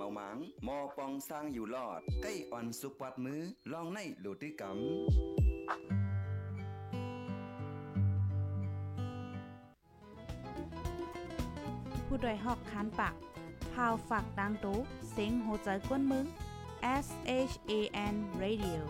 เมาหมางมอปองสร้างอยู่รอด ใกล้อ่อนสุกปัดมือลองในโหลดด้วยกำผู้ดยหอกคันปากพาวฝากดังตู้เซ็งโหใจกวนมึง S H A N Radio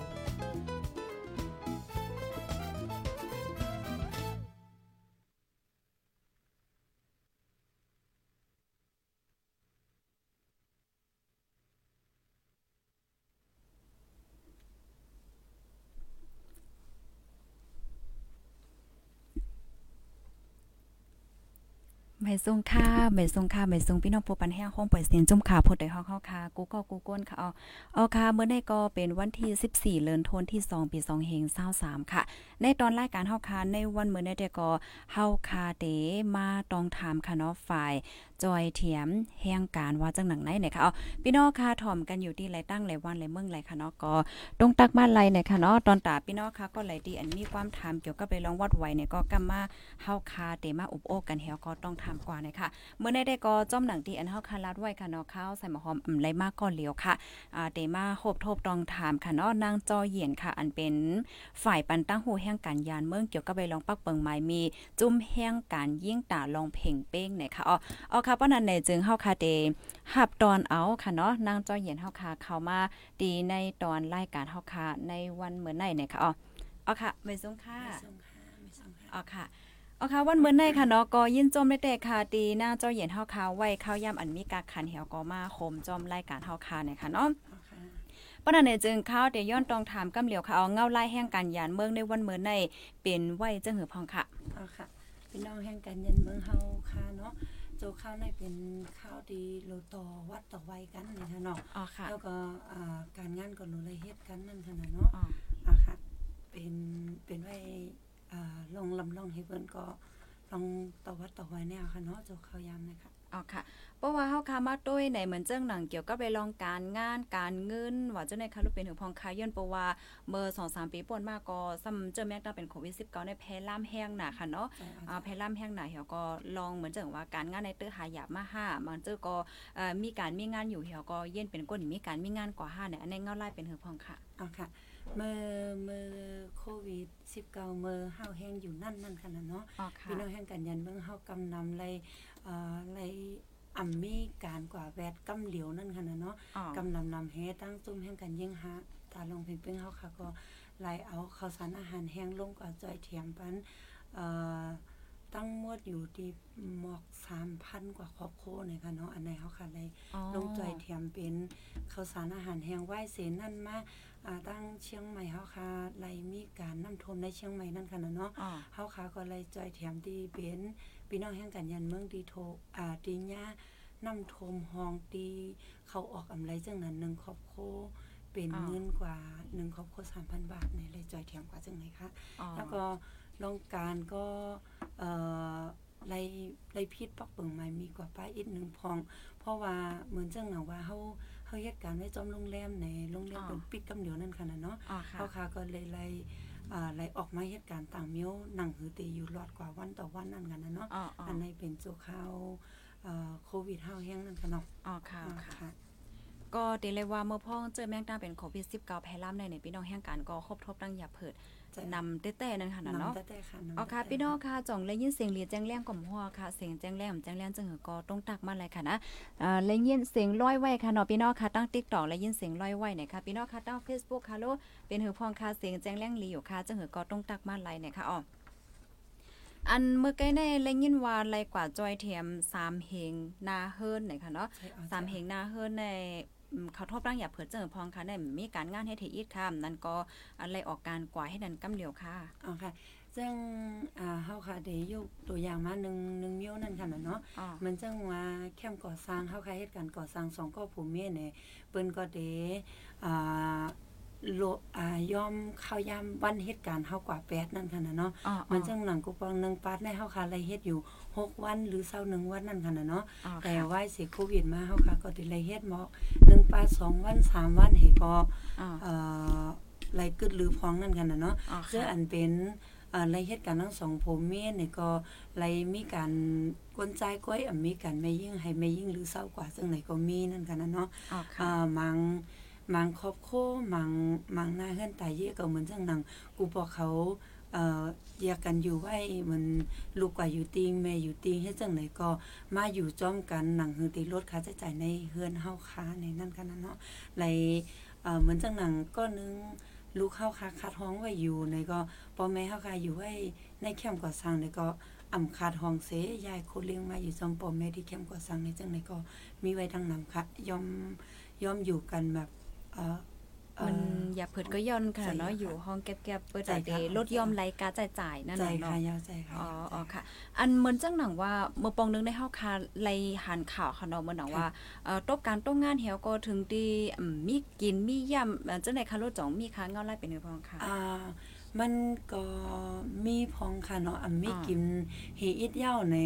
ไม่ทรงค่าไม่ทรงค่าไม่ทรงพี่น้องผู้ปันแห้งห้องปล่อยเสียงจุ่มขาพดได้ฮอกเฮาค่ะกูก็กูก้นค่ะเอาเอาค่ะเมื่อในก็เป็นวันที่ 14เดือนธันวาคมที่2ปี2เฮง23ค่ะ ในตอนรายการเฮาค่ะในวันเมื้อในเดก็เฮาคาเตมาต้องถามค่ะเนาะฝ่ายจอยเถียมแห่งการว่าจังหนังไหนเนี่ยค่ะเอาพี่น้องค่ะถ่อมกันอยู่ที่ไรตั้งไรวันไรเมืองไรค่ะเนาะก็ตรงตักบ้านไรเนี่ยค่ะเนาะตอนตาพี่น้องค่ะก็ไหลดีอันมีความถามเกี่ยวกับไปลองวัดไวเนี่ยก็กำมาเฮาคาเตมาอุบโอกันแฮวก็ต้องถากว่านะคะเมื่อในได้ก็จ้อมหนังที่อันเฮาคาลัดไว้ค่ะเนาะข้าวใส่หมอหอมอำไรมากก่อนเหลียวค่ะอ่าเตมาโหบทบต้องถามค่ะเนาะนางจอเหยียนค่ะ อันเป็นฝ่ายปันตั้งหูแห่งการยานเมืองเกี่ยวกับไปลองปักเปิงไม้มีจุ่มแห่งการยิ่งตาลองเพ่งเป้งเนี่ยค่ะอ๋อเอาค่ะเพราะนั้นในจึงเฮาคาเตหับตอนเอาค่ะเนาะนางจอเหยียนเฮาคาเข้ามาดีในตอนรายการเฮาคาในวันเหมือนในเนี่ยค่ะอ๋อเอาค่ะไม่สงค่ะส่งค่ะไม่ส่งค่ะเอาค่ะเอาค่ะวันเมื่อในค่ะเนาะก็ยินจมได้แต่ค่ะตีหน้าเจ้าเหย็นเฮาคาไว้ข้าวยำอันมีกาขันเหี่ยวก็มาโคมจอมรายการเฮาคาเนี่ยค่ะเนาะเอาค่ะปะนั้นเนี่ยจึงข้าวเดี๋ยวย้อนตองถามกำเหลียวค่ะเอาเงาไล่แห่งการยานเมืองในวันเมื่อในเป็นไว้จังหือพองค่ะเอาค่ะพี่น้องแห่งกันยันเมืองเฮาค่ะเนาะโจข้าวในเป็นข้าวดีโลต่อวัดต่อไว้กันนี่ค่ะเนาะอ๋อค่ะแล้วก็อ่าการงานก็รู้เลยเฮ็ดกันนั่นค่ะเนาะอ๋อเอาค่ะเป็นเป็นไว้อ่า ลองลำลองให้เพิ่นก็ลองต่อวัดต่อไว้แนวค่ะเนาะโจข้าวยามนะคะอ๋อค่ะ เพราะว่าเฮาคามาด้วยในเหมือนเจ้งหนังเกี่ยวกับไปลองการงานการเงินว่าเจ้าในค่ะรูปเป็นหือพองคาย้อนเพราะว่าเมื่อ2-3 ปีป่นมาก็ซ้ำเจอแม่ตาเป็นโควิด19ในแพร่ล่ามแห้งหนาค่ะเนาะใช่เอาอ่าแพร่ล่ามแห้งหนาเหี่ยวก็ลองเหมือนจังว่าการงานในตื้อหาหยาบมาห้าบางเจ้าก็เอ่อมีการมีงานอยู่เหี่ยวก็เย็นเป็นก้นมีการมีงานกว่าห้าเนี่ยอันนี้เงาไล่เป็นหือพองค่ะเอาค่ะเมื่อเมื่อโควิด19เมื่อเฮาแห้งอยู่นั่นนั่นค่ะเนาะอ๋อค่ะพี่น้องแห่งกันยันเมืองเฮากำนำไรเอ่อไรอ่ำมีการกว่าแวดกำเหลียวนั่นค่ะนะเนาะอ๋อกำนำนำเฮตั้งซุ่มแห่งกันยิ่งฮะตาลงเพ่งเพ่งเฮาค่ะก็ไล่เอาข้าวสารอาหารแห้งลงกว่าจอยเทียมปันเอ่อตั้งหมวดอยู่ที่หมอก3,000กว่าครอบครัวเนี่ยค่ะเนาะอันไหนเฮาค่ะเลยอ๋อลงจอยเทียมเป็นข้าวสารอาหารแห้งไหว้เสนนั่นมาอ่า ตั้งเชียงใหม่เฮาค่ะไล่มีการน้ำท่วมในเชียงใหม่นั่นค่ะนะเนาะอ๋อเฮาขาก็เลยจอยแถมดีเป็นพี่น้องแห่งกันยันเมืองดีโทอ่าดีญาน้ำทมหองตีเขาออกอำไรจังนั้นหนึ่งครอบครัวเป็นอ่าเงินกว่าหนึ่งครอบครัว3,000บาทเนี่ยเลยจอยแถมกว่าจังไหนคะอ๋อแล้วก็โรงการก็เอ่อไล่ไล่พิษปักเปิงไม้มีกว่าป้าอีกหนึ่งพอง เพราะว่าเหมือนจังหนังว่าเฮา เฮาเฮ็ดการไว้จอมโรงแรมในโรงแรมเป็นปิดกำเดียวนั่นค่ะน่ะเนาะอ๋อค่ะเขาค่ะก็เลยไล่อ่าไล่ออกมาเหตุการณ์ต่างเมียวหนังหือตีอยู่รอดกว่าวันต่อวันนั่นกันนะเนาะอ๋ออ๋ออันในเป็นโจข่าวเอ่อโควิดเฮาแห้งนั่นค่ะเนาะอ๋อค่ะอ่าค่ะค่ะก็เดเลยว่าเมื่อพ่อเจอแมงดาเป็นโควิด19แพร่ล่ามในในพี่น้องแห่งการก็ครบทบตั้งอย่าเพิดจะ นำเต้ๆนั่นค่ะน่ะเนาะนำแต่ๆค่ะนำอ๋อค่ะแต่ๆพี่น้องค่ะจ่องเลยยินเสียงเรียแจ้งแรงก่อมหัวค่ะเสียงแจ้งแรงแจ้งแรงจังหือก็ต้องตักมาเลยค่ะนะอ่าเลยยินเสียงร้อยไว้ค่ะเนาะพี่น้องค่ะตั้ง TikTok เลยยินเสียงร้อยไว้เนี่ยค่ะพี่น้องค่ะตั้ง Facebook ค่ะโลเป็นหือพองค่ะเสียงแจ้งแรงลีอยู่ค่ะจังหือก็ต้องตักมาไลเนี่ยค่ะอ๋ออันเมื่อกี้ในเลยยินว่าไลกว่าจอยเทียมสามเฮงนาเฮิรนเนี่ยค่ะเนาะใช่อสามเฮงนาเฮิรนในอืม เขาทบร่างอย่าเผิดเจอพองค่ะในมีการงานให้เทอีดค่ะนั่นก็อะไรออกการกว่าให้นันกำเหลียวค่ะอ๋อค่ะซึ่งอ่าเฮาค่ะได้ยกตัวอย่างมาหนึ่งหนึ่งเมียวนั่นค่ะน่ะเนาะอ๋อมันจังว่าแคมป์ก่อสร้างเฮาค่ะเฮ็ดการก่อสร้างสองก็ผู้เมียเนี่ยเปิ้นก็ได้อ่าโลอ่ายอมเข้ายามวันเหตุการณ์เฮากว่าแปดนั่นค่ะน่ะเนาะอ๋อมันจังหนังกูปองหนึงปัดในเฮาค่ะเลยเฮ็ดอยู่ 6วันหรือ21วันนั่นค่ะน่ะเนาะอ๋อแต่ค่ะว่าสิโควิดมาเฮาค่ะก็ได้เลยเฮ็ดหมอก1ปัด2วัน3วันให้ก็อ๋อเอ่อไล่กึดหรือพองนั่นกันน่ะเนาะอ๋อซึ่งค่ะอันเป็นอ่าในเหตุการณ์ทั้งสองผัวเมียเนี่ยก็ไลมีการกวนใจก้อยอะมีการไม่ยิ่งให้ไม่ยิ่งหรือเศร้ากว่าซึ่งไหนก็มีนั่นกันนะเนาะอ๋อค่ะอ่ามังมังครอบครัวมังมังหน้าเฮือนตายเยอะก็เหมือนจังหนังกูบอกเขา เอ่อแยกกันอยู่ไว้มันลูกกว่าอยู่ติงแม่อยู่ติงเฮ็ดจังไหนก็มาอยู่จ้อมกันหนังหือติลดค่าใช้จ่ายในเฮือนเฮาค้าในนั่นกันนะเนาะไหลเอ่อเหมือนจังหนังก็นึงลูกเฮาค้าคัดห้องไว้อยู่ในก็พ่อแม่เฮาค้าอยู่ไว้ในแคมป์ก่อสร้างในก็อำคาดห้องเสยายคเลี้ยงมาอยู่จอมพ่อแม่ที่แคมป์ก่อสร้างในจังไหนก็มีไว้ดังนำค่ะยอมย่อมอยู่กันแบบเอ่อ มันอย่าเผิดก็ย่อนค่ะใช่เนาะค่ะอยู่ห้องแก็บๆเปิดใช่แต่ค่ะเดลดย่อมไรการจ่ายจ่ายนั่นใจน่ะค่ะเนาะยาวใจค่ะอ๋ออ๋อใจค่ะ อันเหมือนจังหนังว่าเมื่อปองนึงได้เฮาคาไลหันข่าวค่ะเนาะเหมือนหนังว่าเอ่อตบการต้องงานเหี่ยวก็ถึงดีอืมมีกินมีย่ำเอ่อจังได๋คะรถจ่องมีค้างเงาไล่เป็นเนือพองค่ะอ่ามันก็มีพองค่ะเนาะอะมีอ่ากินเฮอิดเหย้าใน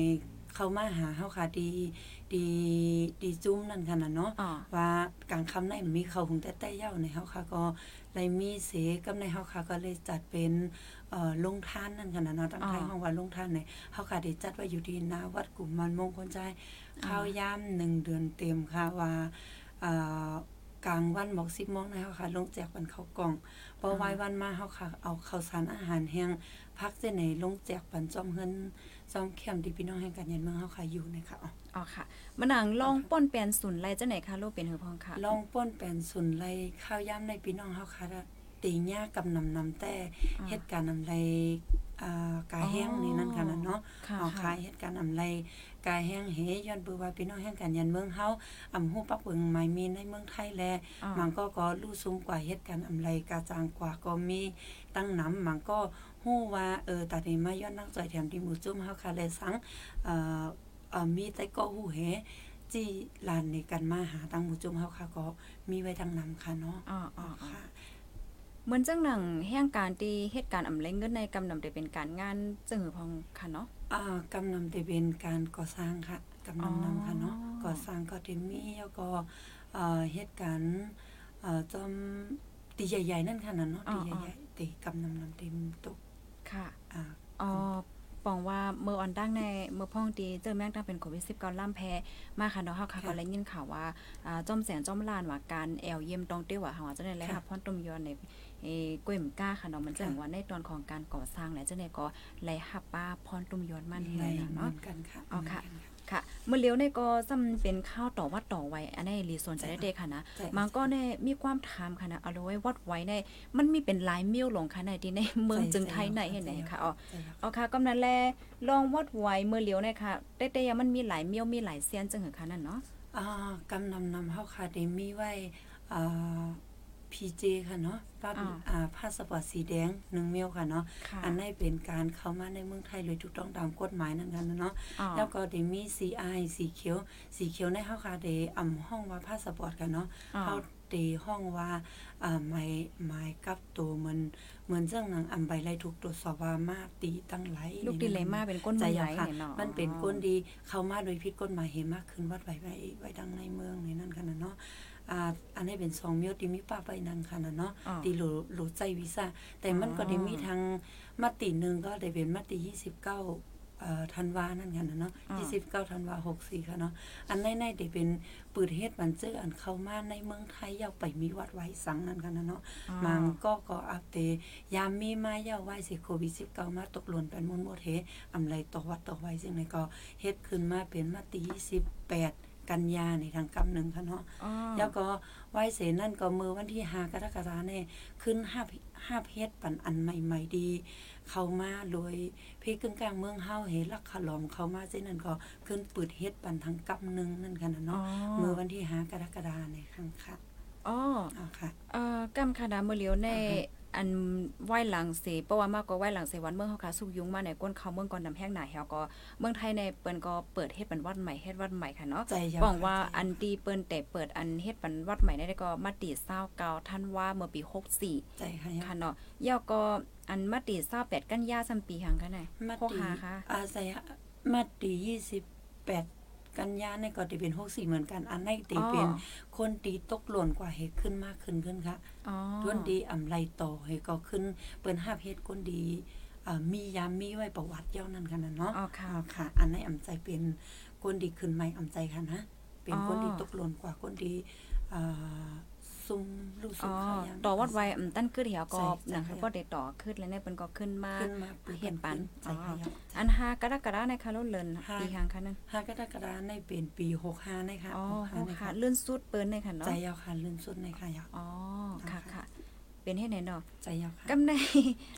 เขามาหาเฮาค่ะดีดีดีจุ้มนั่นค่ะน่ะเนาะอ๋อว่ากลางค่ำในมีเขาหุงแต่แต่เหย้าในเฮาค่ะก็เลยมีเสกับในเฮาค่ะก็เลยจัดเป็นเอ่อลงทานนั่นค่ะนะเนาะตั้งไทยอ่าห้องว่าลงทานในเฮาค่ะได้จัดไว้อยู่ที่หน้าวัดกลุ่มมันมงคลใจข้าวยามหนึ่งเดือนเต็มค่ะว่าเอ่อ กลางวันบอกสิบโมงนะเฮาค่ะ ลงแจกวันข้าวกล่องพอไหว้วันมาเฮาค่ะ เอาข้าวสารอาหารแห้งพักเส้นไหนลงแจกปันจอมเฮินจอมแคมป์ที่พี่น้องแห่งกันยันเมืองเฮาค่ะอยู่นะคะอ๋ออ๋อค่ะมันหนังลองป้นแปลนศูนย์ไรจังไหนคะลูกเป็นเหือพองค่ะ ลองป้นแปลนสุนไลข้าวยามในพี่น้องเฮาค่ะตีหญ้ากำนำนำแต่อ่าเหตุการณ์นำไรอ่า กายแห้งนี่นั่นค่ะนะเนาะค่ะเอาค่ะขายเหตุการณ์อำไรกายแห้งเฮย้อนเบือว่าพี่น้องแห่งกันยันเมืองเฮาอำฮู้ปักเบิงหมายมีในเมืองไทยแลอ่ามันก็ก็รู้สูงกว่าเหตุการณ์อำไรกาจางกว่าก็มีตั้งน้ำมันก็ฮู้ว่าเออตานี้มาย้อนนักจอยแถมที่หมู่จุ่มเฮาค่ะเลยสังเอ่อเอ่อมีแต่ก็ฮู้เฮจี้ลานในกันมาหาตั้งหมู่จุ่มเฮาค่ะก็มีไว้ทั้งน้ำค่ะเนาะอ๋ออ๋ออ๋อค่ะ เหมือนจังหนังแห่งการที่เหตุการณ์อำเล็งเงินในกำนำได้เป็นการงานจังหือพองค่ะเนาะอ่ากำนำแต่เป็นการก่อสร้างค่ะกำนำนำค่ะเนาะอ๋อก่อสร้างก็จะมีแล้วก็เอ่อเหตุการณ์เอ่อจอมตีใหญ่ๆนั่นค่ะนั่นเนาะตีใหญ่ๆตีกำนำนำเต็มตกค่ะอ่าอ๋อปองว่าเมื่อออนตั้งในเมื่อพ่องตีเจอแม่งตั้งเป็นโควิด19ล่ำแพ้มาค่ะเนาะเฮาค่ะก็เลยยินข่าวว่าอ่าจอมแสนจอมลานว่าการแอลเยี่ยมตองเตี้ยวว่าเฮาจะได้เลยค่ะพรตุมยอนใน เอ่อกล้วยหมก้าค่ะเนาะมันจะเห็นว่าในตอนของการก่อสร้างแล้วจะได้ก็ไล่หับป้าพรตุมยอนมันในให้ได้เหมืเนาะอนกันค่ะอ๋อค่ะเหมืนกันค่ะเมื่อเลี้ยวในก็ซ้ำเป็นข้าวต่อวัดต่อไว้อันนี้รีส่วนจะได้เดค่ะนะใช่มันก็ในมีความถามค่ะนะเอาไว้วัดไว้ในมันมีเป็นหลายมิ้วหลงค่ะในที่ในเมืองจึงไทยไหนเห็นไหนค่ะอ๋อใช่ค่ะเอาค่ะกำนันแลลองวัดไว้เมื่อเลี้ยวเนี่ยค่ะแต่แต่ยังมันมีหลายเมียวมีหลายเซียนจังเหรอคะนั่นเนาะอ่ากำนำนำเฮาค่ะได้มีไว้อ่า พีเจค่ะเนาะป้าอ่าอ่าพาสปอร์ตสีแดงหนึ่งเมียวค่ะเนาะค่ะอันนี้เป็นการเข้ามาในเมืองไทยเลยถูกต้องตามกฎหมายนั่นกันนะเนาะอ๋อแล้วก็ได้มี CI สีเขียว สีเขียวในเฮาค่ะได้อำห้องว่าพาสปอร์ตกันเนาะอ๋อเฮาได้ห้องว่าอ่าหมายหมายกับตัวมันเหมือนเรื่องหนังอำใบไล่ถูกตรวจสอบว่ามาตีตั้งไหลลูกดิเลมาเป็นก้นใจไม้อใหยาญ่ค่ะเนี่ยเนาะมันเป็นก้นดีเข้ามาโดยผิดกฎหมายเห็นมากขึ้นวัดไว้ไว้ไว้ดังในเมืองในนั่นกันนะเนาะ อ่าอันนี้เป็นสองเมียวที่มีป้าไปนั่นค่ะนะเนาะอ๋อตีโหลโหลใจวีซ่าแต่มันก็ได้มีทางมติหนึ่งก็ได้เป็นมติยี่สิบเก้าเอ่อธันวานั่นกันนะเนาะอ่ายี่สิบเก้าธันวาหกสี่ค่ะเนาะ อันในในได้เป็นปืดเฮ็ดบันเจออันเข้ามาในเมืองไทยยาวไปมีวัดไว้สังนั่นกันนะเนาะอ๋อมังก็ก็อัปเตยามมีมาเยาไว้สิโควิด19มาตกหล่นเป็นมุนหมดเฮอำไรตกวัดตกไว้ซึ่งในก็เฮ็ดขึ้นมาเป็นมติ28 กันยาในทางกำหนึ่งค่ะเนาะอ๋อแล้วก็ไหว้เสนั่นก็มือวันที่5กรกฎาคมเนี่ยขึ้น5 5เพชรปันอันใหม่ ๆ ดี เข้ามาโดยพี่กึ่งกลางเมืองเฮาเฮลักขลอมเข้ามาเส้นนั้นก็ขึ้นปืดเฮ็ดปันทางกำหนึ่งนั่นค่ะนะอ๋อเนาะมือวันที่5กรกฎาคมในครั้งค่ะอ๋อเอาค่ะเอ่อกำคณะเมื่อเลี้ยวใน อันไหว้หลังเสเพราะว่ามากกว่าไหว้หลังเสวันเมืองเฮาค่ะสุกยุงมาในก้นเขาเมืองก่อนนำแห้งหนาแฮวก็เมืองไทยในเปิ้นก็เปิดเฮ็ดเป็นวัดใหม่เฮ็ดวัดใหม่ค่ะเนาะใจยาวบอกว่าค่ะใจยาวอันดีเปิ้นแต่เปิดอันเฮ็ดเป็นวัดใหม่ได้ก็มาติ29ท่านว่าเมื่อปี64ใจค่ะค่ะเนาะยอก็อันมาติ28กันยาซัมปีหังค่ะไหนมาพกตีหาค่ะอาศัยมาตียี่สิบแปด กันยาในก็ตีเป็นหกสี่เหมือนกัน อันในตีเป็นอ๋อคนตีตกหล่นกว่าเหตุขึ้นมากขึ้นขึ้นค่ะอ๋อต้นดีอำไรต่อเหตุก็ขึ้นเปิ้นห้าเพชรคนดีเอ่อมียามมีไว้ประวัติเย้านั่นค่ะนะเนาะอ๋อค่ะอ๋อค่ะ อันในอำใจเป็นคนดีขึ้นใหม่อำใจค่ะนะเป็นคนดีอ๋อตกหล่นกว่าคนดีเอ่อ ซุ่มลูกซุ่อ๋อมเขายามต่อวัดไว้อืมตั้นขึ้นเหี่ยวก็ใช่ใช่หนังเขาก็ได้ต่อขึ้นแล้วเนี่ยเปิ้นก็ขึ้นมาขึ้นมาปเฮ็ดปันใช่ค่ะอ๋อเย้าอันห้ากรกฎาในคาโลเลินห้าปีหางค่ะนั่นห้ากรกฎาคมในเป็นปี65นะคะอ๋อ65นะค่ะคะเลื่อนสุดเปิ้นในค่ะเนาะใจยาวค่ะลื่นสุดในค่ะยาวอ๋อค่ะค่ะค่ะเป็นเฮ็ดไหนเนาะใจยาวค่ะกำใน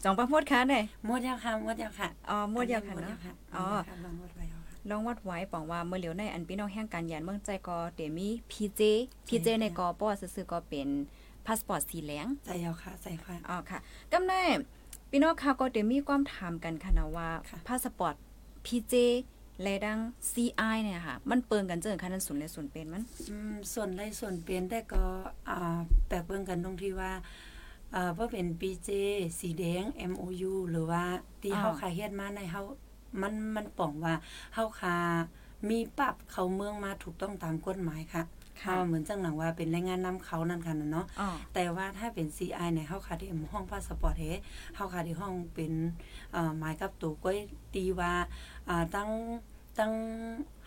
จองประโพดค่ะได้หมดยาวค่ะหมดยาวค่ะอ๋อหมดยาวค่ะหมดเนาะยาวค่ะอ๋อหมดยาวค่ะ ลองหมดไว้เอาค่ะลองวัดไว้ปองว่าเมื่อเหลียวในอันพี่น้องแห่งการยานเมืองใจก็เดมี PJ PJ ในกอป้อซื่อๆก็เป็นพาสปอร์ตสีเหลืองใจยาวค่ะใจค่ะอ๋อค่ะกำในพี่น้องค่ะก็เดมีความถามกันค่ะนะว่าค่ะพาสปอร์ต PJ และดัง CI เนี่ยค่ะ มันเปิงกันเจอค่ะนั้นศูนย์และศูนย์เป็นมันอืมส่วนไรส่วนเปลี่ยนแต่ก็อ่าแปลกเบิ่งกันตรงที่ว่าเอ่อว่าเป็น BJ สีแดง MOU หรือว่าที่อ่าเฮาคาเฮ็ดมาในเฮา มันมันป่องว่าเฮาคามีปรับเข้าเมืองมาถูกต้องตามกฎหมายค่ะค่ะเฮาเหมือนจังหนังว่าเป็นแรงงานนำเขานั่นค่ะน่ะเนาะอ๋อแต่ว่าถ้าเป็น CI เนี่ยเฮาคาได้ห้องพาสปอร์ตเฮเฮาคาได้ห้องเป็นเอ่อหมายกับตัวก้อยตีว่าอ่าตั้งตั้ง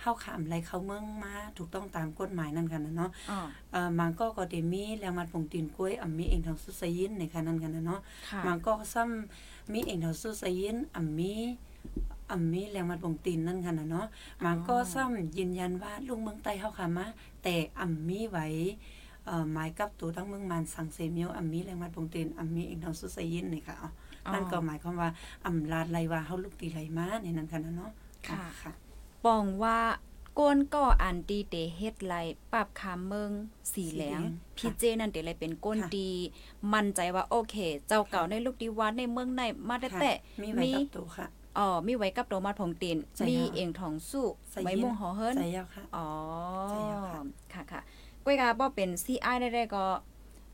เฮาขามไรเข้าเมืองมาถูกต้องตามกฎหมายนั่นกันนะเนาะอ๋อเอ่อมันก็ก็ได้มีแรงมัดผงตีนกล้วยอ่ำมีเองทางสุสยินในคันนั้นกันนะเนาะค่ะมันก็ซ้ำมีเองทางสุสยินอ่ำมี อ่ำมีแรงมัดผงตีนนั่นกันนะเนาะมันก็ซ้ำยืนยันว่าลุงเมืองใต้เฮาขามาแต่อ่ำมีไว้เอ่อหมายกับตัวทั้งเมืองมันสังเซเมียวอัมมีแรงมัดปงเตนอัมมีเองทางสุสยินนี่ค่ะอ๋อออนั่นก็หมายความว่าอำลาดไลว่าเฮาลูกตีไหลมาในนั้นค่ะนะเนาะค่ะค่ะปองว่าก้นก็อันดีเตเฮ็ดไลปรับคามเมืองสีแหลงสีแดงพี่เจนั่นเตเลยเป็นก้นค่ะดี มั่นใจว่าโอเค เจ้าเก่าในลูกดีวัดในเมืองในมาแต่ค่ะแต่มีไว้กับตัวค่ะ อ๋อมีไว้กับตัวมาผงตีนใช่มีค่ะเองทองสู้ใส่ไว้ยินม่วงหอเฮิรนใส่ยาวค่ะอ๋อใช่แล้วค่ะค่ะค่ะก้อยกาบ่เป็น CI ได้ได้ก็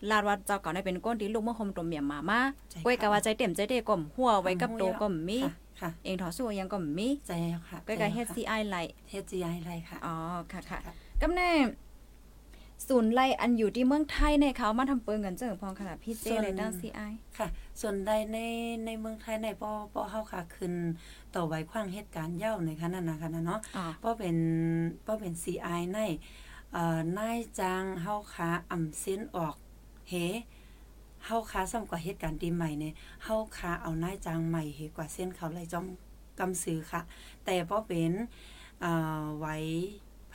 ลาดว่าเจ้าเก่าได้เป็นก้นดีลูกเมื่อคมตัวเมียมามาใช่ค่ะก้อยกาว่าใจเต็มใจเด้ก่อมหัวไว้กับตัวก็มีค่ะค่ะเองทองสู้ยังก็มีใจยาวค่ะก้อยกาเฮ็ด CI ไลเฮ็ดจีไอไรค่ะอ๋อค่ะค่ะค่ะกำแน่ ศูนย์ไล่อันอยู่ที่เมืองไทยในเขามาทำเปิงกันเจิงพองขนาดพี่เจส่วนเลยดัง CI ค่ะ ส่วนใดในในเมืองไทยในปอปอเฮาค่ะขึ้นต่อไว้ขว้างเหตุการณ์เหย้าในขณะนั้นค่ะนะเนาะอ๋อเพราะเป็นเพราะเป็น CI ในเอ่อนายจ้างเฮาค้าอ่ำเส้นออกเฮเฮาค้าซ้ำกว่าเหตุการณ์ปีใหม่เนี่ยเฮาค้าเอานายจ้างใหม่เฮกว่าเส้นเขาไหลจอมกำซื้อค่ะ แต่พอเป็นเอ่อไว้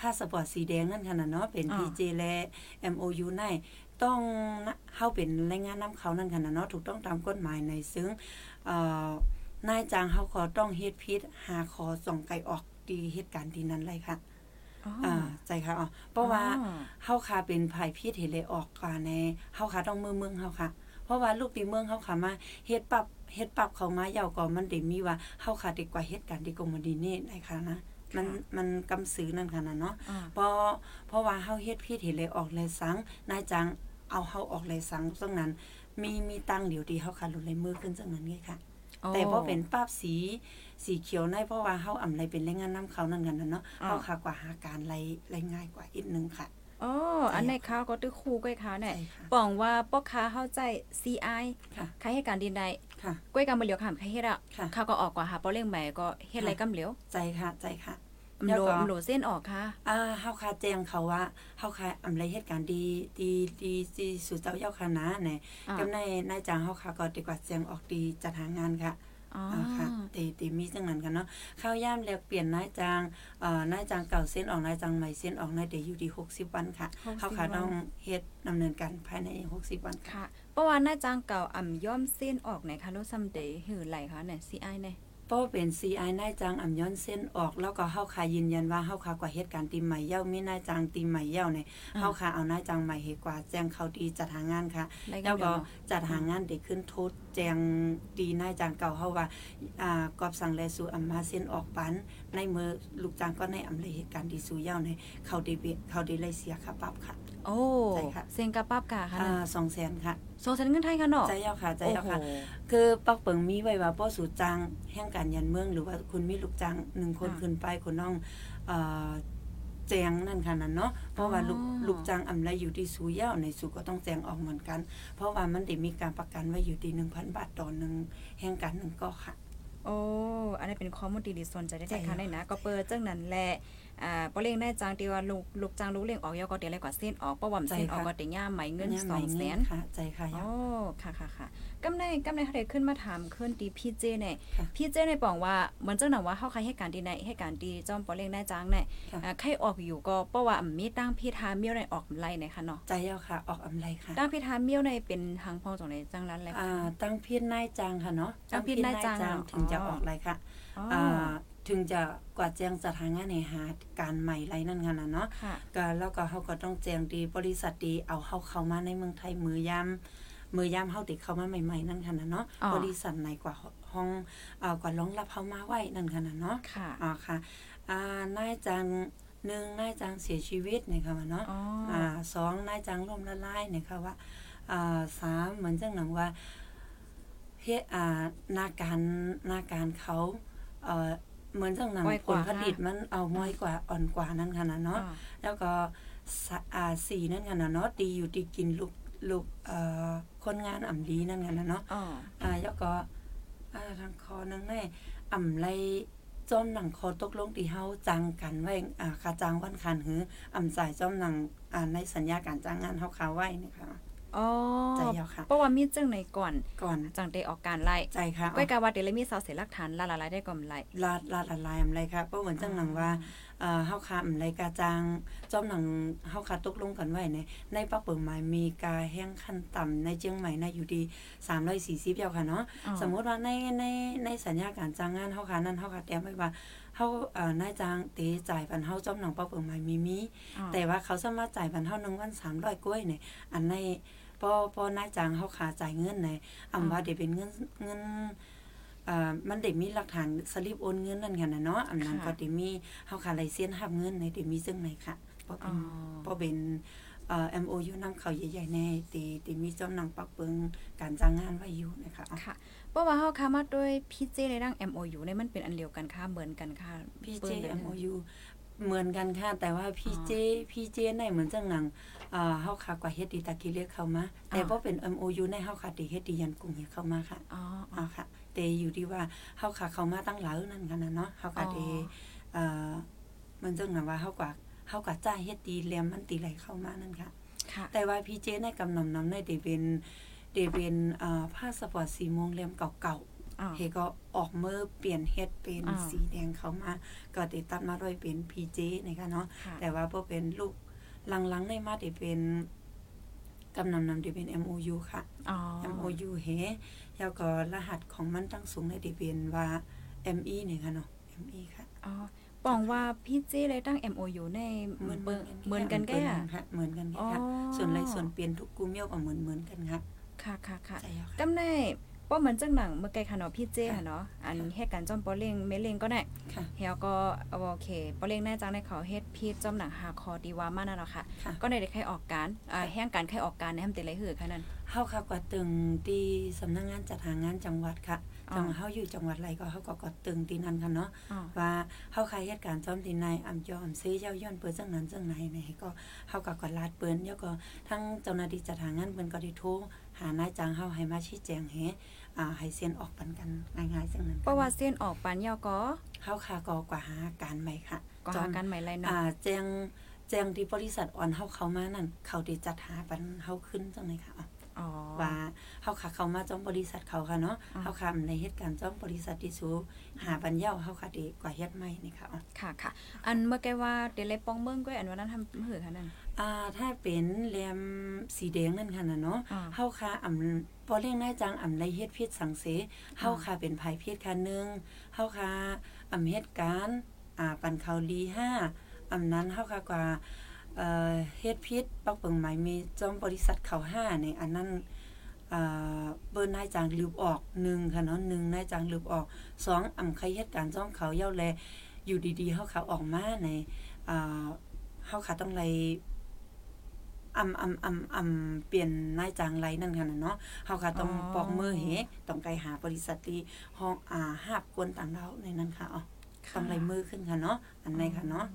พาสปอร์ตสีแดงนั่นค่ะนะเนาะเป็นอ่า PJ และ MOU ในต้องนะเฮาเป็นแรงงานนำเขานั่นค่ะนะเนาะถูกต้องตามกฎหมายในซึ่งเอ่อนายจ้างเฮาก็ต้องเฮ็ดผิดหาขอส่องไก่ออกดีเหตุการณ์ที่นั้นเลยค่ะอ๋ออ่าใจค่ะอ๋อเพราะว่าอ๋อเฮาค่ะเป็นภายพิษเห็นเลยออกกว่าในเฮาค่ะต้องมือเมืองเฮาค่ะ เพราะว่าลูกตีเมืองเฮาค่ะมาเฮ็ดปรับเฮ็ดปรับเขามาเยาวก่อนมันได้มีว่าเฮาค่ะดีกว่าเหตุการณ์ที่กงมันดีนี่ในค่ะนะ มันมันกำซื้อนั่นค่ะนะเนาะอ๋อเพราะเพราะว่าเฮาเฮ็ดผิดเห็นเลยออกเลยสังนายจังเอาเฮาออกเลยสังตรงนั้น มีมีตังค์เดี๋ยวดีเฮาค่ะหลุดเลยมือขึ้นจังนั้นไงค่ะแต่พอเป็นป้าบสีสีเขียวในเพราะว่าเฮาอำไรเป็นแรงงานนํเขานั่นกันนะเนาะอ่าเฮาค่ะกว่าหาการไรไรง่ายกว่าอีกนึงค่ะอ๋ออันในข้าวก็ตื้อคู่ก้อยค้าเนี่ยใช่ค่ะปองว่าป้อค้าเข้าใจ CI ค่ะใครให้การดินใด ค่ะก้อยกำมาเหลียวขามใครเฮ็ดอะค่ะเขาก็ออกกว่าหาป้อเล่งใหม่ก็เฮ็ดไรกำเหลียวใจค่ะใจค่ะมแล้วโหลก็มโหลเส้นออกค่ะ อ่าเฮาค่ะแจ้งเขาว่าเฮาค่ะอำไรเหตุการณ์ดีดีดีดีสู่เจ้าเย้าคณะเนี่ยอ่ากำในนายจ้างเฮาค่ะก็ดีกว่าแจ้งออกดีจัดหางานค่ะอ๋ออ่า ค่ะตีตีมีจังนั้นกันเนาะข้าวย่ามแลกเปลี่ยนนายจ้างเอ่อนายจ้างเก่าเส้นออกนายจ้างใหม่เส้นออกนายเดยวอยู่ที่60วันค่ะ60เฮาค่ะวันต้องเฮ็ดดำเนินการภายใน60วันค่ะค่ะเพราะว่าหน้าจ้างเก่าอ่ำย่อมเส้นออกในคาโลซัมเดย์หือไหลค่ะเนี่ย CI เนี่ย เพราะว่าเป็น CI นายจ้างอำย้อนเส้นออก แล้วก็เฮาค่ะยืนยันว่าเฮาค่ะกว่าเหตุการณ์ตีใหม่เย้ามีนายจ้างตีใหม่เย้าเนี่ยอ่าเฮาค่ะเอานายจ้างใหม่เฮ็ดกว่าแจ้งเขาดีจัดหางานค่ะไรแล้วกำเหลีก็ยวเนาะจัดหางานเด็กขึ้นโทษแจงดีนายจ้างเก่าเฮาว่าอ่ากอบสั่งแลสู่อำมาเส้นออกปันในมือลูกจ้างก็ในอำเลยเหตุการณ์ดีสู่เย้าในเขาได้เบเขาได้เลยเสียค่าปรับค่ะ โอ้ใช่ค่ะเซ็งกับปั๊บกาค่ะอ่า200,000ค่ะโซเซนเงินไทยค่ะเนาะใจเย้าค่ะใจเย้าค่ะโอ้โหคือปักเปิงมีไว้ว่าป้อสู่จ้างแห่งการยันเมือง หรือว่าคุณมีลูกจ้างหนึ่งคนอ่าขึ้นไปคนน้องเอ่อแจงนั่นค่ะนั่นเนาะเพราะว่าลูกอ๋อลูกจ้างอำไรอยู่ที่สูเย้าในสูก็ต้องแจงออกเหมือนกัน เพราะว่ามันได้มีการประกันไว้อยู่ที่1,000บาทต่อหนึ่งแห่งการหนึ่งก็ค่ะ โอ้อันนี้เป็นข้อมูลดีๆสนใจได้ใช่แต่ค่ะค่ะได้นะ ก็เปิดจังนั้นแหละ อ่าปอเลี้ยงได้จางที่ว่าลูกลูกจางลูกเลี้ยงออกยอก็เดี๋ยวอะไรกว่าเส้นออกเพราะว่าเส้นออกก็เดี๋ยวย่าไหมเงินเนี่ยสองแสนค่ะ ใจค่ะโอ้ค่ะค่ะค่ะกำในกำในเขาได้ขึ้นมาถามขึ้นตีพี่เจเนี่ยค่ะพี่เจในบอกว่าเหมือนจังหนังว่าเฮาใครให้การดีในให้การดีจอมปอเลี้ยงได้จางเนี่ยค่ะอ่าใครออกอยู่ก็เพราะว่าอ่ำมีตั้งพี่ทาเมียวในออกไล่เนี่ยค่ะเนาะใจเอาค่ะ ออกอำไรค่ะ ตั้งพี่ทาเมียวในเป็นทางพองจังไหนจังนั้นเลยอ่าตั้งเพี้ยนนายจางค่ะเนาะตั้งเพี้ยนนายจางตั้เพี้ยนนยเนาะถึงจะอ๋อออกไรค่ะอ๋ออ่า ถึงจะกว่าแจ้งสถานงานในหาการใหม่ไรนั่นค่ะนะเนาะค่ะก็แล้วก็เขาก็ต้องแจ้งดีบริษัทดีเอาเขาเข้ามาในเมืองไทยมือยามมือยามเฮาติเข้ามาใหม่ ๆ นั่นค่ะนะเนาะอ๋อบริษัทไหนกว่าห้องเอ่อกว่ารองรับเขามาไว้นั่นค่ะนะเนาะค่ะอ๋อค่ะอ่านายจังหนึ่งนายจังเสียชีวิตเนี่ยค่ะว่าเนาะอ๋ออ่าสองนายจังล่มละลายเนี่ยค่ะว่าอ่าสามเหมือนจังหนังว่าเฮ็ดอ่านาการนาการเขาเอ่อ เหมือนจังหนังไวกผว่าลผลิตมันเอาม้อยกว่าอ่อนกว่านั่นค่ะนะเนาะอ๋อแล้วก็สะอ่าสีนั่นกันนะเนาะดีอยู่ดีกินลูกลูกเอ่อคนงานอ่ำดีนั่นกันนะเนาะอ๋ออ่าแล้วก็อ่าทางคอนึงแน่อ่ำไรจอมหนังคอตกลงที่เฮาจังกันไว้อ่าค่าจ้างวันคันหืออ่ำจ่ายจอมหนังอ่าในสัญญาการจ้างงานเฮาคาไว้นะคะ อ๋อใจยาวค่ะเพราะว่ามีจังไหนก่อนก่อนจังได้ออกการไล่ใจค่ะก้อยกาว่าเดี๋ยวเลยมีสาวเสียหลักฐานละละลายได้ก่อนไล่ลาดลาดละลายอะไรค่ะเพราะเหมือนจังหนังว่าเอ่อเฮาคาอ่ำไรกาจางจอมหนังเฮาคาตกลงกันไว้ในในปักเปิงหมายมีกาแห้งขั้นต่ำในเจียงใหม่นะอยู่ดี340เดียวค่ะเนาะอ๋อสมมุติว่าในในในสัญญาการจ้างงานเฮาค่ะนั้นเฮาค่ะแต้มไว้ว่าเฮาเอ่อนายจ้างเตจ่ายปันเฮาจอมหนังปักเปิงหมายมีมีอ๋อแต่ว่าเขาสามารถจ่ายปันเฮา1วัน300กล้วยเนี่ยอันใน พอพอนายจ้างเฮาขาจ่ายเงินในอำว่าได้เป็นเงินเงินเอ่อมันได้มีหลักฐานสลิปโอนเงินนั่นค่ะนะเนาะอันนั้นค่ะก็ได้มีเฮาค่ะไลเซ็นรับเงินในได้มีซึ่งไหนค่ะบ่เป็อ๋นอบ่เป็นเอ่อ MOU นำเข้าใหญ่ๆแน่ที่ที่มีจำนำปักเปิงการจ้างงานไว้อยู่นะคะอ๋อค่ะเพราะว่าเฮาค้ามาด้วยพี่เจในร่าง MOU เนี่ยมันเป็นอันเดียวกันค่ะเหมือนกันค่ะพี่เปิ้เจนเลย MOU เหมือนกันค่ะ แต่ว่าพี่อ๋อเจพี่เจในเหมือนจังหนังเอ่อเฮาค่ะกว่าเฮ็ดดีตะกี้เรียกเข้ามา แต่อ๋อบ่เป็น MOU ในเฮาค่ะที่เฮ็ดดียันกรุงเฮ็ดเข้ามาค่ะอ๋ออ๋อค่ะแต่อยู่ที่ว่าเฮาค่ะเข้ามาตั้งหลายนั่นกันนะเนาะเฮาก็ได้อ๋อเอ่อมันจังหนังว่าเฮากว่าเฮากว่าจ่ายเฮ็ดดีแลมมันตีไหลเข้ามานั่นค่ะค่ะแต่ว่าพี่เจในกำนำนำในได้เป็นได้เป็นเอ่อพาสปอร์ตสีม่วงเล่มเก่าอ๋อๆเฮก็ออกเมื่อเปลี่ยนเฮ็ดเป็นอ่าสีแดงเข้ามา ก็ติดตัดมาด้วยเป็น PJ นะคะเนาะค่ะแต่ว่าบ่เป็นลูก หลังๆในมาได้เป็นกำนำนำได้เป็น MOU ค่ะอ๋อ MOU เฮแล้วก็รหัสของมันตั้งสูงได้ได้เป็นว่า ME เนี่ยค่ะเนาะ ME ค่ะ อ๋อปองว่าพี่เจเลยตั้ง MOU ในเปิ้งเหมือนกันแก่ค่ะเหมือนกันแก่อ๋อค่ะ ส่วนไรส่วนเปลี่ยนทุกกลุ่มเมียวก็เหมือนเหมือนกันค่ะ ค่ะค่ะค่ะใจเอาค่ะกำใน ป้อเหมือนจังหนังเมื่อไกลค่ะเนาะพี่เจค่ะค่ะเนาะอันเหตุการณ์จอมปอเล่งเมเล่งก็ได้ค่ะเฮียก็โอเคปอเล่งแน่จังในเขาเฮ็ดพีดจอมหนังหาคอดีว่ามานั่นเนาะค่ะค่ะก็ได้ได้ใครออกการอ่าแห่งการใครออกการในทำแต่ไรหือค่ะนั่นเฮาค่ะกว่าตึงที่สำนักงานจัดหางานจังหวัดค่ะอ๋อจังเฮาอยู่จังหวัดไรก็เฮาก็กดตึงที่นั่นค่ะเนาะอ๋อว่าเฮาใครเหตุการณ์จอมที่นายอำจอมซื้อเย้าย้อนเปิ้นจังนั้นจังไหนนี่ก็เฮาก็กดลาดเปิ้นแล้วก็ทั้งเจ้าหน้าที่จัดหางานเปิ้นก็ได้โทรหานายจ้างเฮาให้มาชี้แจงให้ อ่าให้เซ็นออกปันกันง่ายๆจังนั้นเพราะว่าเส้นออกปันยอก็เฮาค่ะก็กว่าหาการใหม่ค่ะก็จอหามกันใหม่ไรเนาะอ่าแจ้งแจ้งที่บริษัทออนเฮาเข้ามานั่นเขาได้จัดหาปันเฮาขึ้นจังไหนค่ะอ๋ออ๋อว่าเฮาค่ะเข้ามาจ้องบริษัทเขาค่ะเนาะอ่าเฮาค่ะในเหตุการณ์จ้องบริษัทที่สูหาปัญญาเฮาค่ะดีกว่าเฮ็ดใหม่นี่ค่ะอ๋อค่ะค่ะ อันเมื่อไกลว่าเดลเลยปองเบิ่งก็อันว่านั้นทำหือค่ะนั่น อ่าถ้าเป็นแรมสีแดงนั่นค่ะน่ะเนาะอ่าเฮาค่ะอำบ่เลี้ยงนายจังอำไรเฮ็ดพิษสังเสเฮาค่ะเป็นภัยพิษค่ะหนึงเฮาค่ะอำเหตุการณ์อ่าปันเขาลีห้าอำนั้นเฮาค่ะกว่าเอ่อเฮ็ดพิษปักเปิงหมายมีจ้องบริษัทเขาห้านี่อันนั้นอ่าเบิ้นนายจางลืบออกหนึ่งค่ะเนาะหนึ่งนายจางลืบออกสองอ่ำใครเหตุการณ์จ้องเขาเย้าแลอยู่ดีๆเฮาเขาออกมาในอ่าเฮาขาต้องไล อำอำอำอำเปลี่ยนนายจางไรนั่นค่ะน่ะเนาะเฮาค่ะต้องอ๋อปอกมือเหต้องไปหาบริษัทที่ห้องอ่าหาบกวนต่างดาวในนั้นค่ะอ๋อต้องไลมือขึ้นค่ะเนาะอันไหนค่ะเนาะ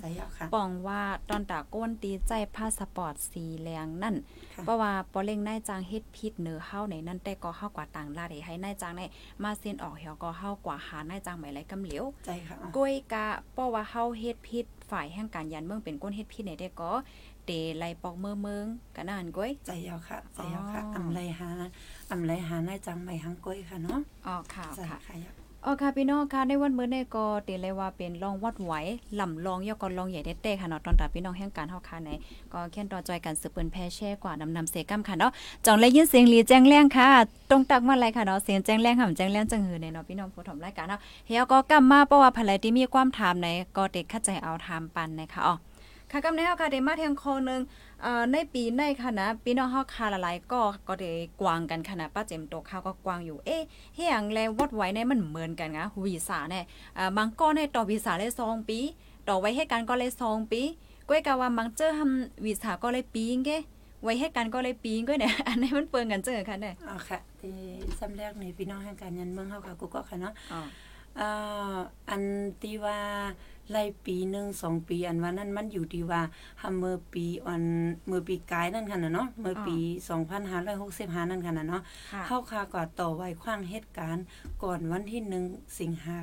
ใจใจยาวค่ะปองว่าตอนตาก้นตีใจพาสปอร์ตสีแรงนั่นค่ะเพราะว่าปอเล่งนายจางเฮ็ดผิดเหนือเฮาในนั่นแต่ก็เฮากว่าต่างลาดให้นายจางในมาเซ็นออกเหี่ยวก็เฮากว่าหานายจางหมายไรกำเหลียวใจค่ะอ๋อก้อยกะเพราะว่าเฮาเฮ็ดผิดฝ่ายแห่งการยันเมืองเป็นก้นเฮ็ดผิดในได้ก็ เตไลปอกเมืองเมืองกะนั่นก้อยใจยาวค่ะใจยาวค่ะอ๋อออำไรหาอำไรหานายจังใหม่หังก้อยค่ะเนาะอ๋อค่ะใจค่ะค่ะยาวอ๋อค่ะพี่น้องค่ะในวันมื้อนี้ก็เตเลยว่าเป็นรองวัดไหวลำลองยอกก็ลองใหญ่เต้ๆค่ะเนาะตอนตาพี่น้องแห่งการเฮาค่ะในก็เขียนต่อจอยกันสืบเปิ้นแพ่แช่กว่านำนำเสกัมค่ะเนาะจ่องเลยยินเสียงหลีแจ้งแรงค่ะตรงตักมาเลยค่ะเนาะเสียงแจ้งแรงห่ำแจ้งแรงจังหือในเนาะพี่น้องผู้ถมรายการเนาะเฮียก็กลับมาเพราะว่าภรรยที่มีความถามในก็เด็กเข้าใจเอาถามปันนะคะอ๋อ ค่ะกำในเฮาค่ะได้มาเทียงโคนึงเอ่อในปีในค่ะนะพี่น้องเฮาค่ะหลายๆก็ก็ได้กวางกันค่ะนะป้าเจมโตข้าวก็กวางอยู่เอ๊ะเฮียงแลวัดไว้เนี่ยมันเหมือนกันนะวีซ่าเนี่ยอ่าบางก้อนให้ต่อวีซ่าได้สองปี ต่อไว้ให้การก็เลยสองปีก้อยกะว่าบางเจอทำวีซ่าก็เลยปีงเก้ไว้ให้การก็เลยปีงก้อยเนี่ยอันนี้มันเปิงกันเจอค่ะเนี่ยอ๋อค่ะที่สำแรกในพี่น้องแห่งการยันเมืองเฮาค่ะกูก็ค่ะเนาะ อ๋อเอ่ออันที่ว่าไล่ปีหนึ่งสองปีอันว่านั้นมันอยู่ที่ว่าทำเมื่อปีอันเมื่อปีกายนั่นค่ะน่ะเนาะเมื่อปี2565นั่นค่ะน่ะเนาะค่ะเข้าคาก่อนต่อไว้ขว้างเหตุการณ์ก่อนวันที่หนึ่งสิงหา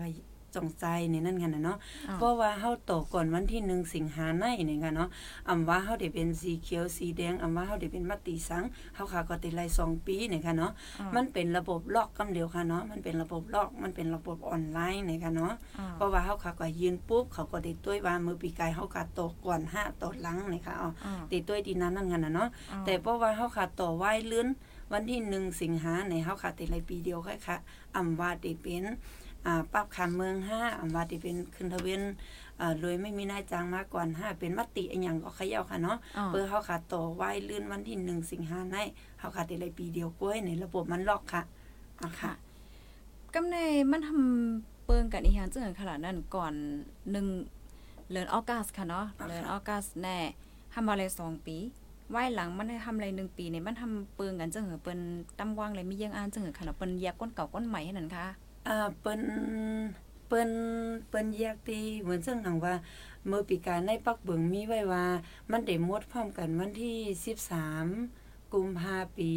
จงใจนี่นั่นกันนะเนาะอ๋อเพราะว่าเฮาต่อก่อนวันที่หนึ่งสิงหาในนี่กันเนาะอำว่าเฮาได้เป็นสีเขียวสีแดงอำว่าเฮาได้เป็นมติสังเฮาคาก็ติไล่สองปีนี่ค่ะเนาะอ๋อมันเป็นระบบล็อกกำเดียวค่ะเนาะมันเป็นระบบล็อกมันเป็นระบบออนไลน์นี่ค่ะเนาะอ๋อเพราะว่าเฮาคาก็ยืนปุ๊บเขาก็ได้ต้วยว่ามือปีกายเฮาคาตกก่อนห้าตกหลังนี่ค่ะอ๋ออ๋อติดต้วยดีนั้นนั่นกันนะเนาะอ๋อแต่เพราะว่าเฮาขาดต่อไหว้เลื่อนวันที่หนึ่งสิงหาในเฮาขาดติไรปีเดียวค่ะค่ะอำว่าติเป็นอ่า ปรับคำเมืองห้าอำว่าติเป็นขึ้นทะเวียนอ่าโดยไม่มีนายจ้างมากกว่าห้าเป็นมติอีหยังก็เขย่าค่ะเนาะอ๋อเพื่อเฮาขาดต่อไหว้เลื่อนวันที่หนึ่งสิงหาในเฮาขาดติไรปีเดียวกล้วยในระบบมันล็อกค่ะอะค่ะกำในมันทำเปิงกันอีหยังจังขนาดนั้นก่อนหนึ่งเดือนออกัสค่ะเนาะอ่าค่ะเดือนออกัสแน่ทำอะไรสองปีไว้หลังมันได้ทำอะไรหนึ่งปีเนี่ยมันทำเปิงกันจังเหอเปิ้นตำว่างเลยมีเยี่ยงอ่านจังเหอค่ะเนาะเปิ้นแยกก้นเก่าก้นใหม่ให้นั่นค่ะ อ่าเปิ้นเปิ้นเปิ้นแยกตีเหมือนซึ่งหนังว่าเมื่อปีการในปักเบิงมีไว้ว่า มันได้หมดพร้อมกันวันที่ 13 กุมภาปี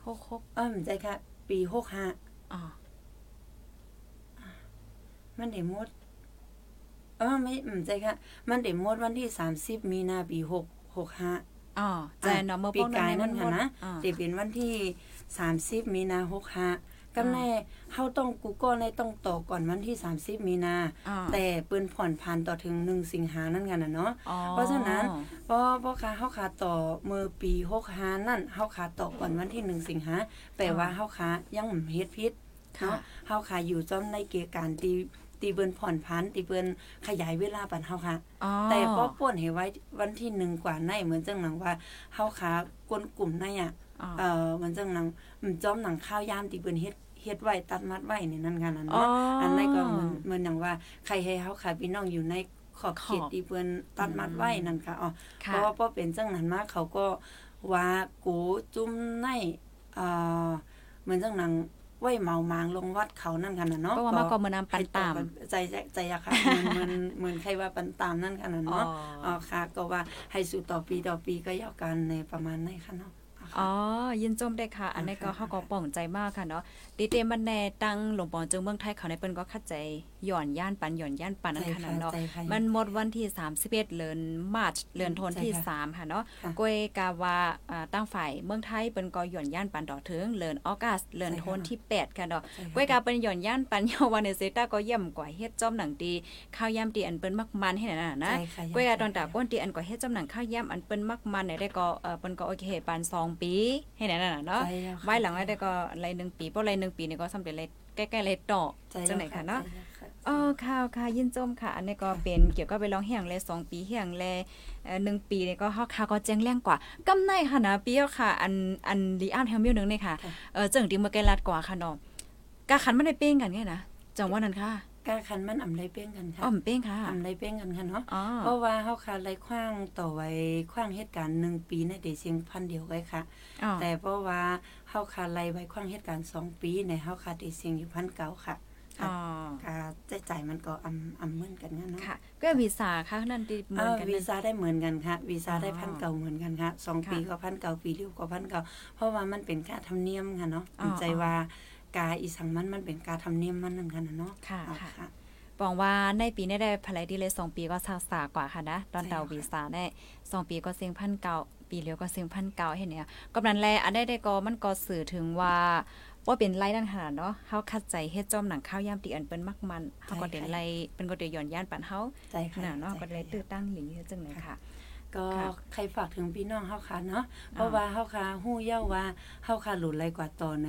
โคกโคกเอ้อมใจค่ะ ปี65อ๋อมันได้หมดเออไม่อืมใจค่ะ มันได้หมดวันที่ 30 มีนาปี6 65อ๋อใจเนาะเมื่อปีพวกกายนั้นั่นนมัค่ะนะอ๋อจะเป็นวันที่ 30 มีนา65กำแน่เฮาต้องกูก็ในต้องต่อก่อนวันที่ 30 มีนาอ๋อแต่เปิ้นผ่อนพันต่อถึง 1 สิงหานั่นกันน่ะเนาะอ๋อเพราะฉะนั้นเพราะเพราะค่ะเฮาขาต่อมือปี65นั่นเฮาขาต่อก่อนวันที่ 1 สิงหาแปลว่าเฮาขายังบ่เฮ็ดผิดค่ะเนาะเฮาขาอยู่จ้อมในเกียร์การตีตีเบิ่นผ่อนพันตีเบิ่นขยายเวลาปันเฮาค่ะอ๋อแต่พอป่วนให้ไว้วันที่หนึ่งกว่าในเหมือนจังหนังว่าเฮาขากวนกลุ่มในอะอ๋อเอ่อเหมือนจังหนังอืมจ้อมหนังข้าวยามตีเบิ่นเฮ็ด เฮ็ดไว้ตัดมัดไว้นี่นั่นกันน่ะอ๋อเนาะอัอันนั้นก็เหมือนเหมือนอย่างว่าใครให้เฮาขายพี่น้องอยู่ในขอบเขตขอบที่เพิ่นตัดมัดไว้นั่นค่ะอ๋อค่ะเพราะว่าพอเป็นจังนั้นมาเขาก็ว่ากูจุ่มในเอ่อเหมือนจังหนังไว้เมามางลงวัดเขานั่นกันน่ะเนาะเพราะว่ามาก็มือนำปันตามใจใจใจอะค่ะเหมือนเหมือนเหมือนใครว่าปันตามนั่นค่ะน่ะอ๋อเนาะอ๋อค่ะ ก็ว่าให้สู่ต่อปีต่อปีก็ยาวกันในประมาณนั้นค่ะเนาะ อ๋อค่ะอ๋อยินจมได้ค่ะ อันนี้ก็ค่ะเฮาก็ป่องใจมากค่ะเนาะตีเตมันแน่ตั้งหลวงปองจึงเมืองไทยเขาในเปิ้นก็เข้าใจหย่อนย่านปันหย่อนย่านปันนั่นค่ะเนาะใจค่ะมันหมดวันที่31เดือนมาร์ชเดือนธันวาคมที่ใช่ค่ะ3ค่ะเนาะค่ะกวยกาว่าอ่าตั้งฝ่ายเมืองไทยเปิ้นก็หย่อนย่านปันต่อถึงเดือนออกัสเดือนใช่ค่ะธันวาคมที่8ค่ะเนาะใช่ค่ะกวยกาเปิ้นหย่อนย่านปันยาววันเนเซต้าก็ย่ำกว่าเฮ็ดจ้อมหนังตีข้าวย่ำตีอันเปิ้นมักมันให้นั่นน่ะนะใช่ค่ะกวยกาตอนตาก้นตีอันก็เฮ็ดจ้อมหนังข้าวย่ำอันเปิ้นมักมันเนี่ยได้ก็เอ่อเปิ้นก็โอเคปานสองปีให้นั่นน่ะเนาะใช่แล้วค่ะไว้หลังไว้ได้ก็ไรหนึ่งปีเพราะไรหนึ่งปีนี่ก็สำเร็จเลยใกล้ๆเลยต่อใจจังไหนคะเนาะใจแล้วค่ะอ๋อค่ะค่ะยินจมค่ะ อันนี้ก็เป็นเกี่ยวกับไปลองเฮียงเลยสองปีเฮียงเลยเอ่อหนึ่งปีนี่ก็เฮาค่ะก็แจ้งแรงกว่ากำในค่ะนะปีเอาค่ะ อันอันดีอาร์แฮมมิลนึงนี่ค่ะค่ะเออเจิงติมาไกลลัดกว่าค่ะเนาะกะขันมันได้เป้งกันไงนะจังว่านั้นค่ะ กาคันมันอำไรเป้งกันค่ะอ้อมเป้งค่ะอำไรเป้งกันค่ะเนาะอ๋อเพราะว่าเฮาค่ะไรขว้างต่อไว้ขว้างเหตุการณ์หนึ่งปีในเดเชียงพันเดียวไว้ค่ะอ๋อแต่เพราะว่าเฮาค่ะไรไว้ขว้างเหตุการณ์สองปีในเฮาค่ะเดเชียงอยู่พันเก่าค่ะอ๋อค่าใช้จ่ายมันก็อำอำเหมือนกันงั้นเนาะค่ะ ก็วีซ่าค่ะนั่นที่เหมืเออนอกันวีนั่นซ่าได้เหมือนกันค่ะวีซ่าได้อ๋อพันเก่าเหมือนกันค่ะสองค่ะปีก็พันเก่าปีเดียวก็พันเก่าเพราะว่ามันเป็นค่าธรรมเนียมค่ะเนาะอ๋อใจว่า กาอีสังมันมันเป็นการธรรมเนียมมันนั่นกันนะเนาะค่ะเอาค่ะค่ะบอกว่าในปีนี้ได้ภายดีเลยสองปีก็ซาซากว่าค่ะนะตอนใช่เดาค่ะวีซ่าได้สองปีก็เซ็งพันเก่าปีเดียวก็เซ็งพันเก่าเห็นเนี่ยก็นั้นแลอันได้ได้ก็มันก็สื่อถึงว่าว่าเป็นไรนั่นขนาดเนาะเฮาคัดใจเฮ็ดจอมหนังข้าวยามตีอันเปิ้นมักมันเฮาก็ได้ไล่เป็นก็ได้ย้อนย่านปันเฮาใจค่ะน่ะเนาะใจก็ได้ค่ะตื้อตั้งหลิงเฮ็ดจังได๋ค่ะ ก็ค่ะใครฝากถึงพี่น้องเฮาค่ะเนาะเพราะว่าเฮาค่ะฮู้เย้าว่าเฮาค่ะหลุดไรกว่าต่อใน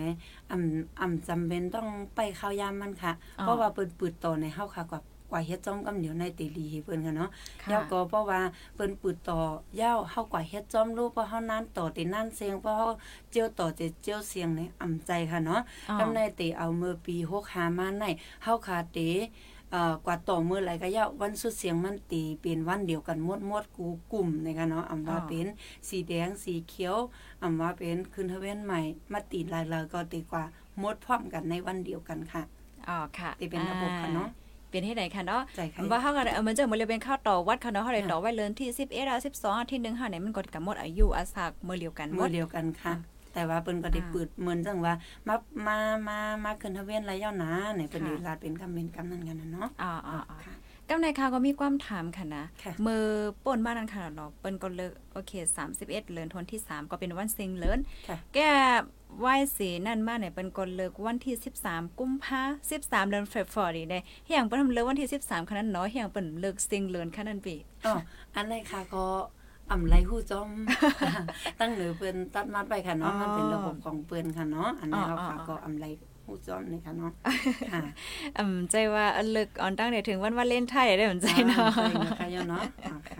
อ่ำอ่ำจำเป็นต้องไปเข้ายามมันค่ะอ๋อเพราะว่าเปิ้นปืดต่อในเฮาค่ะกว่ากว่าเฮ็ดจ้อมกำเหนียวในตีลีให้เปิ้นค่ะเนาะค่ะเย้าก็เพราะว่าเปิ้นปืดต่อเย้าเฮากว่าเฮ็ดจ้อมลูกเพราะเฮานานต่อตินานเสียงเพราะเฮาเจียวต่อเจเจียวเสียงในอ่ำใจค่ะเนาะอ๋อกำในเตเอาเมื่อปี65มาในเฮาค่ะเตเอ่อ กว่าต่อมื้อไหลก็ยะวันสุดเสียงมันตีเป็นวันเดียวกันหมดหมดกูกลุ่มในกันเนาะอำว่าอ๋อเป็นสีแดงสีเขียวอำว่าเป็นคืนทะเวนใหม่ มาตีหลายๆก็ตีกว่าหมดพร้อมกันในวันเดียวกันค่ะอ๋อค่ะตีเป็นระบบค่ะเนาะเป็นให้ไหนค่ะเนาะใจค่ะว่าเฮาก็ได้เออมันจะเหมือนเลยเป็นข้าวต่อวัดค่ะเนาะเฮาได้ค่ะต่อไว้เลินที่11อะ12อาทิตย์หนึงค่ะไหนมันก็กำหนดอายุอาสากมื้อเดียวกันหมมื้ดอเดียวกันค่ะ แต่ว่าเปิ้นก็ได้อ่าเปิดเหมือนจังว่ามามามามาคืนทะเวนระยะหนาในเปิ้นค่ะได้ลาดเป็นกำเป็นกำนั้นกันนะเนาะอ๋ออ๋ออ๋อค่ะกำในข่าวก็มีความถามค่ะนะค่ะมือป่นบ้านนั้นค่ะเนาะเปิ้นก็เลิกโอเค 31เดือนธันวาคมที่ 3 ก็เป็นวันเซิงเลินค่ะแกไหว้สีนั่นมาเนี่ยเปิ้นก็เลิกวันที่ 13 กุมภา13 เดือนเฟบรุรีได้เฮียงเปิ้นเลิกวันที่ 13คันนั้นเนาะเฮียงเปิ้นเลิกเซิงเลินคันนั้นปีอ๋ออันไรค่ะก็ อ่ำไรหู้จอม ตั้งเหนือเปิ้นตัดมัดไปค่ะเนาะมันเป็นระบบของเปิ้นค่ะเนาะอันนี้เราค่ะก็อ่ำไร หู้จอมนี่ค่ะเนาะค่ะอืมใจว่าเออเลิกออนตั้งได้ถึงวันวาเลนไทน์ได้เหมือนใจเนาะใช่นะคะยเนาะอ่าค่ะ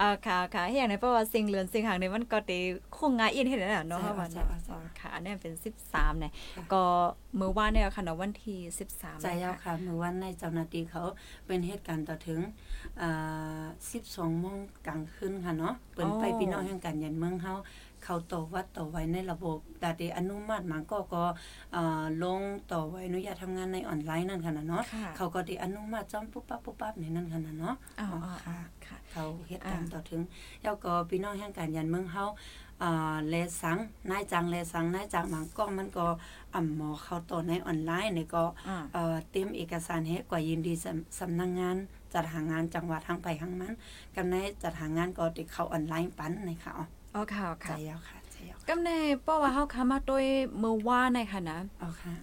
อ่าค่ะค่ะเฮียงในเพราะว่าเซิงเลินเซิงหางในมันก็ได้คงงาอินเฮ็ดได้แล้วเนาะใช่ว่าใช่เนาะใช่ค่ะอันนี้เป็น 13เนี่ยค่ะก็มื้อวานเนี่ยค่ะเนาะวันที่ 13ใจยาวค่ะเมื่อวันในเจ้าหน้าที่เขาเป็นเหตุการณ์ต่อถึงอ่า12โมงกลางคืนค่ะเนาะเปิ้นไปพี่น้องแห่งการยันเมืองเฮา เขาต่อวัดต่อไว้ในระบบดาเดอนุมัติมาก็ก็อ่าลงต่อไว้อนุญาตทำงานในออนไลน์นั่นค่ะนะเนาะค่ะเขาก็ได้อนุมัติจอมปุ๊บปั๊บปุ๊บปั๊บในนั่นค่ะนะเนาะอ๋ออ๋ออ๋อค่ะค่ะเขาเหตุการณ์อ่าต่อถึงแล้วก็พี่น้องแห่งการยันเมืองเฮาอ่าแลสังนายจังแลสังนายจังบางกล้องมันก็อ่ำหมอเข้าต่อในออนไลน์นี่ก็อ่าเอ่อเตรียมเอกสารให้กว่ายินดีสำสำนักงานจัดหางานจังหวัดทางไปทางมันกำในจัดหางานก็ติเข้าออนไลน์ปันในค่ะอ๋อ อ๋อค่ะใจค่ะยาวค่ะใจยาวกำในเพราะว่าเฮาคามาด้วยมื้อวานในค่ะนะเอาค่ะ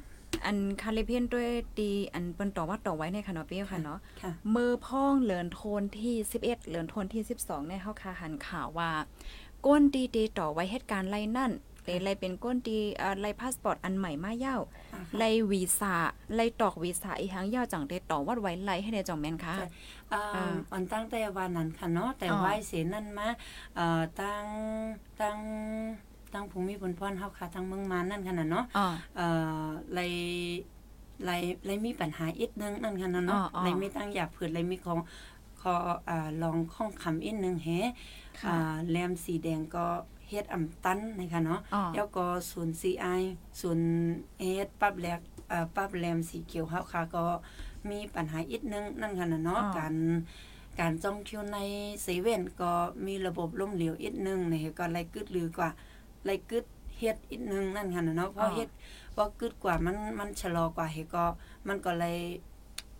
อันคาลิเพียนด้วยตีอันเปิ้นต่อว่าต่อไว้ในค่ะเนาะเปี้ยวค่ะเนาะค่ะมือพ่องเหลือนโทนที่ 11 เหลือนโทนที่ 12 ในเฮาคาหันข่าวว่าก้นตีตีต่อไว้เหตุการณ์ไรนั่น เตไลเป็นก้นตีเอ่อไลพาสปอร์ตอันใหม่มาเย้าอ่าไลค่ะวีซ่าไลตอกวีซ่าอีหังยาวจังเตต่อวัดไว้ไลให้ในจ่องแม่นค่ะใช่อ่าอ่าอันตั้งแต่วันนั้นค่ะเนาะแต่อ๋อไหว้เสียนั่นมาเอ่อตั้งตั้งตั้งภูมิพลพรเฮาค่ะตั้งเมืองมานนั่นค่ะน่ะเนาะอ๋อเอ่อเลยเลยเลยมีปัญหาอีกนึงนั่นค่ะเนาะอ๋ออ๋อเลยมีตั้งอยากเผือเลยมีของขออ่าลองข้องคำอีกนึงแฮค่ะอ่าแรมสีแดงก็ เฮ็ดอำตันนะคะเนาะอ๋อแล้วก็ศูนย์ CI ศูนย์เฮ็ดปรับแลกเอ่อปรับแรมสีเขียวเฮาค่ะก็มีปัญหาอีกนึงนั่นค่ะน่ะเนาะอ๋อการการจ้องเที่ยวในเซเว่นก็มีระบบล้มเหลวอีกนึงนี่ก็ไล่กึดลือกว่าไล่กึดเฮ็ดอีกนึงนั่นค่ะน่ะเนาะเพราะเฮ็ดพอกึดกว่ามันมันชะลอกว่าเฮก็มันก็เลย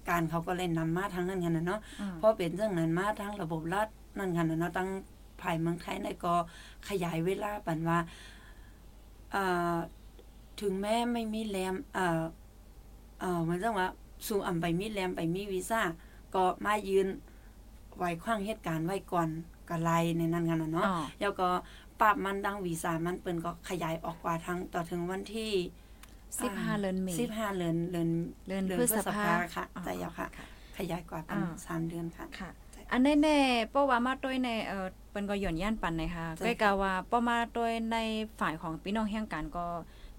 การเขาก็เลยนำมาทางนั้นกันนะเนาะอืมเพราะเป็นเรื่องนั้นมาทางระบบรัฐนั่นกันนะเนาะตั้ง ภายเมืองไทยในก็ขยายเวลาปันว่าเอ่อถึงแม้ไม่มีแรมเอ่อเอ่อเหมือนจังว่าสู่อำไปมีแรมไปมีวีซ่าก็มายืนไว้ขว้างเหตุการณ์ไว้ก่อนก็ไล่ในนั้นกันนะเนาะอ๋อแล้วก็ปรับมันดังวีซ่ามันเปิ้นก็ขยายออกกว่าทางต่อถึงวันที่15เดือนเมษสิบห้าเดือนเดือนเดือนเดือนพฤพฤษษภาภาค่ะอ๋อใจยาวค่ะ ขยายกว่าเป็นอ่าสามเดือนค่ะค่ะ อันแน่ๆเพราะว่ามาด้วยในเอ่อเปิ้นก็หย่อนย่านปันนะคะใช่ก็กะว่าป้อมาด้วยในฝ่ายของพี่น้องแห่งกันก็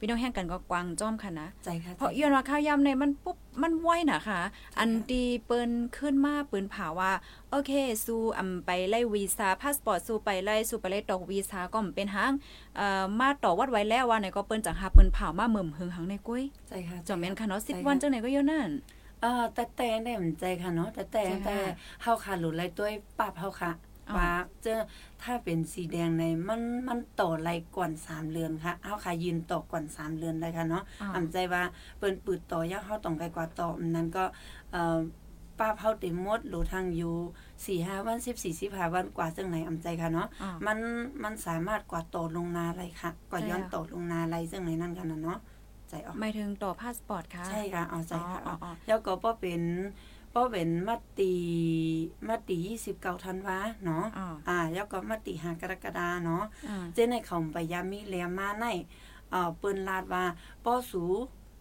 พี่น้องแห่งกันก็กวางจ้อมค่ะนะใจค่ะเพราะย้อนว่าข้าวยำในมันปุ๊บมันไวนะคะอันตีเปิ้นขึ้นมาปืนผาว่า โอเค สู้อำไปไล่วีซ่าพาสปอร์ตสู้ไปไล่สู้ไปไล่ตอกวีซ่าก็มันเป็นหางเอ่อมาต่อวัดไว้แล้วว่าไหนก็เปิ้นจังหาเปิ้นผามาเมิ่มหึงหังในกุ้ยใจค่ะจอมแม่นค่ะเนาะใช่10วันจังไหนก็อยู่นั่นเอ่อแต่แต่ได้เหมือนใจค่ะเนาะแต่แต่ใช่ค่ะแต่เฮาค่ะหลุดไรตัวปรับเฮาค่ะอ๋อว่าเจอถ้าเป็นสีแดงในมันมันต่อไรก่อนสามเรือนค่ะเฮาค่ะยืนต่อก่อนสามเรือนเลยค่ะเนาะอ๋ออำใจว่าเปิ้นปืดต่อยาวเฮาต้องไกลกว่าต่ออันนั้นก็เอ่อป้าเฮาเต็มหมดหรือทางอยู่4-5วัน14 15วันกว่าจังไหนอำใจค่ะเนาะอ๋อมันมันสามารถกว่าต่อลงนาไรค่ะกว่าย้อนใช่ค่ะต่อลงนาไรจังไหนนั่นกันน่ะเนาะ ใจออกหมายถึงต่อพาสปอร์ตค่ะใช่ค่ะเอาใจค่ะอ๋อเอาอ๋อแล้วก็ป้อเป็นป้อเป็นมติมติ29ธันวาเนาะอ๋ออ่า แล้วก็มติ5กรกฎาเนาะอ่าเจ้ในเขาไปยามีแลมาในเอ่อเปิ้นลาดว่าป้อสู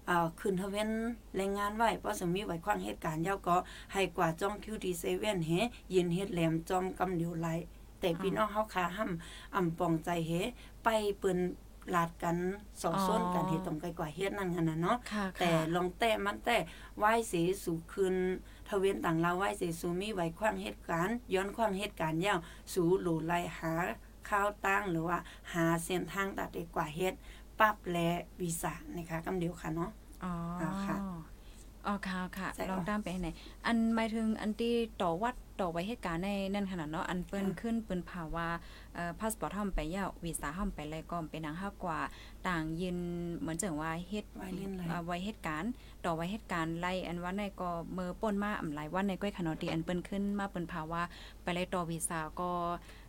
เอ่อขึ้นทะเวนแรงงานไว้ป้อสมีไว้ควางเหตุการณ์ยาวก็ให้กว่าจ้องคิวดีเซเว่นเฮยินเฮ็ดแหลมจอมกำเดียวไหลแต่พี่น้องเฮาขาห้ำอำปองใจเฮไปเปิ้น ลาดกันสอส้นกันเฮ็ดตรงไกลกว่าเฮ็ดนั่นกันน่ะเนาะค่ะแต่ค่ะลองแต่มันแต่ไหว้เสสูคืนทเวนต่างลาวไหว้เสสูมีไหวความเหตุการณ์ย้อนความเหตุการณ์ยาวสูหลูไลหาข้าวตั้งหรือว่าหาเส้นทางตัดดีกว่าเฮ็ดปรับและวีซ่านะคะกำเดียวค่ะเนาะอ๋ออ่าค่ะ อ๋อค่ะค่ะใช่ลองค่ะ ตามไปให้ไหน อันหมายถึงอันที่ต่อวัดต่อไว้เหตุการณ์ในนั่นขนาดเนาะอันเปิ้นค่ะ ขึ้นเปิ้นภาวะเอ่อพาสปอร์ตเฮาไปยาววีซ่าเฮาไปอะไรก็เป็นหนังเฮากว่าต่างยืนเหมือนจังว่าเฮ็ดไว้เล่นไร อ่าไว้เหตุการณ์ต่อไว้เหตุการณ์ไล่อันว่าในก็เมื่อป่นมาอำหลายวันในก้อยขนอดีอันเปิ้นขึ้นมาเปิ้นภาวะไปไล่ต่อวีซ่าก็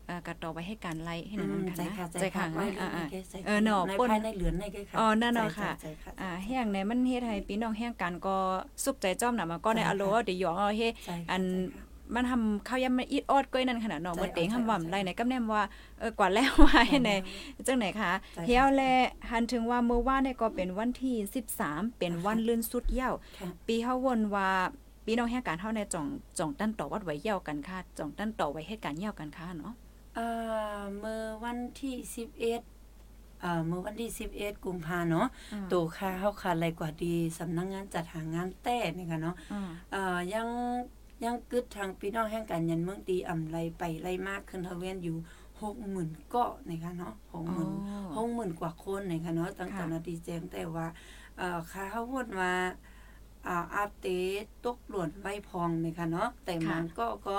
เอ่อก็ต่อไว้เหตุการณ์ไล่ให้นั่นนั่นใจค่ะค่ะนะใจค่ะนะไว้อ่าในอ่าแกใจเออเนาะในปนภายในเหลือนในแกค่ะอ๋อนั่นเนาะใจค่ะใจค่ะอ่าแห้งในมันเฮ็ดให้พี่น้องแห้งกันก็สุขใจจ้อมน่ะมาก็ในใช่ค่ะอโลเดี๋ยวหยองเอาเฮ็ดใจค่ะอันใจค่ะมันทำข้าวยำมันอีดออดก้อยนั่นขนาดเนาะใจเมื่อเต็งเอาใจทำว่าเอาใจไรไหนกำแนมว่าเออกว่าแล้วว่าให้ไหนจังไหนคะใจค่ะเฮียวแลหันถึงว่าเมื่อวานเนี่ยก็เป็นวันที่ 13 เป็นวันลื่นสุดเหย้าค่ะปีเฮาวนว่าปีน้องแห่งการเฮาในจ่องจ่องตั้นต่อวัดไว้เหย้ากันค่ะจ่องตั้นต่อไว้เหตุการณ์เหย้ากันค่ะเนาะเอ่อเมื่อวันที่สิบเอ็ดเอ่อเมื่อวันที่สิบเอ็ดกุมภาเนาะอืมตัวค่าเฮาขาดไรกว่าดีสำนักงานจัดหางานแต่นี่ค่ะเนาะอ่าเอ่อยังยังกึดทางพี่น้องแห่งการยันเมืองตีอ่ำไรไปไรมากขึ้นทะเวียนอยู่หกหมื่นเกาะนี่ค่ะเนาะหกหมื่นหกหมื่นกว่าคนนี่ค่ะเนาะตั้งแต่นาทีแจ้งแต่ว่าเอ่อค่าเฮาพูดว่าอ่าอาเตตกหล่นไว้พองนี่ค่ะเนาะแต่มันก็ก็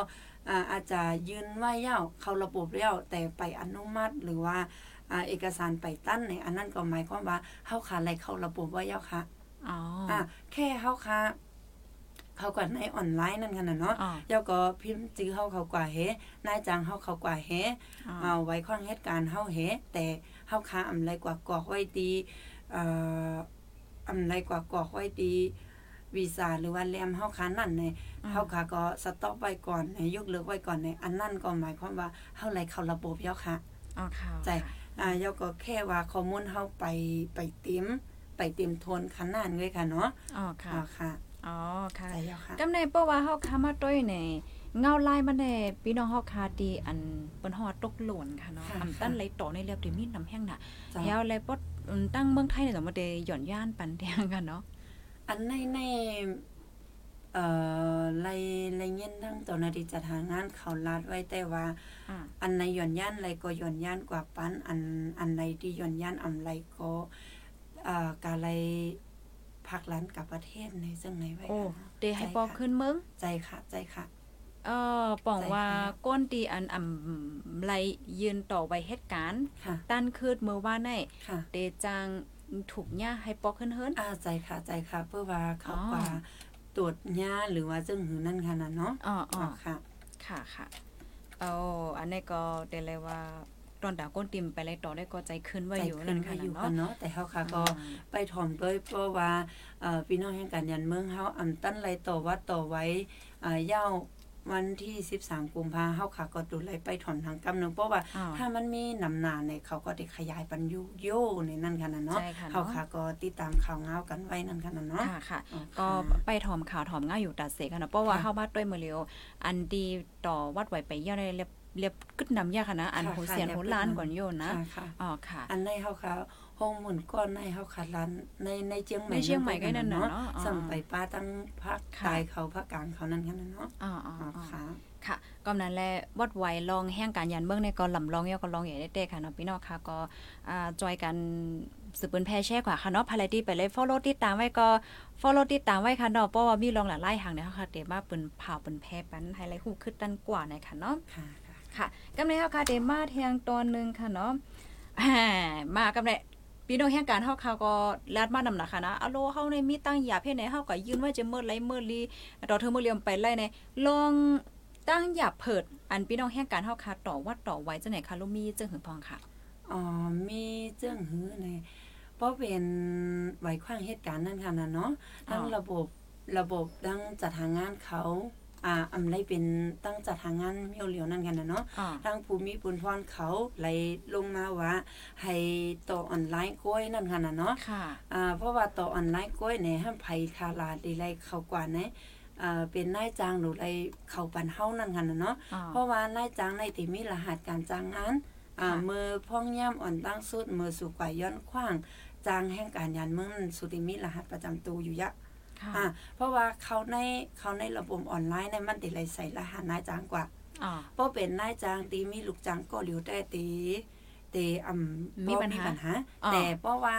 อ่าอาจจะยืนไหว้เย้าเข้าระบบแล้วแต่ไปอนุมัติหรือว่าอ่าเอกสารไปตั้นในอันนั้นก็หมายความว่าเฮาขาอะไรเข้าระบบไหว้เย้าค่ะอ๋ออ่าแค่เฮาค่ะเขาก่อนในออนไลน์นั่นกันน่ะเนาะอ๋อเย้าก็พิมพ์จื้อเฮาเขากว่าเฮนายจ้างเฮาเขากว่าเฮอ๋อเอาไว้ข้องเหตุการณ์เฮาเฮแต่เฮาค้าอำไรกว่ากอกไว้ตีเอ่ออำไรกว่ากอกไว้ตี วีซ่าหรือว่าแรมเฮาค้านั่นในเฮาค่ะก็สต็อปไว้ก่อนให้ยกเลิกไว้ก่อนในอันนั่นก็หมายความว่าเฮาไหลเข้าระบบแล้วค่ะอ๋อค่ะใจอ่าเยาก็แค่ว่าข้อมูลเฮาไปไปเต็มไปเต็มทวนขนาดเลยค่ะเนาะอ๋อค่ะอ่าค่ะอ๋อค่ะใจเยาค่ะกำในเพราะว่าเฮาค้ามาต้อยในเงาลายมันแน่พี่น้องเฮาคาดีอันเปิ้นฮอดตกหล่นค่ะเนาะค่ะอำตั้นไหลต่อในเรียบดิมีน้ำแห้งน่ะจ้ะแฮวเลยปดอืมตั้งเมืองไทยเนี่ยจะมาได้หย่อนย่านปันเตียงกันเนาะ อันในในเอ่อไล่ไล่เงินทั้งเจ้าหน้าที่จัดหางานเขาลาดไว้แต่ว่าอ่า อันในหย่อนย่านไรก็หย่อนย่านกว่าปันอันอันในที่หย่อนย่านอำไรก็อ่ากาไรพักร้านกับประเทศในซึ่งไหนไว้โอ้ค่ะเดให้ปอขึ้นเมืองใจค่ะ ใจค่ะเออป่องใจว่าค่ะก้นตีอันอำไหลยืนต่อไว้เหตุการณ์ค่ะตั้นคืดเมื่อว่าในค่ะเดจาง ถูกย่าให้ปอขึ้นเฮิรนอ่าใจค่ะใจค่ะเพื่อว่าเขาอ๋อกว่าตรวจยาหรือว่าจึงหือนั่นค่ะนะเนาะอ๋ออ๋อค่ะ ค่ะค่ะเอาอันนี้ก็เดเลยว่าตอนดาวก้นติมไปเลยต่อได้ก็ใจขึ้นไว้ใจอยู่ขึ้นั่นนก็ค่ะอยู่เนาะกันเนาะแต่เขาค่ะก็อ่าไปถ่อมด้วยเพราะว่าเอ่อพี่น้องแห่งการยันเมืองเฮาอำตั้นไรต่อวัดต่อไว้อ่าเย้า วันที่13กุมภาเฮาค่ะก็ดูไลไปถ่อมทางกำเนึงเพราะว่าอ้าวถ้ามันมีนำหนาเนี่ยเขาก็ได้ขยายปันยุโยในนั่นค่ะนะเนาะใช่ค่ะเนาะเฮาค่ะก็ติดตามข่าวเงาวกันไว้นั่นค่ะนะเนาะค่ะค่ะอ๋อก็ค่ะไปถอมข่าวถอมง่ายอยู่ตัดเสกันนะเพราะว่าค่ะเข้ามาด้วยมือเร็วอันดีต่อวัดไหวไปเย่าในเรียบเรียบกึดนำยากค่ะนะอันค่ะหูค่ะเสียนเรียบหูกึดล้านนำก่อนโยนนะค่ะค่ะอ๋อค่ะ อันในเฮาค่ะ ห้องหมุนก้อนในเฮาค่ะร้านในในเชียงใหม่ในเชียงใหม่ก็นั่นน่ะเนาะอ๋อสั่งไปป้าตั้งภาคค่ะใต้เขาภาคกลางเขานั่นกันนะเนาะอ๋ออ๋ออ๋ออ๋อค่ะค่ะก็นั้นแหละวัดไหวลองแห้งการยันเบื้องในก็ลำลองเยาก็ลองใหญ่ได้เต้ค่ะเนาะพี่น้องค่ะก็อ่าจอยกันสืบเปิ้นแพร่แช่กว่าค่ะเนาะภายที่ไปเลย follow ติดตามไว้ก็ follow ติดตามไว้ค่ะเนาะเพราะว่ามีลองหลายไล่หางเนี่ยค่ะเดมาเปิ้นเผาเปิ้นแพร่ปันไฮไลท์ฮู้ขึ้นดันกว่าในค่ะเนาะค่ะค่ะค่ะกำในเฮาค่ะเดมาเทียงตอนหนึงค่ะเนาะอ่ามากำใน พี่น้องแห่งการเฮาค่ะก็ลาดมานำหนักค่ะนะอะโลเฮาในมีตั้งหยาเพศไหนเฮาก็ยืนว่าจะเมื่อไรเมื่อลีต่อเธอเมื่อเลียมไปไล่ในลองตั้งหยาเผิด อันพี่น้องแห่งการเฮาค่ะต่อวัดต่อไว้จังไหนคะลูกมีจังหึงพองค่ะอ๋อมีเจิ้งหือในเพราะเป็นไหวขว้างเหตุการณ์นั่นค่ะนะเนาะทั้งอ๋อระบบระบบตั้งจัดหางานเขา อ่าอำไรเป็นตั้งจัดหางานเมียวเหลียวนั่นกันนะเนาะอ๋อทางภูมิปุนพรเขาไหลลงมาว่า ให้ต่อออนไลน์กล้วยนั่นค่ะนะเนาะค่ะอ่าเพราะว่าต่อออนไลน์กล้วยเนี่ยห้ามไผคาลาดีไรเข้ากว่านะอ่าเป็นนายจ้างหรือไรเข้าปันเฮานั่นค่ะนะเนาะอ๋อเพราะว่านายจ้างในที่มีรหัสการจ้างงานอ่าค่ะมือพ่องย่ำอ่อนตั้งสุดมือสู่กว่าย้อนขว้างจ้างแห่งการยันเมืองนั้นสุดที่มีรหัสประจำตัวอยู่ยะ ค่ะอ่าเพราะว่าเขาในเขาในระบบออนไลน์ในยมันติไรใส่รหัสนายจ้างกว่าอ๋อเพราะเป็นนายจ้างตีมีลูกจ้างก็เหลียวได้ตีตีอ่ำมีบ่ปัญหาปัญหาอ่าแต่เพราะว่า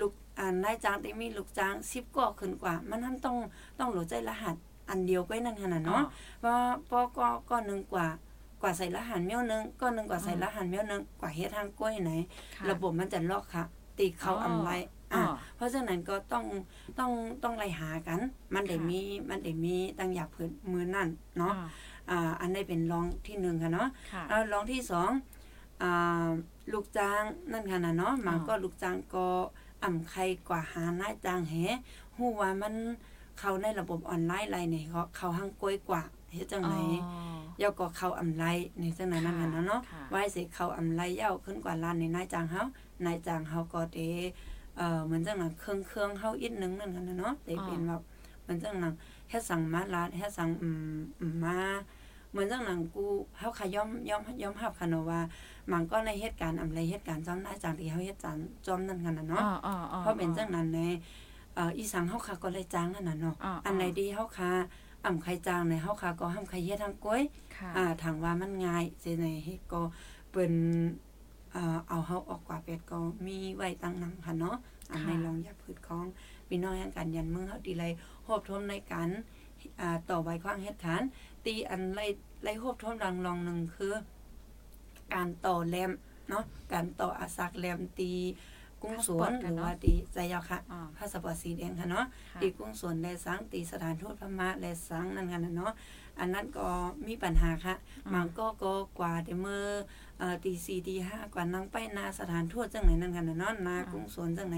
ลูกอ่านายจ้างตีมีลูกจ้าง10ก็ขึ้นกว่า มันท่านต้องต้องรู้ใจรหัสอันเดียวก็นั่นขนาดเนาะว่าปอก็ก็หนึ่งกว่ากว่าใส่รหัสเมี้ยวหนึงก็หนึ่งกว่าใส่รหัสเมี้ยวหนึงกว่าเฮ็ดทางกล้วยไหนค่ะระบบมันจะล็อกค่ะตีเขาอ๋ออำไร อ๋ออะเพราะฉะนั้นก็ต้องต้องต้องไล่หากัน มันได้ค่ะมีมันได้มีตั้งอยากเพิ่นมือนั่นเนาะอ๋ออ่าอันนี้เป็นรองที่หนึ่งค่ะเนาะค่ะแล้วรองที่สองอ่าลูกจ้างนั่นค่ะนะเนาะมันอ๋อก็ลูกจ้างก็อ่ำใครกว่าหานายจ้างแหฮู้ว่ามันเขาในระบบออนไลน์ไรเนี่ยเขาเขาหังกล้วยกว่าเฮ็ดจังไหนอ๋อเย่าก็เข้าอำไรในจังนั้นนั่นค่ะน่ะเนาะค่ะไว้สิเข้าอำไรเย่าขึ้นกว่าล้านในนายจ้างเฮานายจ้างเฮาก็เด เอ่อเหมือนจังนั้นเครื่องเครื่องเฮาอีกนึงนั่นกันนะเนาะแต่เป็นแบบเหมือนจังนั้นเฮ็ดสั่งมาลาดเฮ็ดสั่งอืมอืมมาเหมือนจังนั้นกูเฮาขย่อมย่อมย่อมรับค่ะเนาะว่ามันก็ในเหตุการณ์อำไรเหตุการณ์จำนายจ้างที่เฮาเฮ็ดจำจอมนั่นกันน่ะอ๋เนาะออ๋ออ๋อเพราะเป็นจังนั้นในเอ่ออีสังเฮาค่ะก็เลยจ้างนั่นน่ะเนาะอ๋ออ๋ออัอันไหนดีเฮาค่ะอ่ำใครจ้างในเฮาค่ะก็ห้ามใครเฮ็ดทางกล้วยค่ะอ่าทางว่ามันง่ายเจในเฮ็ดก็เปิ้นอ่า เอาเฮาออกกว่าเป็ดก็มีไว้ตั้งนำค่ะเนาะอันในรองยาพืชของพี่น้องแห่งการยันเมืองเฮาดีเลยรวบรวมในการอ่าต่อใบควางเฮ็ดขาน ตีอันไล่ไล่รวบรวมรางรองหนึงคือ การต่อแรมเนาะการต่ออาสักแรมตีกุ้งสวนหรือว่าตีใจยาวค่ะอ๋อพาสปอร์ตสีแดงค่ะเนาะค่ะตีกุ้งสวนแลสังตีสถานทูตพม่าแลสังนั่นกันนะเนาะ อันนั้นก็มีปัญหาค่ะอืมมันก็ก็กว่าเดเมื่อเอ่อตีสี่ตีห้ากว่านั่งไปนาสถานทูตจังไหนนั่นกันนะเนาะนากุ้งสวนจังไหน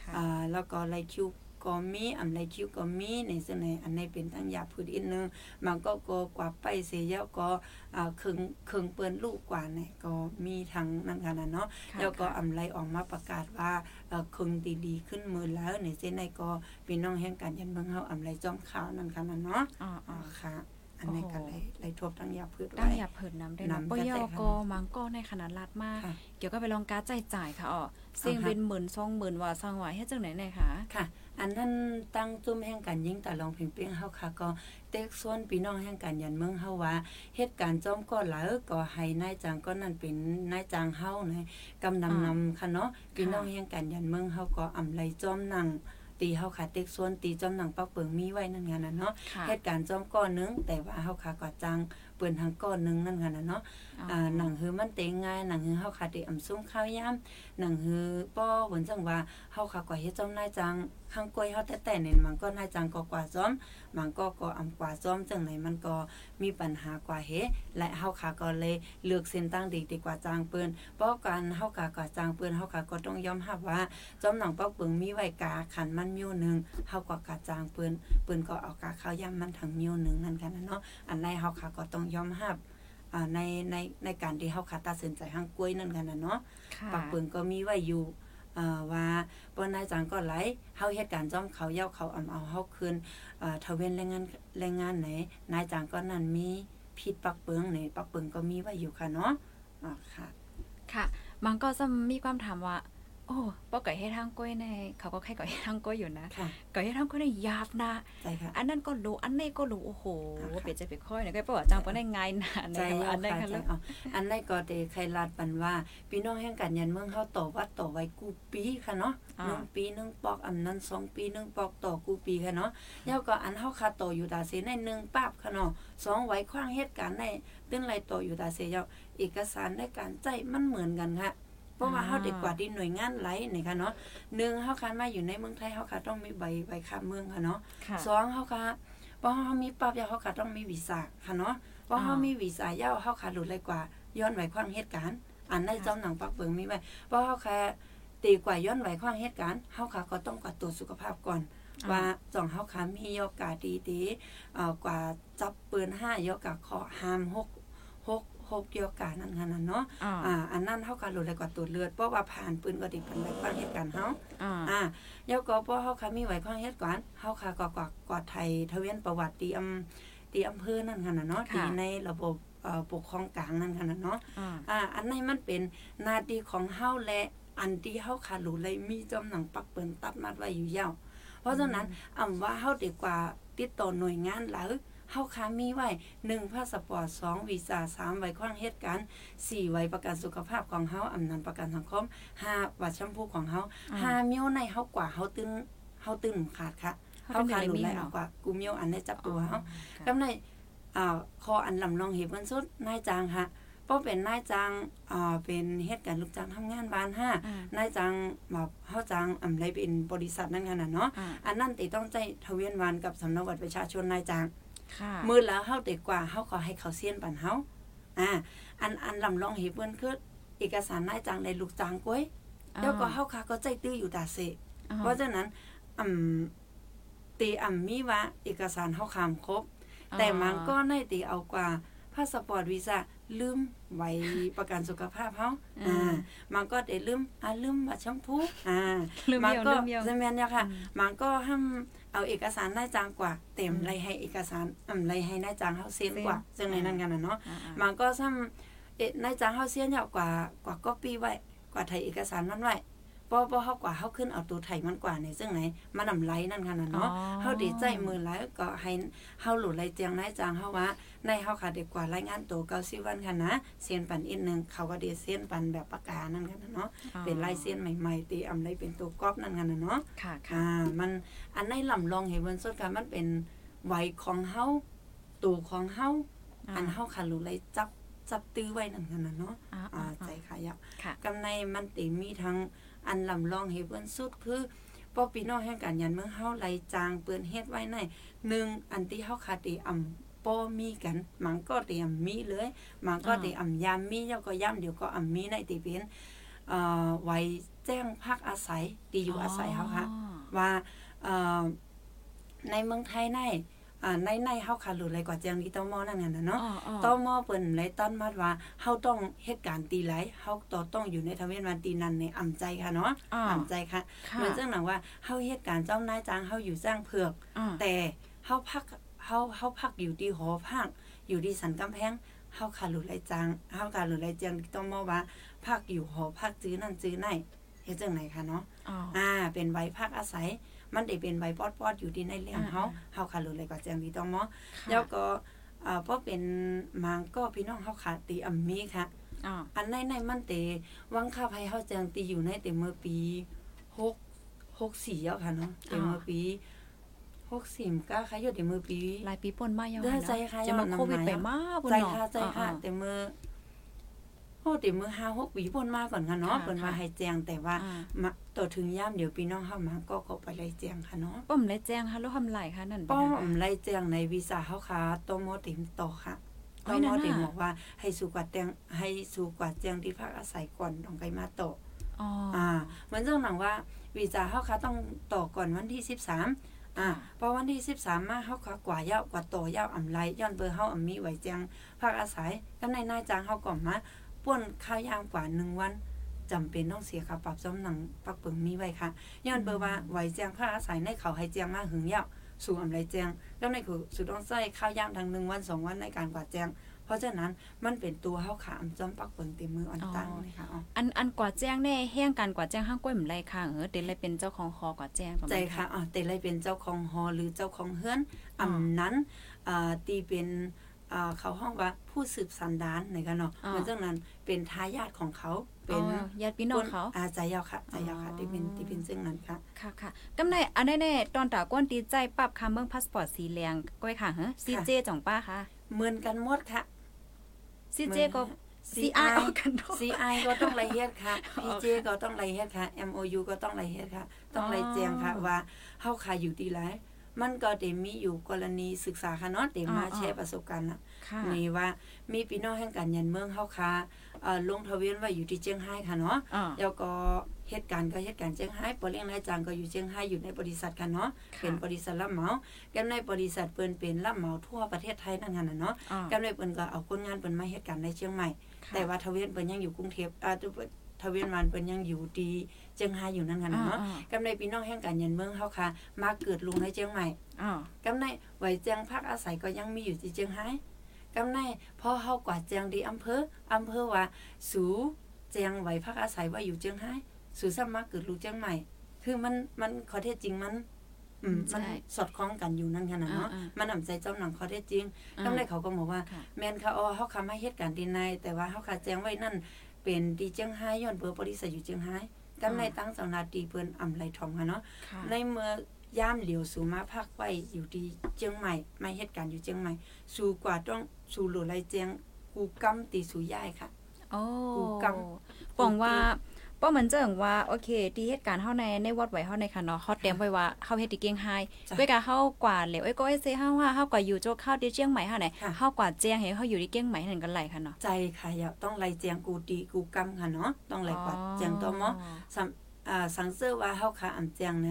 ค่ะอ่าแล้วก็ไลคิวก็มีอำไลคิวก็มีในจังไหนอันนี้เป็นทั้งยาพืชอีกนึงมันก็ก็กว่าไปเสียแล้วก็อ่าครึ่งครึ่งเปิ้นลูกกว่าเนี่ยก็มีทางนั่นกันนะเนาะค่ะแล้วก็อำไลออกมาประกาศว่าเอ่อคงดีๆขึ้นมือแล้วในเส้นในก็พี่น้องแห่งการยันเมืองเฮาอำไลจ้อมข่าวนั่นค่ะนะเนาะอ๋ออ๋อ๋ออค่ะ อันนี้ก็โอ้โหเลยเลยทบทั้งยาพืชตั้งไว้อย่าเผิดน้ำได้น้ำเนาะปก็ยใส่อค่ะก็มังก็ในขนาดลาดมากค่ะเกี่ยวก็ไปลองการจ่ายจ่ายค่ะอ๋อเสียงอ่าฮะเป็นหมื่นสองหมื่นว่าสร้างว่าเฮ็ดจังไหนไหนคะค่ะ อันนั้นตั้งจุ่มแห่งการยิงตาลองเพียงเปียงเฮาค่ะก็เต็กส่วนพี่น้องแห่งการยันเมืองเฮาว่าเหตุการณ์จ้อมก็หลายก็ให้นายจางก็นั่นเป็นนายจางเฮานะกำนำนำค่ะเนาะพี่น้องแห่งการยันเมืองเฮาก็อำไลจ้อมนั่ง ตีเฮาคาเต็กส่วนตีจอมหนังปักเปิงมีไว้นั่นงานน่ะเนาะค่ะเหตุการณ์จอมก้อนหนึง แต่ว่าเฮาค่ะก็จังเปิ้นทางก้อนหนึงนั่นงานน่ะเนาะอ่าหนังฮือมันเตงง่ายหนังฮือเฮาคาได้อำซุ่มข้าวยาม หนังฮือป้อหมือนจังว่าเฮาคากว่าเฮ็ดจ้อมนายจังข้างกล้วยเฮาแต่ๆนี่มันก็นายจังก็กว่าจ้อมมันก็ก็อำกว่าจ้อมจังไหนมันก็มีปัญหากว่าเฮและเฮาคาก็เลยเลือกเส้นตั้งดีดีกว่าจางเปิ้นเพราะการเฮากากว่าจางเปิ้นเฮาคาก็ต้องยอมรับว่าจ้อมหนังปักเปิงมีไว้กาขันมันมิ้วหนึงเฮากว่ากาจางเปิ้นเปิ้นก็เอากาข้าวยามมันทั้งมิ้วหนึงนั่นกันนะเนาะอันใดเฮาคาก็ต้องยอมรับ ในในในการที่เฮาคัดตัดสินใจห้างกล้วยนั่นกันน่ะเนาะค่ะปักเปิงก็มีไว้อยู่อ่าว่าบ่นายจังก็ไหลเฮาเฮ็ดการจ้อมเขาเย้าเขาอำเอาเฮาคืนอ่าทะเวนแรงงานแรงงานไหนนายจังก็นั่นมีผิดปักเปิงนี่ปักเปิงก็มีไว้อยู่ค่ะเนาะอ่าค่ะ ค่ะมันก็จะมีความถามว่า โอ้ป้อไก่ให้ทางก้อยในเขาก็แค่ไก่ให้ทางก้อยอยู่นะค่ะไก่ให้ทางก้อยในยาบนะใจค่ะอันนั้นก็รู้อันนี้ก็รู้โอ้โหค่ะเปลี่ยนใจไปค่อยเนี่ยก็ป้อจังป้อได้ไงายนะในใจคำว่าเอาอันได้ค่ะค่ะใจแล้วเอาอันได้ก็เตใครลาดปันว่าพี่น้องแห่งกันยันเมืองเฮาต่อวัดต่อไว้กูปีค่ะเนาะหนึ่งปีหนึ่งปอกอันนั้นสองปีหนึ่งปอกต่อกูปีค่ะเนาะแล้วก็อันเฮาคาต่ออยู่ตาเสในหนึ่งปาบค่ะเนาะสองไว้ขว้างเหตุการณ์ในตึ้งไรต่ออยู่ตาเสยาเอกสารในการใจมันเหมือนกันค่ะ เพราะว่าเฮาได้กว่าดดินหน่วยงานหลไหนคะเนาะหนึ่งเฮาคันมาอยู่ในเมืองไทยเฮาก็ต้องมีใบใบข้ามเมืองค่ะเนาะสองเฮาคาเพราะเขามีปั๊บยาเฮาก็ต้องมีวีซ่าค่ะเนาะเพราะเขามีวีซ่ายาวเฮาก็หลุดเลยกว่าย้อนไหว้ความเหตุการณ์อันในจอมหนังปักเบิงมีไหมเพราะเฮาก็ตีกว่าย้อนไหว้ความเหตุการณ์เฮาก็ก็ต้องกวาดตัวสุขภาพก่อนว่าจองเฮาค้ามีโอกาสดีๆกว่าจับปืนห้5ยอกาขอห้ามหก โฮกเกี่ยวกับนั่นขนาดเนาะอ่าอันนั้นเฮาก็รู้แล้วก็ตรวจเลือดเพราะว่าผ่านปืนก็ดิเป็นแบบความเหตุการณ์เฮาอ่าแล้วก็พอเฮาค่ะมีไว้ข้องเหตุการณ์เฮาค่ะก็กกอดไทยทะเวียนประวัติตีอำตีอำเภอนั่นขนาดเนาะตีในระบบปกครองกลางนั่นขนาดเนาะอ่าอันนี้มันเป็นนาทีของเฮาและอันที่เฮาค่ะรู้เลยมีจอมหนังปักเปิ้นตัดมัดไว้อยู่ยาวเพราะฉะนั้นอำว่าเฮาดีกว่าติดต่อหน่วยงานหลาย เฮาค่ะมีไว้1พาสปอร์ต2วีซ่า3ไว้ความเหตุการณ์4ไว้ประกันสุขภาพของเฮาอำนันประกันสังคม5บัตรแชมพูของเฮาอ่าหาเมียวในเฮากว่าเฮาตึงเฮาตึงขาดค่ะเฮาเฮาตึงขาดเลยรู้มีไรเนาะเอากว่ากูเมียวอันได้จับตัวเฮาค่ะกำในอ่าคออันลำลองเห็บมันสุดนายจ้างค่ะเพราะเป็นนายจ้างอ่าเป็นเฮ็ดการลูกจ้างทำงานบ้านห้าอ่านายจ้างแบบเฮาจ้างอำไรเป็นบริษัทนั่นขนาดเนาะอ่าอันนั้นติต้องใจทะเวียนวานกับสำเนาบัตรประชาชนนายจ้างค่ะ มือแล้วเฮาเด็กกว่าเฮาขอให้เขาเสียนปันเฮาอ่า อันอันลำลองเห็บเพิ่นคือเอกสารนายจ้างในลูกจ้างก้อยแล้วก็เฮาค่ะก็ใจตื้ออยู่ตาเสอ่เพราะฉะนั้นอ่ำตีอ่ำมีว่าเอกสารเฮาคามครบ แต่มันก็ในตีเอากว่าพาสปอร์ตวีซ่าลืมไว้ประกันสุขภาพเฮาอ่า มันก็ได้ลืมอ่าลืมบัตรแชมพูอ่าลืมมันเดียวก็ลืมเดียวจะแม่นเนี่ยค่ะอืมมันก็ห้าม เอาเอกสารนายจ้างกว่า เต็มไรให้เอกสารอ่ำไรให้นายจ้างเฮาเซ็นกว่าจังในนั้นกันน่ะเนาะอ่าอ่ามันก็ซ้ำเอ๊ะนายจ้างเฮาเสียนยาวกว่ากว่าก๊อปปี้ไว้กว่าไทยเอกสารมันไว้ เพราะเพราะเฮากว่าเฮาขึ้นเอาตัวไทยมันกว่าในซึ่งไหนมันนำไหลนั่นค่ะน่ะเนาะอ๋อเฮาดีใจมือหลายก็ให้เฮาหลุดไหลเจียงนายจ้างเฮาว่าในเฮาค่ะดีกว่ารายงานตัว90วันค่ะนะเซ็นปันอีกหนึงเขาก็ได้เซ็นปันแบบปากกานั่นค่ะน่ะเนาะเป็นลายเซ็นใหม่ๆตีอำไรเป็นตัวก๊อปนั่นค่ะน่ะเนาะค่ะค่ะอ่ามันอันในลำลองเห็นวันสดกันมันเป็นไหวของเฮาตัวของเฮาอ่าอันเฮาค่ะรู้เลยจับจับตื้อไว้นั่นกันน่ะเนาะอ่าอ่าอ่าใจขายะค่ะกำในมันติมีทั้ง อันลำลองเห็นวันสุดคือป้อพี่น้องแห่งการยันเมืองเฮาไหลจางเปื้อนเฮ็ดไว้ในหนึ่งอันที่เฮาขาดติอำป้อมีกันมันก็เตรียมมีเลยมันก็อ่าเตรียมยามมีแล้วก็ย่ำเดี๋ยวก็อำมีในติเป็นเอ่อไว้แจ้งพักอาศัยที่อยู่อาศัยเฮาค่ะว่าเอ่อในเมืองไทยใน อ่าในในเฮาขาดหลุดอะไรกว่าเจียงดีตอมอนั่นน่ะเนาะอ๋ออ๋อตอมอเปิ้นเลยต้อนมัดว่าเฮาต้องเฮ็ดการตีไหลเฮาต้องต้องอยู่ในทะเวียนวันตีนั้นในอำใจค่ะเนาะอ่าอำใจค่ะค่ะเหมือนจังหนังว่าเฮาเฮ็ดการเจ้านายจ้างเฮาอยู่จ้างเผือกอ่าแต่เฮาพักเฮาเฮาพักอยู่ที่หอพักอยู่ที่สันกำแพงเฮาขาดหลุดไรจางเฮาขาดหลุดไรเจียงต้องมอว่าพักอยู่หอพักจื้อนั่นจื้อไหนเฮ็ดจังไหนคะเนาะอ๋ออ่าเป็นใบพักอาศัย มันได้เป็นใบปอดปอดๆอยู่ที่ในเลี้ยงเฮาอ่าเฮาขาดหลุดเลยกว่าแจงดีต้องมอค่ะแล้วก็อ่าเพราะเป็นมังก็พี่น้องเฮาขาดตีอัมมีค่ะอ๋ออันในในมันเตวังค่าภัยเฮาแจงตีอยู่ในเต็มเมื่อปี6 64แล้วค่ะเนาะเต็มเมื่อปี64มันก็ค่ะอยู่เต็มเมื่อปีหลายปีป่นมายังเด้อใจค่ะจะมาย้อนโควิดน้ำลายไปมาปุ่นใจเนาะค่ะใจค่ะอ่าแต่มือ โอ้แต่มือ5 6ปีพ้นมาก่อนค่ะเนาะค่ะเพิ่นว่าค่ะให้แจงแต่ว่าอ่ามาต่อถึงย่ามเดี๋ยวพี่น้องเฮามาก็ก็ไปเลยแจงค่ะเนาะป้อมและแจ้งค่ะแล้วทำไรคะนั่นเป็นป้อไงมคะไล่แจงในวีซ่าเฮาค่ะตมติมต่อค่ะโอ้ตยมนั่นน่ะติมบอกว่าให้สู่กว่าแจงให้สู่กว่าแจงที่พักอาศัยก่อนต้องไปมาต่ออ๋ออ่าเหมือนเจ้าหนังว่าวีซ่าเฮาค่ะต้องต่อก่อนวันที่13อ่าพอวันที่13มาเฮาค่ะกว่ายาวกว่าต่อยาวอำไลย้อนเบอร์เฮาอำมีไว้แจงพักอาศัยก็ในนายจ้างเฮาก็มา ป่วนค่ายามกว่าหนึ่งวันจำเป็นต้องเสียค่าปรับจำหนังปักเปิงมีไว้ค่ะย้อนเบอร์ว่าไว้แจงพักอาศัยในเขาให้แจงมาหึงยาวสู่อำไรแจงแล้วในคือสุดต้องใช้ข้าวยามทางหนึ่งวันสองวันในการกวาดแจงเพราะฉะนั้นมันเป็นตัวเฮาขามจอมปักเปิงเต็มมืออ่อนตั้งเลยค่ะอ๋ออันอันกว่าแจ้งแน่แห้งกันกว่าแจ้งห้างก้อยหมไรค่ะเออเต็นเลยเป็นเจ้าของคอกว่าแจ้งประมาณใจค่ะอ๋อแต่เลยเป็นเจ้าของหอหรือเจ้าของเฮือนอำนั้นอ่าตีเป็นอ่า เขาห้องว่าผู้สืบสันดานในกันเนาะเหมือนจังนั้นเป็นทายาทของเขาเป็อ๋นอญาติพี่น้องเขาอาใจยาวค่ะใจยาวค่ะอ๋อที่เป็นที่เป็นซึ่งนั้นค่ะค่ะค่ะกำในอันแน่ๆตอนตาก้นตีใจปรับคำเมืองพาสปอร์ตสีเหลืองก้อยค่ะเฮ้ซีเจจ่องป้าค่ะเหมือนกันหมดค่ะซีเจก็ CI CI เอากันเนอะ CI ก็ต้องละเอียดค่ะ PJ ก็ต้องละเอียดค่ะ MOU ก็ต้องละเอียดค่ะ ต้องละแจ้งค่ะว่าเฮาขายอยู่ที่ไหน มันก็ได้มีอยู่กรณีศึกษาค่ะเนาะได้มาอ๋อแชร์ประสบการณ์น่ะค่ะนี่ว่ามีพี่น้องแห่งการยันเมืองเฮาค่ะเอ่อลงทะเบียนไว้อยู่ที่เจียงไฮ้ค่ะเนาะอ๋อแล้วก็เหตุการณ์ก็เหตุการณ์เจียงไฮ้ปอเลี้ยงนายจางก็อยู่เจียงไฮ้อยู่ในบริษัทกันเนาะค่ะเป็นบริษัทรับเหมากันในบริษัทเปิ้นเป็นรับเหมาทั่วประเทศไทยนั่นน่ะเนาะอ๋อกันในเปิ้นก็เอาคนงานเปิ้นมาเหตุการณ์ในเชียงใหม่ค่ะแต่ว่าทะเวียนเปิ้นยังอยู่กรุงเทพอ่า ทะเวียนมันเปิ้นยังอยู่ที่เจียงไฮ้อยู่นั่นค่ะเนาะอ่ากันในพี่น้องแห่งการยันเมืองเฮาค่ะมาเกิดลุงในเชียงใหม่อ๋อกำในไหวเจียงพักอาศัยก็ยังมีอยู่ที่เจียงไฮ้กำในพอเฮากว่าเจียงดีอำเภออำเภอว่าสูเจียงไหวพักอาศัยว่าอยู่เจียงไฮ้สูสามารถเกิดลูกเจียงใหม่ คือมันมันข้อเท็จจริงมันอืมใช่มันสอดคล้องกันอยู่นั่นขนาดเนาะอ่าๆมันนำใจเจ้าหนังข้อเท็จจริงอ่ากำในเขาก็บอกว่าค่ะแม่นค่ะอ๋อเฮาคำให้เหตุการณ์ดีในแต่ว่าเฮาขาแจ้งไว้นั่น เป็นดีเจียงไฮ้ย้อนเบอร์บริษัทอยู่เจียงไฮ้กำในตั้งสำนักดีเปิ้นอำไรทองค่ะเนาะค่ะในเมื่อย่ามเหลียวสู่มาภาคไว้อยู่ที่เจียงใหม่มาเหตุการณ์อยู่เจียงใหม่ สู่กว่าต้องสู่หลุไหลเจียงกูกำตีสู่ย่ายค่ะโอ้กูกำปองว่า ป้อเหมือนเจิงว่าโอเคที่เหตุการณ์เฮาในในวัดไหวเฮาในค่ะเนาะเฮาเตรียมไว้ว่าเฮาเฮ็ดที่เกียงไฮจ้ะเว้ยกะเฮากว่าแล้วเอ้ยก็เอ้ยเซเฮาว่าเฮากว่าอยู่โจกเข้าที่เชียงใหม่เฮาไหนค่ะเฮากว่าแจ้งให้เฮาอยู่ที่เกียงใหม่นั่นกันไหลค่ะเนาะใจค่ะอย่าต้องไหลเจียงกูตีกูกำค่ะเนาะต้องไหลกว่าเจียงตัวหมอสัมอ่าสังเสริว่าเฮาค่ะอำเจียงไหน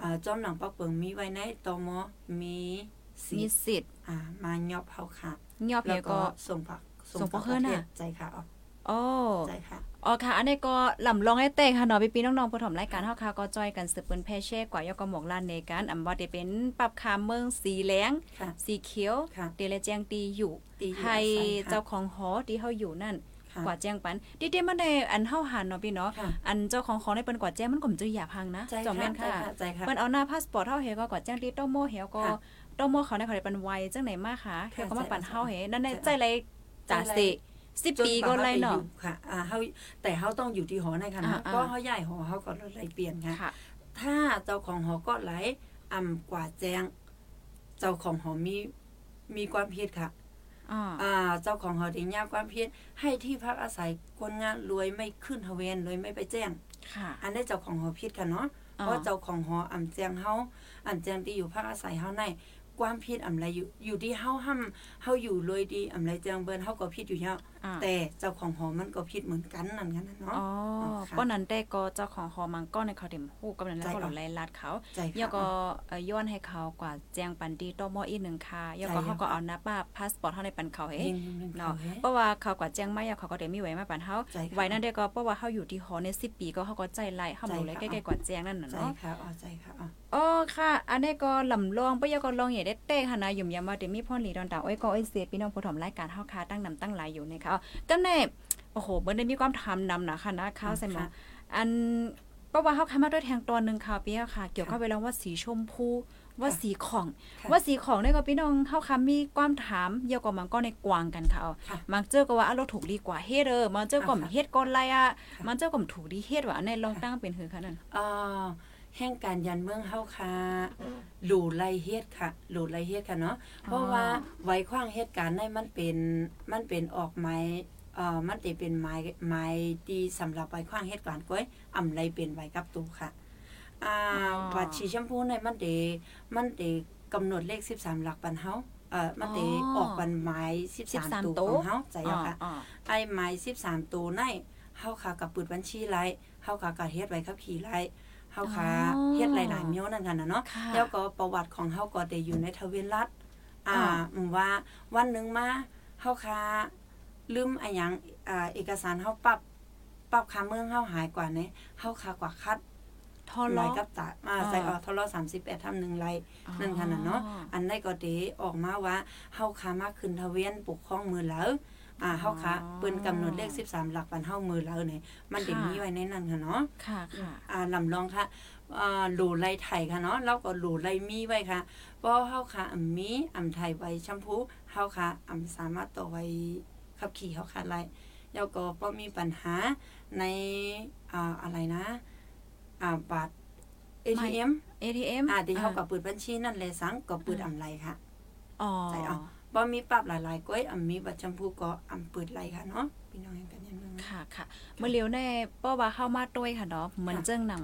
อ่าจอมหนังปักเปิงมีไว้ในตัวหมอมีสิมีทธิ์สิทธิ์อ่ามายอบเฮาค่ะยอบแล้เฮวก็ก็ส่งผักส่งผักเพิ่นน่ะใจค่ะอ๋อโอ้ใจค่ะ อ๋อค่ะ อันนี้ก็ลำลองให้เต้ค่ะเนาะพี่ๆน้องๆผู้ถมรายการเฮาค่ะก็จอยกันสืบเปิ้นแพเช่กว่ายกกระหมอกลานในการอำว่าได้เป็นปรับคามเมืองสีแหลงค่ะสีเขียวค่ะเดลแจงตีอยู่ตีอยู่ให้อาศัยค่ะเจ้าของหอที่เฮาอยู่นั่นค่ะกว่าแจ้งปันดิเดมันได้อันเฮาหันเนาะพี่เนาะค่ะอันเจ้าของของในเปิ้นกว่าแจ้งมันก็มจะหยาพังนะใจจอมแม่ค่ะนใจค่ะค่ะใจค่ะเปิ้นเอาหน้าพาสปอร์ตเฮาเฮก็กว่าแจ้งที่โตโมเฮก็ค่ะโตโมเขาในเขาได้ปันไวจังไหนมาค่ะเฮค่ะก็มาปันใจเฮาเฮนั่นในใจใจไรจ่าสิ สิบปีก็ไรเนาะจกว่ฮปอยู่ค่ะอ่าเฮาแต่เฮาต้องอยู่ที่หอในค่ะนะอ่าๆก็เฮาย้ายหอเฮาก็ไล่เปลี่ยนค่ะค่ะ ถ้าเจ้าของหอก็ไหลอ่ำกว่าแจ้ง เจ้าของหอมีมีความผิดค่ะอ่าอ่าเจ้าของหอได้ยาความผิดให้ที่พักอาศัยคนงานรวยไม่ขึ้นทะเวนรวยไม่ไปแจ้งค่ะอันนี้เจ้าของหอผิดค่ะเนาะอ่าเพราะเจ้าของหออ่ำแจ้งเฮาอ่ำแจ้งที่อยู่พักอาศัยเฮาใน ความผิดอ่ำไรอยู่อยู่ที่เฮาห้ำเฮาอยู่รวยดีอ่ำไรแจ้งเบิ่นเฮาก็ผิดอยู่แล้วอ่าแต่เจ้าของหอมันก็ผิดเหมือนกันนั่นกันนะเนาะอ๋อค่ะป้อนนั้นได้ก็เจ้าของหอมังก้อนในเขาเต็มฮู้กำลังแล้วก็หลายลัดเขาใจค่ะแล้วก็เอ่อย้อนให้เขากว่าแจ้งปันดีโตโมอีกหนึ่งค่ะแล้วก็ใช่เขาก็ค่ะเอาหน้าป้าพาสปอร์ตเฮาในปันเขาเฮ้เฮงเฮงเนาะเฮงเพราะว่าเขากว่าแจ้งมาแล้วเขาก็ได้มีไว้มาปันเฮาใจค่ะไว้นั่นได้ก็เพราะว่าเฮาอยู่ที่หอใน10ปีก็เขาก็ใจไล่เฮาหมดเลยใจใกค่ะล้ๆกว่าแจ้งนั่นน่ะใจเนาะค่ะอ๋อใจค่ะอ๋อ อ๋อค่ะ อันนี้ก็ลำลองปะยะก็ลองอย่าได้เต้ค่ะนะยุ่มยามว่าเดี๋ยวมีพ่อหลีดอนดาวอ้อยก็อ้อยเสียพี่น้องผู้ถมรายการเฮาค่ะตั้งนำตั้งหลายอยู่นะคะก็แน่โอ้โหเบิ่นได้มีความทำนำนะค่ะนะข้าวใส่หมออันเพราะว่าเฮาคามาด้วยแทงตอนหนึงค่ะพี่ค่ะ เกี่ยวกับเวลาว่าสีชมพูว่าสีของค่ะว่าสีของเนี่ยก็พี่น้องเฮาคามีความถามเกี่ยวกับมันก็ในกวางกันค่ะเอาค่ะมักเจอก็ว่าอะเราถูกดีกว่าเฮ็ดเด้อมันเจอก็ค่ะเฮ็ดก่อนไรอะค่ะมันเจอก็ถูกดีเฮ็ดว่าอันนี้ลองตั้งเป็นหือค่ะนั่นเอ่อ แห่งการยันเมืองเฮาค่ะหลู่ไล่เฮ็ดค่ะหลู่ไล่เฮ็ดค่ะเนาะเพราะว่าไว้ขว้างเหตุการณ์ในมันเป็นมันเป็นออกหมายเอ่อมันได้เป็นหมายหมายที่สำหรับไว้ขว้างเหตุการณ์ก้อยอำไรเป็นไว้กับตูค่ะอ่าอ๋อบัตรชีชมพูในมันได้มันได้กำหนดเลข 13 หลักปันเฮาเอ่อมันได้อ๋อออกบันหมาย13 13ตัวตัวของเฮาใจอ๋เอาอค่ะอ๋อไอ้ไม้13ตัวในเฮาค่ะกับเปิดบัญชีไลเฮาค่ะกับเฮ็ดไว้ขับขี่ไล เฮาค่ะอ๋อเฮ็ดหลายๆเมียวนั่นกันน่ะเนาะค่ะแล้วก็ประวัติของเฮาก็ได้อยู่ในทะเวียนรัฐอ่าอ่าอืมว่าวันหนึงมาเฮาค่ะลืมอะหยังอ่าเอกสารเฮาปรับปรับค่าเมืองเฮาหายกว่านี้เฮาค่ะกว่าคัดทอลาล้ยอกับตาอ่าอ่าใส่ออกทอลอ38ทำหนึ่งลายอ๋อนั่นค่ะน่ะเนาะอันได้ก็เดออกมาว่าเฮาขามาขึ้นทะเวียนปกครองมือแล้ว อ่าเฮาขาอ๋อเปิ้นกำหนดเลข 13 หลักปันเฮามือแล้วเนี่ยมันได้ค่ะมีไว้ในนั้นค่ะเนาะค่ะค่ะอ่าลำลองค่ะอ่าหลูไลไทยค่ะเนาะแล้วก็หลูไลมีไว้ค่ะเพราะเฮาค่ะอำมีอำไทยไว้แชมพูเฮาค่ะอำสามารถต่อไว้ขับขี่เฮาค่ะไลแล้วก็บ่มีปัญหาในอ่าอะไรนะอ่าบัตร ATM ATM อ่าที่เฮาก็เปิดบัญชีนั่นแหละสังก็เปิดอำไรค่ะอ๋อใส่เอา บ่มีปรับหลายๆก้อยอำมีบัตรแชมพูก็อำเปิดไรค่ะเนาะพี่น้องเห็นกันยังเมืองค่ะค่ะเมื่อเลียวในป้อว่าเข้ามาด้วยค่ะเนาะเหมือนค่ะเจิ้งหนัง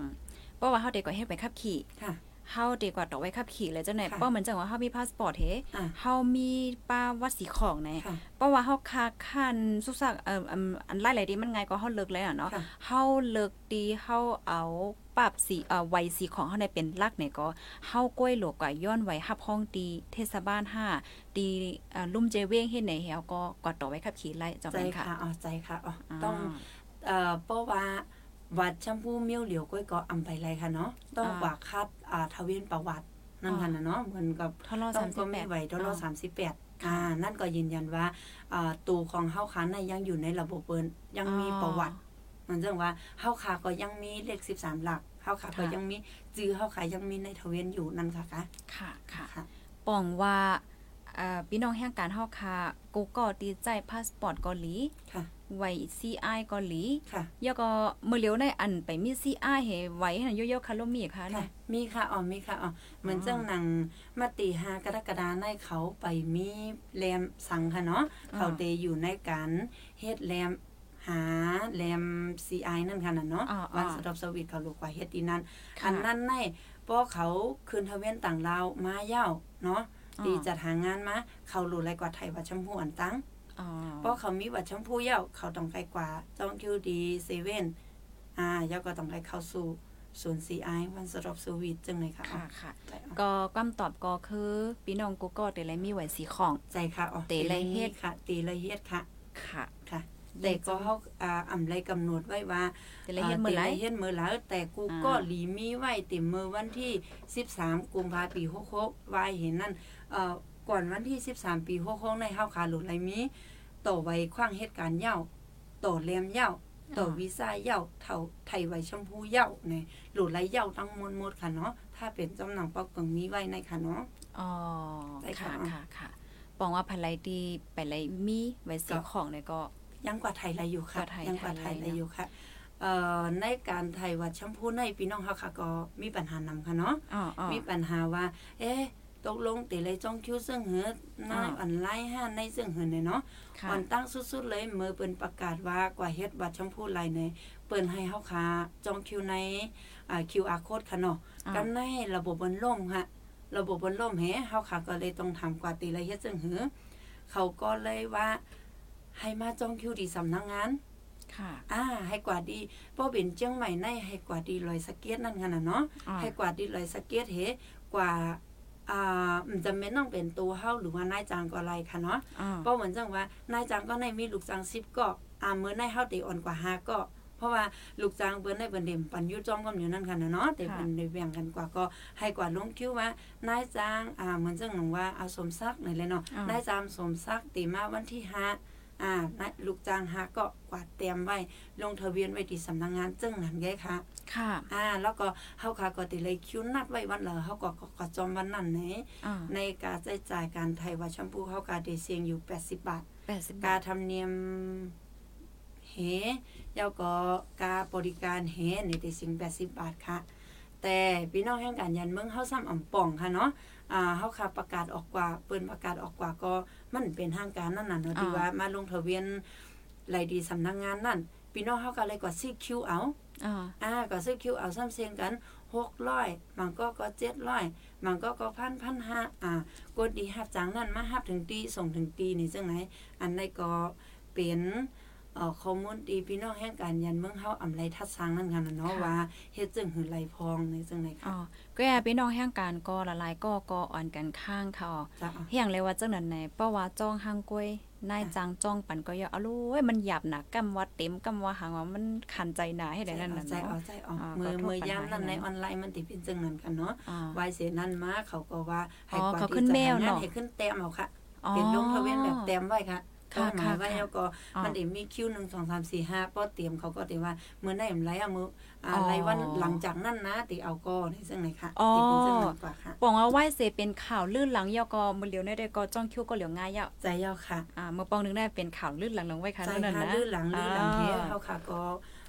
ป้อว่าเฮาเด็กก็เฮ็ดไปขับขี่ค่ะ เฮาเด็กกว่าต่อไว้ขับขี่เลยเจ้าไหนค่ะป้อเหมือนจังว่าเฮามีพาสปอร์ตเฮอ่าเฮามีป้าวัดสีของในค่ะป้อว่าเฮาคาคันสุกสักเอ่ออันอันไล่หลายดีมันไงก็เฮาเลิกแล้วอะเนาะค่ะเฮาเลิกดีเฮาเอาปรับสีเอ่อไวสีของเฮาในเป็นหลักเนี่ยก็เฮาก้อยหลวกก็ย้อนไว้ฮับห้องดีเทศบาล5ดีเอ่อลุ่มเจเวงเฮ็ดไหนเฮาก็ก็ต่อไว้ขับขี่ไล่เจ้าใจแม่นค่ะค่ะอ๋อใจค่ะอ๋ออาต้องเอ่อเพราะว่า วัดแชมพูเมียวเหลียวก้อยก็อำไปไรค่ะเนาะต้องอ่าว่าคัดอ่าทะเวียนประวัตินั่นค่ะนะเนาะเหมือนกับทอลอต้องก็มี38ไว้ทดลองอ่าสามสิบแปดอ่านั่นก็ยืนยันว่าอ่าตูของเฮาค้าในยังอยู่ในระบบเปิ้นยังมีอ๋อประวัติ มันจังว่าเฮาค้าก็ยังมีเลข13หลักเฮาค้าก็ค่ะยังมีจื้อเฮาค้ายังมีในทะเวียนอยู่นั่นค่ะคะค่ะค่ะค่ะป้องว่าเอ่อพี่น้องแห่งการเฮาค่ะกูก็ตีใจพาสปอร์ตเกาหลีค่ะ ไว้ CI เกาหลีค่ะยอก็มื้อเหลียวในอันไปมี CI เฮไว้ให้ย่อยๆคาโลมีค่ะค่ะเนี่ยมีค่ะอ๋อมีค่ะอ๋อเหมือนอ๋อจังหนังมาตีหากรกฎาในเขาไปมีแรมสังค่ะเนาะเขาเตอยู่ในการเฮ็ดแรมหาแรม CI นั่นค่ะน่ะเนาะอ๋ออ๋อวันสต็อปสวิตเขาลูกว่าเฮ็ดดีนั่นค่ะอันนั้นในเพราะเขาคืนทะเวียนต่างลาวมาเย้าเนาะอ๋อดีจัดหางานมาเขารู้ไรกว่าไทยว่าชมพูอันตั้งอ๋อ เพราะเขามีวัดชมพูเย้าเขาต้องไปกว่าจองคิวดีเซเว่นอ่าเย้าก็ต้องไปเข้าสู่ศูนย์ CI วันสต็อปสวิตจังเลยค่ะ ค่ะค่ะใจเอาก็คำตอบก็คือพี่น้องกูก็ได้เลยมีไว้สีของ ใจค่ะอ๋อตีไรเฮ็ดค่ะตีไรเฮ็ดค่ะ ค่ะ ค่ะแต่แต่ก็เขาอ่าอำไรกำหนดไว้ว่าแต่ละเฮ็ดมื้อไหลาตีละเฮ็ดมื้อไหลแต่กูอ่าก็หลีมีไว้ติมมือวันที่ 13 กุมภาพันธ์ปี66ไว้เห็นนั่นเอ่อก่อนวันที่ 13 ปี66ในเฮาขาหลุดไหล มีต่อไว้ขว้างเหตุการณ์เหย้าต่อแรมเหย้าต่อวีซ่าเหย้าเท่าไทยไว้ชมพูเหย้าเนี่ยหลุดไหลเหย้าทั้งมวลหมดค่ะเนาะถ้าเป็นจำหนังปอกกึ่งมีไว้ในค่ะเนาะอ๋อได้ค่ะค่ะค่ะค่ะปองว่าภรรยดีไปไลมีไว้สีของเนี่ยก็ ยังกว่าไทยไรอยู่ค่ะกว่าไทยยังกว่าไทยไทยไรไรอยู่ค่ะเอ่อในการไทยวัดชมพูในพี่น้องเฮาค่ะก็มีปัญหานำค่ะเนาะอ๋ออ๋อมีปัญหาว่า เอ๊ะ ตกลงติเลยจ้องคิวซึ่งเหือนาอ่าอันไล่ห้าในซึ่งเหือเนี่ยเนาะค่ะวันตั้งสุดๆเลยเมื่อเปิ้นประกาศว่ากว่าเฮ็ดวัดชมพูไลในเปิ้นให้เฮาค่ะจองคิวในอ่า QR code ค่ะเนาะอ่ากันในระบบมันล่มค่ะระบบมันล่มแฮเฮาค่ะก็เลยต้องทำกว่าติเลยเฮ็ดซึ่งเหือเขาก็เลยว่าให้มาจองคิวที่สำนักงานค่ะอ่าให้กว่าดีเพราะเป็นเจียงใหม่ในให้กว่าดีลอยสะเก็ตนั่นค่ะนะเนาะอ่าให้กว่าดีลอยสะเก็ตเฮกว่า อ่ามันจำเป็นต้องเป็นตัวเฮาหรือว่านายจ้างก็ไรค่ะเนาะอ๋อเพราะเหมือนจังว่านายจ้างก็ในมีลูกจ้าง10ก็อ่ามื้อในเฮาติอ่อนกว่า5ก็เพราะว่าลูกจ้างเปิ้นได้เปิ้นเด็มปันอยู่จ้อมกันอยู่นั่นค่ะนะเนาะแต่เปิ้นได้แบ่งกันกว่าก็ให้กว่าลงคิวว่านายจ้างอ่าเหมือนจังหนังว่าเอาสมศักดิ์นี่แหละเนาะอ่านายจ้างสมศักดิ์ติมาวันที่ห้า อ่านายลูกจ้างหาก็กวาดเตรียมไว้ ลงทะเบียนไว้ที่สำนักงานจึงนั้นไงคะค่ะอ่าแล้วก็เฮาค่ะก็ติเลยคิวนัดไว้วันละเฮาก็ก็ก็จอมวันนั้นไหนอ่าในการใช้จ่ายการไทยว่าแชมพูเฮาก็ได้เสียงอยู่ 80 บาทแปดสิบกาบาทธรรมเนียมเฮแล้วก็การบริการเฮนี่ได้เสียง80 บาทค่ะ แต่พี่น้องแห่งการยันเมืองเฮาซ้ำอ่ำป่องค่ะเนาะ อ่าเฮาค่ะประกาศออกกว่า เปิ้นประกาศออกกว่าก็มันเป็นทางการนั่นน่ะเนาะที่ว่ามาลงทะเบียนรายดีสำนักงานนั่นพี่น้องเฮาก็เลยกว่าซื้อคิวเอาอ่าอ่าก็ซื้อคิวเอาซ้ำเสียงกัน600มันก็ก็700มันก็ก็พันพันห้าอ่ากดดีฮับจังนั้นมาฮับถึงตีส่งถึงตีนี่จังไหนอันใดก็เป็น เอ่อข้อมูลดีพี่น้องแห่งการยันเมืองเฮาอำไลทัดสร้างนั่นค่ะเนาะว่าเฮ็ดจึงหือไหลพองในจังไหนอ๋อค่ะก็แอบพี่น้องแห่งการก็ละลายก็ก็อ่อนกันข้างค่ะอ๋อจ้ะอะเฮียงเลยว่าจังนั้นไหนเพราะว่าจ้องห้างกล้วยนายจางจ้องปันก็อย่าเอาลุยมันหยาบหนักกำว่าเต็มกำว่าหางว่ามันขันใจหนาให้ได้นั่นน่ะใจเอาเนาะใจเอาอ่ามือขอโทษมือปัญหาย่างนั้นให้ในนะออนไลน์มันติเป็นจังนั้นกันเนาะอ่าวายเสียนั่นมาเขาก็ว่าให้อ๋อความเขาดีขึ้นใจแมวนั้นเนาะให้ขึ้นแต้มเอาค่ะอ๋อเป็นลงทะเวียนแบบแต้มไว้ค่ะค่ะ ก็หมายไว้ค่ะแล้วก็อ๋อมันได้มีคิวหนึ่งสองสามสี่ห้าป้อเตรียมเขาก็ติว่าเมื่อได้มไรเอามืออ่าอ๋อไรวันหลังจากนั้นนะติเอาก็ในซึ่งไหนค่ะอ๋อติเป็นซึ่งนั้นกว่าค่ะปองว่าไหว้เสเป็นข่าวลื่นหลังยอกอมือเหลียวในได้ก็จ้องคิ้วก็เหลียวง่ายยะใจเยาค่ะอ่าเมื่อปองนึงได้เป็นข่าวลื่นหลังหลังไว้ค่ะใจนั่นน่ะค่ะนะลื่นหลังลื่นหลังเทอ่าเฮาค่ะก็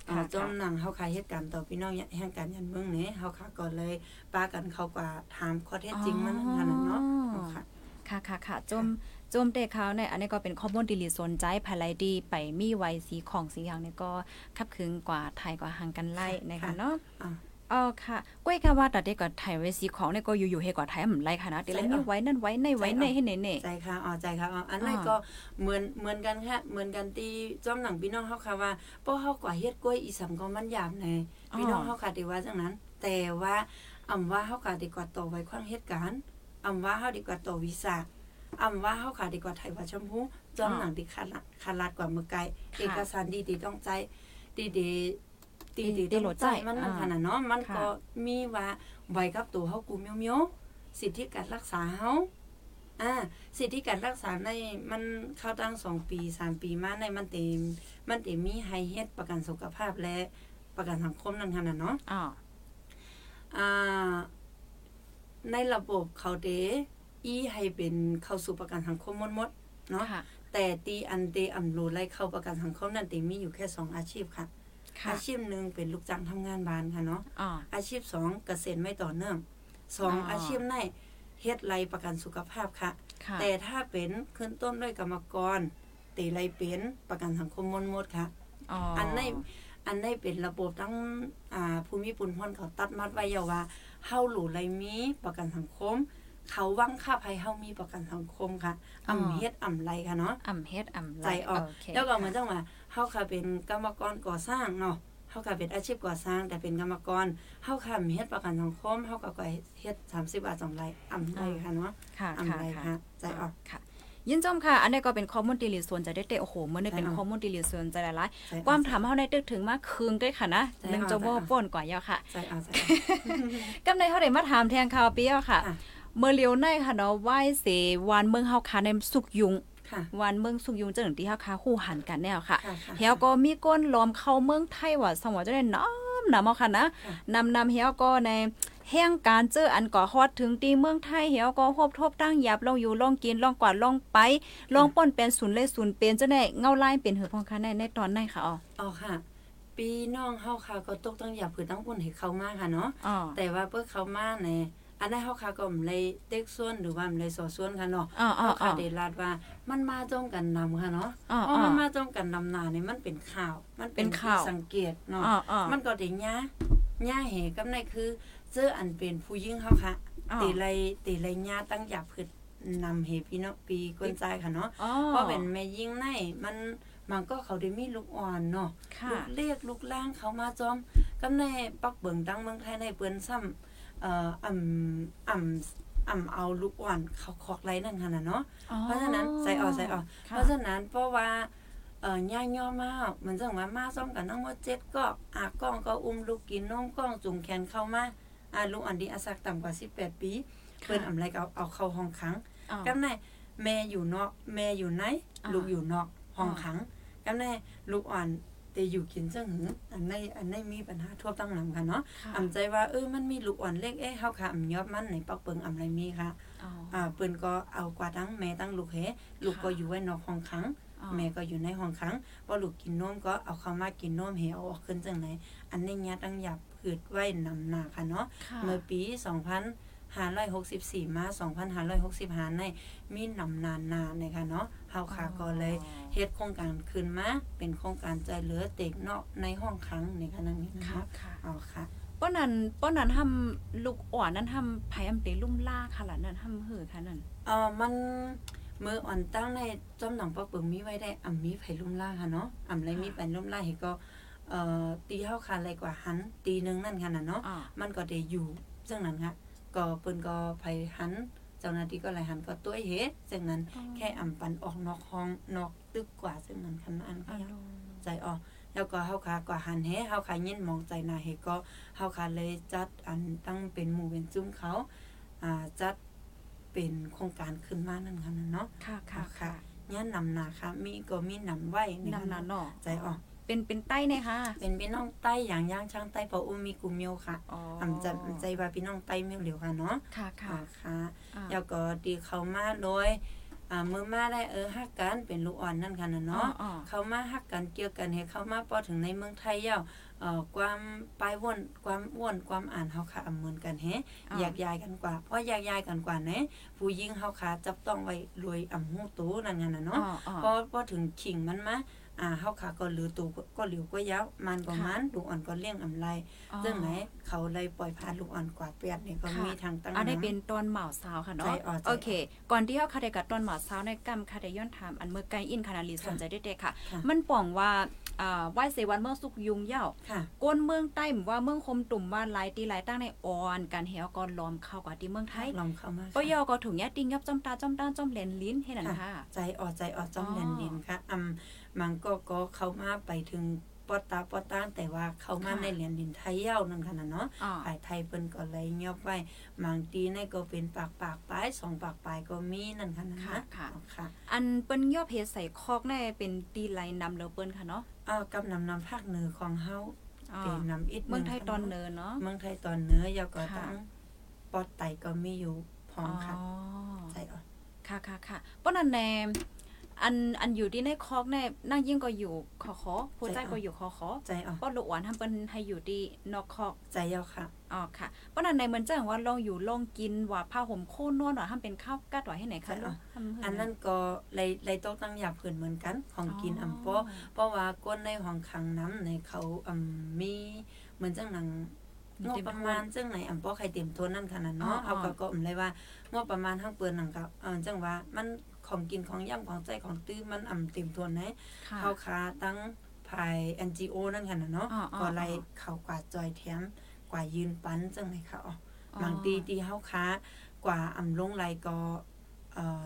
ค่ะอ่าจอมหนังเฮาค่ะเหตุการณ์ต่อพี่น้องแห่งการยันเมืองนี้เฮาค่ะก็เลยปากันเขากว่าถามข้อเท็จจริงมันขนาดเนาะเอาค่ะค่ะค่ะค่ะจม จมเตะเขาเนี่ยอันนี้ก็เป็นข้อมูลที่ลีสนใจภายไลดีไปมีไว้สีของสีอย่างเนี่ยก็คับคืนกว่าไทยกว่าห่างกันไล่นะคะค่ะเนาะอ่าอ๋อค่ะก้อยค่ะว่าแต่เด็กก็ไทยไว้สีของเนี่ยก็อยู่ๆเฮกว่าไทยมันไล่ค่ะนะเดี๋ยวใช่นี้เอาไว้นั่นไว้ในไว้ในให้เน่เน่ใจค่ะอ๋อใจค่ะอ๋ออันนั้นอ่าก็เหมือนเหมือนกันค่ะเหมือนกันตีจอมหนังพี่น้องเฮาค่ะว่าป้อเฮากว่าเฮ็ดกล้วยอีสำก็มันหยาบในพี่น้องเฮาค่ะที่ว่าจังนั้น แต่ว่าอำว่าเฮาค่ะดีกว่าต่อไว้ความเหตุการณ์อำว่าเฮาดีกว่าต่อวิสา อำว่าเฮาค่ะดีกว่าไทยว่าชมพูจอมหนังที่ขาดละขาดลาดกว่าเมื่อไกลเอกสารดีดีต้องใจ ดีดีดีดีต้องใจมันมันขนาดเนาะมันก็มีว่าไว้กับตัวเฮากูเมียวๆสิทธิการรักษาเฮาอ่าสิทธิการรักษาในมันเข้าตั้งสองปีสามปีมาในมันเต็มมันเต็มมีให้เฮ็ดประกันสุขภาพและประกันสังคมนั่นขนาดเนาะอ๋ออ่าในระบบเขาเด อีให้เป็นเข้าสู่ประกันสังคมหมดๆเนาะค่ะแต่ตีอันเดอำรูไล่เข้าประกันสังคมนั่นเต็มีอยู่แค่สองอาชีพค่ะค่ะ อาชีพหนึ่งเป็นลูกจ้างทำงานบ้านค่ะเนาะอ๋ออาชีพสองเกษตรไม่ต่อเนื่องสองอ๋อออาชีพในเฮ็ดไรประกันสุขภาพค่ะค่ะ แต่ถ้าเป็นขึ้นต้นด้วยกรรมกรตีไรเป็นประกันสังคมมนหมดค่ะอ๋ออัอันในอันในเป็นระบบทั้งอ่าภูมิปุนพรเขาตัดมัดไว้อยาว่าเฮาหลูไรมีประกันสังคม เขาวังค่าภัยเฮามีประกันสังคมค่ะอำเฮ็ดอำไรค่ะเนาะอ่ำเฮ็ดอ่ำไล่ใจออกโเคแล้วก็เหมือนค่ะจังว่าเฮาค่ะเป็นกรรมกรก่อสร้างเนาะเฮาค่ะเป็นอาชีพก่อสร้าง แต่เป็นกรรมกรเฮาค่ะมีเฮ็ดประกันสังคมเฮาก็ก็เฮ็ด30บาท2ไรอำไรค่ะเนาะค่ะอำค่ะไรค่ะค่ะใจออกค่ะยินจมค่ะ อันนี้ก็เป็นข้อมูลที่ลีส่วนใจได้เตะโอ้โหเมื่อได้เป็นใช่ค่ะข้อมูลที่ลีส่วนใจหลายใจๆออกความถามเฮาได้ตึกถึงมากคืนด้วยค่ะนะใช่หนึ่งค่ะจะบ่ใช่ค่ะป่นกว่ายาวค่ะใจออกใจออกกำในเฮาได้มาถามแทงข่าวเปียวค่ะค่ะ เมื่อเลียวในค่ะเนาะไหว้เสวานเมืองเฮาค่ะในสุกยุงค่ะวานเมืองสุกยุงจังที่เฮาค่ะคู่หันกันแนวค่ะค่ะค่ะเฮียก็มีก้นล้อมเข้าเมืองไทยว่าสมว่าจะได้น้อมนำเอาค่ะนะค่ะนำนำเฮียก็ในแห่งการเจออันก่อฮอดถึงตีเมืองไทยเฮียก็ฮบทบตั้งหยับลองอยู่ลองกินลองกวาดลองไปลองป้นเป็นศูนย์เลยศูนย์เป็นจะได้เงาลายเป็นหือพองค่ะในในตอนไหนค่ะอ๋ออ๋อค่ะ ปีน้องเฮาค่ะก็ตกตั้งหยาบผือตั้งปุ่นให้เขามาค่ะเนาะอ๋อแต่ว่าเพื่อเขามาใน อันนั้นเฮาค่ะก็มเลยเต็กส่วนหรือว่ามันเลยสอส่วนค่ะเนาะอ๋ออ๋อเฮาอ๋ค่ะอได้ลาดว่ามันมาจ้องกันนำค่ะเนาะอ๋อเพอ๋ราะอมันมาจ้องกันนำหนาเนี่ยมันเป็นข่าว มันเป็นข่าวที่สังเกตเนาะอ๋ออ๋อมันก็ได้ย่าย่าเหกับในคือเจออันเป็นผู้หญิงเฮาค่ะอ๋อตีไรตีไรย่าตั้งหยาบผืดนำเหพี่เนาะปีก้นใจค่ะเนาะอ๋อเพราะเป็นแม่ยิงในมันมันก็เขาได้มีลูกอ่อนเนาะค่ะลูกเรียกลูกล่างเขามาจอมกำในปักเบิงดังเมืองไทยในเปิ้นซ้ำ เอ่ออ่ำอ่ำอ่ำเอาลูกอ่อนเขาคอกไรนั่นค่ะน่ะเนาะอ๋อเพราะฉะนั้นใส่ออกใส่ออกค่ะเพราะฉะนั้นเพราะว่าเอ่อย่าย่อมากมันจังว่ามาซ้อมกันทั้งหมดเจ็ดก็อากล้องก็อุ้มลูกกินนมกล้องจุงแขนเข้ามาอ่าลูกอันดีอาศักต่ำกว่า18ปีเปิ้นอำไรก็เอาเอาเข้าห้องขังอ๋อกำในแม่อยู่นอกแม่อยู่ในอ่าลูกอยู่นอกห้องอ่าขังกำในลูกอ่อน แต่อยู่กินจังหืออันในอันในมีปัญหาทั่วตั้งนำค่ะเนาะค่ะอำใจว่าเออมันมีลูกอ่อนเล็กเอ้เฮาค่ะอำยอบมันในปักเปิงอำไรมีค่ะอ๋ออ่าเปิ้นก็เอากว่าทั้งแม่ทั้งลูกเฮลูกก็อยู่ไว้นอกห้องขังอ๋อแม่ก็อยู่ในห้องขังพอลูกกินนมก็เอาเข้ามากินนมเฮเอาออกขึ้นจังไหนอันนี้ญาตั้งหยับผืดไว้นำหน้าค่ะเนาะค่ะเมื่อปี 2564มา2565ในมีนำนานนาในค่ะเนาะเฮาค่ะก็เลยเฮ็ดโครงการขึ้นมาเป็นโครงการใจเหลือเด็กเนาะในห้องขังในค่ะนั่นนี่นะค่ะคะค่ะเอาค่ะป้อนนั้นป้อนนั้นทำลูกอ่อนนั้นทำไผอำเตลุ่มล่าค่ะล่ะนั่นทำหือค่ะนั่นเอ่อมันมืออ่อนตั้งในจอมหนังปักเปิงมีไว้ได้อ่ำมีไผลุ่มล่าค่ะเนาะอ่ำไรมีไปลุ่มล่าเฮก็เอ่อตีเฮาค่ะไรกว่าหันตีหนึงนั่นค่ะน่ะเนาะอ๋อมันก็ได้อยู่ซึ่งนั้นค่ะ ก็เปิ้นก็ไผหัน เจ้าหน้าที่ก็ไหลหันก็ตัวเฮ็ดซึ่งนั้นแค่อำปันออกนอกห้องนอกตึกกว่าซึ่งนั้นคันอันก็อ๋อยังใจออกแล้วก็เฮาค่ะก็หันเฮเฮาค่ะยินมองใจหนาเฮก็เฮาค่ะเลยจัดอันตั้งเป็นหมู่เป็นจุ้มเขาอ่าจัดเป็นโครงการขึ้นมานั่นค่ะนั่นเนาะค่ะค่ะค่ะค่ะย่านนำนาค่ะมีก็มีนำไว้ในำนาเนาะใจออก เป็นเป็นใต้เนี่ยค่ะเป็นพี่น้องใต้อย่างย่างช่างใต้ปออุมีกูเมียวค่ะอ๋ออำจะใจว่าพี่น้องใต้เมียวเหลียวค่ะเนาะค่ะค่ะอ่าค่ะอ่าแล้วก็ดีเขามาโดยอ่ามือมาได้เออฮักกันเป็นลูกอ่อนนั่นค่ะนะเนาะอ๋อเขามาฮักกันเกี่ยวกันให้เขามาพอถึงในเมืองไทยเย้าเอ่อความปลายว่นความอ้วนความอ่านเฮาค่ะอำเหมือนกันแฮะอ๋ออยากยายกันกว่าเพราะอยากยายกันกว่าแหนะผู้หญิงเฮาค่ะจับต้องไว้รวยอำหูตูนั่นไงน่ะอ๋อเนาะอ๋อพอพอถึงขิงมันมา อ่าเฮาค่ะก็เหลือตูก็เหลียวก็ยาวมันก็ค่ะมันลูกอ่อนก็เลี้ยงอำไรอ๋อซึ่งไหนเขาเลยปล่อยพาลูกอ่อนกว่าเปียดนี่ก็ค่ะมีทางตั้งอันนี้ำเป็นตอนเหมาสาวค่ะใจเนาะอ่อนใจโอเค ก่อนที่เขาคาเดกับตอนเหมาสาวในกรรมคาเดย้อนถามอันเมื่อไกลอินคานาลีสนใจได้เด็กค่ะค่ะ มันป่องว่าอ่าไหว้เสวันเมืองสุกยุงเหย้าค่ะก้นเมืองใต้หรือว่าเมืองคมตุ่มว่าหลายตีหลายตั้งในออนการเหี่ยวก่อนล้อมเข้ากับที่เมืองไทยลองเข้ามาปยอก็ถุงยาติงยับจ้อมตาจ้อมตาจ้อมเลนลิ้นให้นั่นค่ะใจอ่อนใจอ่อนจ้อมอ๋อแดนดินค่ะอำ มันก็ก็เข้ามาไปถึงปอตาปอตานแต่ว่าเข้ามาค่ะในเหรียญดินไทยเย้านั่นค่ะนะเนาะอ๋อฝ่ายไทยเปิ้นก็เลยเงียบไว้บางทีในก็เป็นปากปากปลายสองปากปลายก็มีนั่นค่ะนะค่ะค่ะอ๋อค่ะ อันเปิ้นยอบเพใส่คอกแน่เป็นตีไหลนำแล้วเปิ้นค่ะเนาะอ้าวกำนำนำภาคเหนือของเฮาอ๋อเป็นนำอิดเมืองไทยค่ะตอนเนินเนาะเมืองไทยตอนเหนือยาวก็ค่ะตั้งปอดไตก็มีอยู่พร้อมค่ะอ๋อใจอ่อนค่ะค่ะค่ะป้อนอันแนม อันอันอยู่ที่ในคอกแน่นั่งยิ่งก็อยู่คอคอผู้ใจก็อยู่คอคอใจอ่อนป้อนลูกหวานทำเป็นให้อยู่ที่นอกคอกใจยาวค่ะอ๋อค่ะป้อนอันในมันจะว่าลองอยู่ลองกินว่าผ้าห่มโค่นนวดว่าทำเป็นข้าวกัดว่าให้ไหนคะใช่อะทำให้อันนั้นก็เลยเลยต้องตั้งหยาบเพิ่นเหมือนกันของกินอำเพราะเพราะว่าก้นในห้องขังน้ำในเขาอืมมีเหมือนจังหนังงบประมาณจังไหนอำเพราะใครเต็มทนนั่นขนาดเนาะเอาก็ก็อำเลยว่างบประมาณทั้งเปิ้นนั่นก็เออจังว่ามัน ของกินของย่ำของใจของตื้อมันอำเต็มทนนะค่ะเขาค้าตั้งภาย NGO นั่นค่ะนะเนาะอ๋ออ๋อก็ไล่เขากว่าจอยแถมกว่ายืนปันจังไหนค่ะอ๋ออ๋อบางตีตีเฮาค้ากว่าอำลงไรก็เอ่อ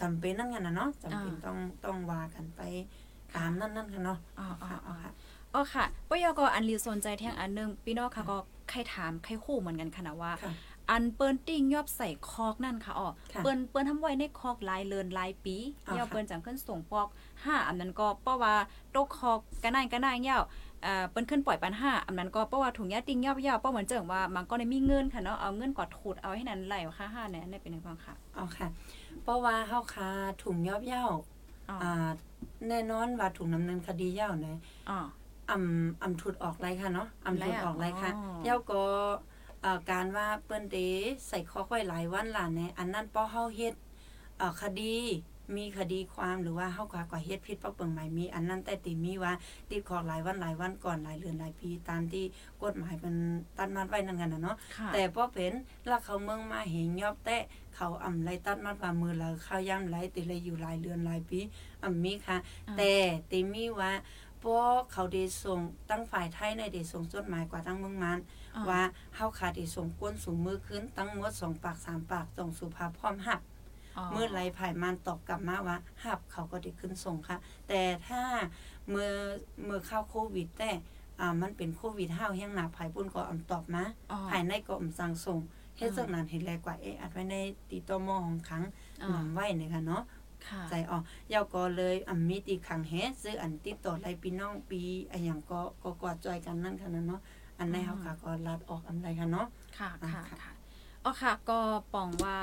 จำเป็นนั่นกันนะเนาะจำเป็นต้องต้องว่ากันไปตามนั่นนั่นค่ะเนาะอ๋ออ๋อค่ะอ๋อค่ะอ๋อค่ะปยก็อันรีสนใจแท่งอันหนึงพี่น้องค่ะก็ใครถามใครคู่เหมือนกันค่ะนะว่าค่ะ อันเปิ้นติ้งยอบใส่คอกนั่นค่ะอ๋อค่ะเปิ้นเปิ้นทำไว้ในคอกหลายเลินหลายปีอ๋อเยาค่ะเปิ้นจังขึ้นส่งปอกห้าอันนั้นก็เพราะว่าโตกคอกกันนายกันนายเยาเอ่อเปิ้นขึ้นปล่อยปันห้าอันนั้นก็เพราะว่าถุงยาติ้งยอบยาวเพราะเหมือนเจิงว่ามันก็ได้มีเงินค่ะเนาะเอาเงินกอดถูดเอาให้นั้นไหลค่าห้าเนี่ยอันนี้เป็นยังไงบ้างค่ะเอาค่ะ เพราะว่าเฮาค้าถุงยอบเย้าอ๋ออ่าแน่นอนว่าถุงดำเนินคดีเย้านะอ๋ออำอำทุดออกไรค่ะเนาะอำทุดออกไรค่ะอ๋อเย้าก็เอ่อ การว่าเปิ้นเดใส่ข้อไว้หลายวันหลานแหน่อันนั้นป้อเฮาเฮ็ดเอ่อคดีมีคดีความหรือว่าเฮากว่ากว่าเฮ็ดผิดปักเปิงหมายมี อันนั้นแต่ติมีว่าติดขอหลายวันหลายวันก่อนหลายเดือนหลายปีตามที่กฎหมายเป็นตัดมัดไว้นั่นกันน่ะเนาะค่ะแต่พอเป็นแล้วเขาเมืองมาเห็นยอบแต่เขาอำไรตัดมัดว่ามือเราเข้าย่ำไรติเลยอยู่หลายเดือนหลายปีอำมีค่ะอ่าแต่ติมีว่าพอเขาได้ส่งตั้งฝ่ายไทยในได้ส่งจดหมายกว่าตั้งเมืองมันอ๋อ ว่าเฮาขาดได้ส่งก้นสูงมือขึ้นตั้งหมดสองปากสามปากส่งสุภาพพร้อมหับเมื่อไรภายมันตอบกลับมาว่าหับเขาก็ได้ขึ้นส่งค่ะ แต่ถ้าเมื่อเมื่อเข้าโควิดแต่อ่ามันเป็นโควิดห้าวแห้งหนาภายปุ่นก็อำตอบมาอ๋อภายในก็อำสั่งส่งเฮ็ดอ่าจังนั้นเห็นแลกว่าเอะอัดไว้ในติตอมอของครั้งอ๋อนำไว้เนี่ยค่ะเนาะค่ะใจออกเยาก็เลยอำมีตีขังแฮซื้ออันติดต่อไรพี่น้องปีอะหยังก็ก็กอดจอยกันนั่นค่ะนะเนาะ อันในเฮาค่ะก็รัดออกอันไรค่ะเนาะค่ะอ่าค่ะค่ะค่ะอ๋อค่ะ ก็ปองว่า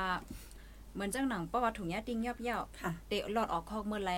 เหมือนจังหนังประวัติถุงยาติงยอบเย่าค่ะเตะหลอดออกคอกเมื่อไหร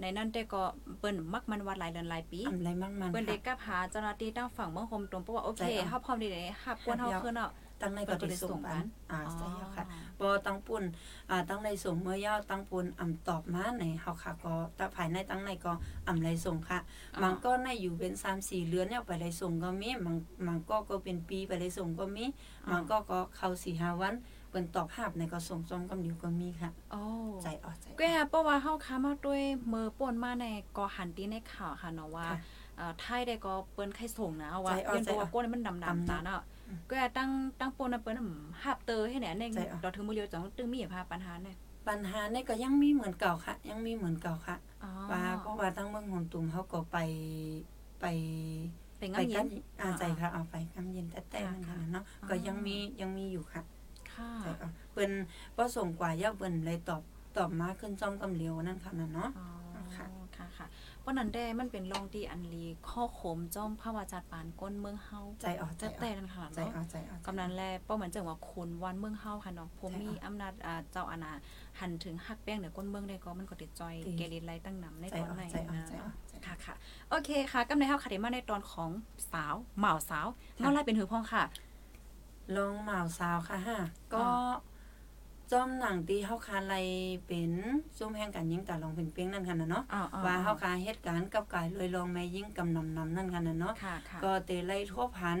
ในนั้นแต่ก็เปิ้นมักมันวัดหลายเดือนหลายปีอันไรมั่งมันเปิ้นเด็ค่ะกกับหาเจ้าหน้าที่ตั้งฝั่งเมืองโฮมตรงเพราะว่าโอเคใจอะเฮาพร้อมดีเด้ฮับกวนเฮาฮับยาวขึ้นเนาะ ตั้งในก็ได้ส่งกันอ่าใช่ค่ะบ่ตั้งปุ่นอ่าตั้งในส่งเมื่อยาวตั้งปุ่นอำตอบมาในเฮาค่ะก็ตะภายในตั้งในก็อำไรส่งค่ะอ๋อมันก็ในอยู่เป็น3 4เดือนเนี่ยไปไรส่งก็มีมันมันก็ก็เป็นปีไปไรส่งก็มีมันก็ก็เข้า4 5วันเปิ้นตอบภาพในก็ส่งซ้อมกับอยู่ก็มีค่ะโอ้ใจออกใจออกแกเพราะว่าเฮาค้ามาด้วยมือป่นมาในกอหันตีในข่าวค่ะเนาะว่าค่ะเอ่อไทยได้ก็เปิ้นไข่ส่งนะว่าใจอ่อนเปิ้นเพราะว่าใจอ่อนก้นมันดำดำๆตาเนาะ ก็ตั้งตั้งปนน่ะเปิ้นหับเตอให้แหน่ในใจอ่อนดอกถึงมื้อเลียวจังตึงมีพาปัญหาเนี่ยปัญหานี่ก็ยังมีเหมือนเก่าค่ะ ยังมีเหมือนเก่าค่ะอ๋อว่าเพราะว่าทั้งเมืองหนตุ่มเขาก็ไปไปไปไปงำเย็กันนอาใจค่ะเอาไปกำเย็นแต่แต่ค่ะนั่นค่ะค่ะเนาะอ๋อก็ยังมียังมีอยู่ค่ะค่ะใจอ่อนเปิ้นบ่ส่งกว่าเย้าเปิ้นเลยตอบตอบมาขึ้นจ้อมกำเหลียวนั่นค่ะนั่นเนาะอ๋อค่ะค่ะค่ะ เพราะนั้นได้มันเป็นรองที่อันลีข้อโขมจ้อมภาวะจัดปานก้นเมืองเฮาใจอ่อนใจแต่อ่แต่อนนั่นค่ะใจเนาะอ่อนใจอ่อนกำนันแลเป้าเหมือนจังว่าคนวันเมืองเฮาค่ะเนาะผมใช่มีค่ะอำนาจอ่าเจ้าอาณาหันถึงฮักแป้งเหนือก้นเมืองได้ก็มันก็ติดจอยดีเกลิดไลตั้งนำในใจตอนอ่อนไหนใจอ่อนนะใจอ่อนเนาะใจอ่อนค่ะค่ะโอเคค่ะกำในเฮาค่ะเดี๋ยวมาในตอนของสาวเหมาสาวค่ะเงาไล่เป็นหือพ้องค่ะ ลองหมาวสาวค่ะฮะก็อ๋อ จอมหนังตีเฮาคาไลเป็นซุ่มแห่งกันยิงตาลองเป็นเปียงนั่นค่ะนะเนาะอ๋ออ๋อว่าเฮาคาเหตุการณ์กับกายเลยลองแม่ยิงกำนำนำนั่นค่ะนะเนาะค่ะค่ะก็เตไลทั่วพัน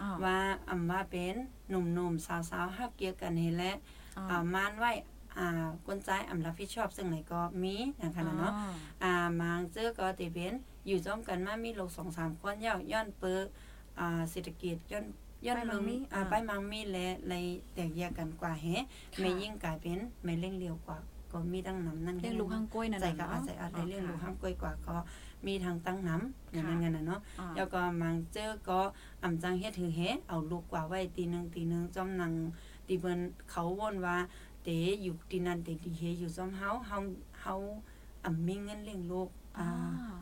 อ๋อว่าอำว่าเป็นหนุ่มๆสาวๆฮักเกียร์กันเห็นและอ๋ออ่ามานไว้อ่าคนใจอำรับผิดชอบซึ่งไหนก็มีนะคะนะเนาะอ๋ออ่ามางเจอก็ติเป็นอยู่จ้อมกันมามีลูกสองสามคนย่าย้อนเปิดอ่าเศรษฐกิจย้อน ย้อนไปมังมีอ่าอ่าไปมังมีและเลยแตกแยกกันกว่าแฮค่ะไม่ยิ่งกลายเป็นไม่เร่งเร็วกว่าก็มีตั้งน้ำนั่นเลี้ยงลูกข้างกล้วยนั่นใจน่ะก็อาเนาะศัยอาศัยเลี้ยงลูกอ๋อข้างกล้วยกว่าก็มีทางตั้งน้ำอย่างนั้นค่ะกันนะเนาะอ๋อแล้วก็มังเจอก็อำจังเฮ็ดถือแฮเอาลูกกว่าไว้ตีหนึงตีหนึงจ้อมนังตีเพิ่นเขาวนว่าเตอยู่ตีนั้นเตดีเฮอยู่จ้อมเฮาเฮาเฮาอ่ำมีเงินเลี้ยงลูกอ่า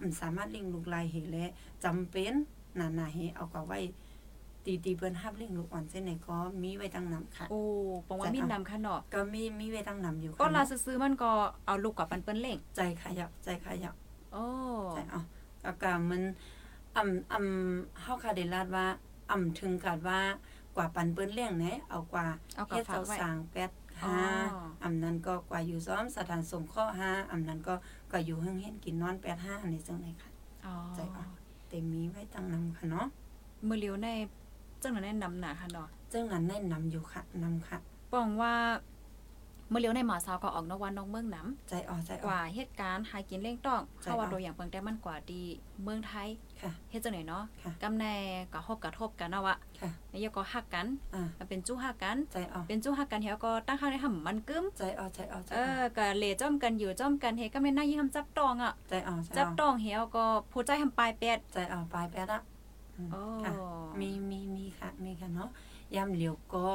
มันสามารถเลี้ยงลูกหลายเหและจำเป็นหนาๆเฮเอาก็ไว้ ตีตีเพิ่นฮับเลี้ยงลูกอ่อนเส้นไหนก็มีไว้ตั้งนำค่ะ โอ้ปองว่าใจมีเอานำค่ะเนาะก็มีมีไว้ตั้งนำอยู่ก็ค่ะลาซื้อๆมันก็เอาลูกกับปันเปิ้นเล่งใจขยับใจขยับโอ้ใจเอาก็กะมันอำอำเฮาคาได้ลาดว่าอำถึงกัดว่ากว่าปันเปิ้นเลี้ยงไหนเอากว่าเอากับเฮ็ดฝากเสาไว้สร้างแปดอ๋อห้าอำนั้นก็กว่าอยู่ซ้อมสถานสงเคราะห์ห้าอำนั้นก็ก็อยู่เฮิงเฮ็ดกินนอนแปดห้าอันนี้จังไดค่ะ อ๋อ ใจอ่อนแต่มีไว้ตั้งนำค่ะเนาะ มือเลียวใน จังนั้นแนะนำหนาค่ะเนาะซึ่งนั้นแนะนำอยู่ค่ะนำค่ะปองว่ามือเลียวในหมาสาวก็ออกนอกวันนอกเมืองน้ใจอ่อนใจำกอ่อว่านเหตุการณ์หากินเล่งต้องใจเข้าว่าอ่อนตัวอย่างเปิงแต่มันกว่าดีเมืองไทยค่ะเฮ็ดจังไหนเนาะค่ะกำแน่ก็ฮบกระทบกันเนาะวะค่ะแล้วยก็ฮักกันอ่ามันเป็นจู้ฮักกันใจอ่อนเป็นจู้ฮักกันเฮาก็ตั้งข้างในห่ำมันกึมใจอ่อนใจอ่อนใจเออ่ออนก็เหลจ้อมกันอยู่จ้อมกันเฮก็ไม่น่ายิ่งทำจับตองอะใจอ่อนใจจับอ่อนตองเฮาก็ผู้ใจทำปลายเป็ดใจอ่อนปลายแป๊ดอะอืมโอ้ค่ะ มีมีมีค่ะมีค่ะเนาะยามเหลียวก็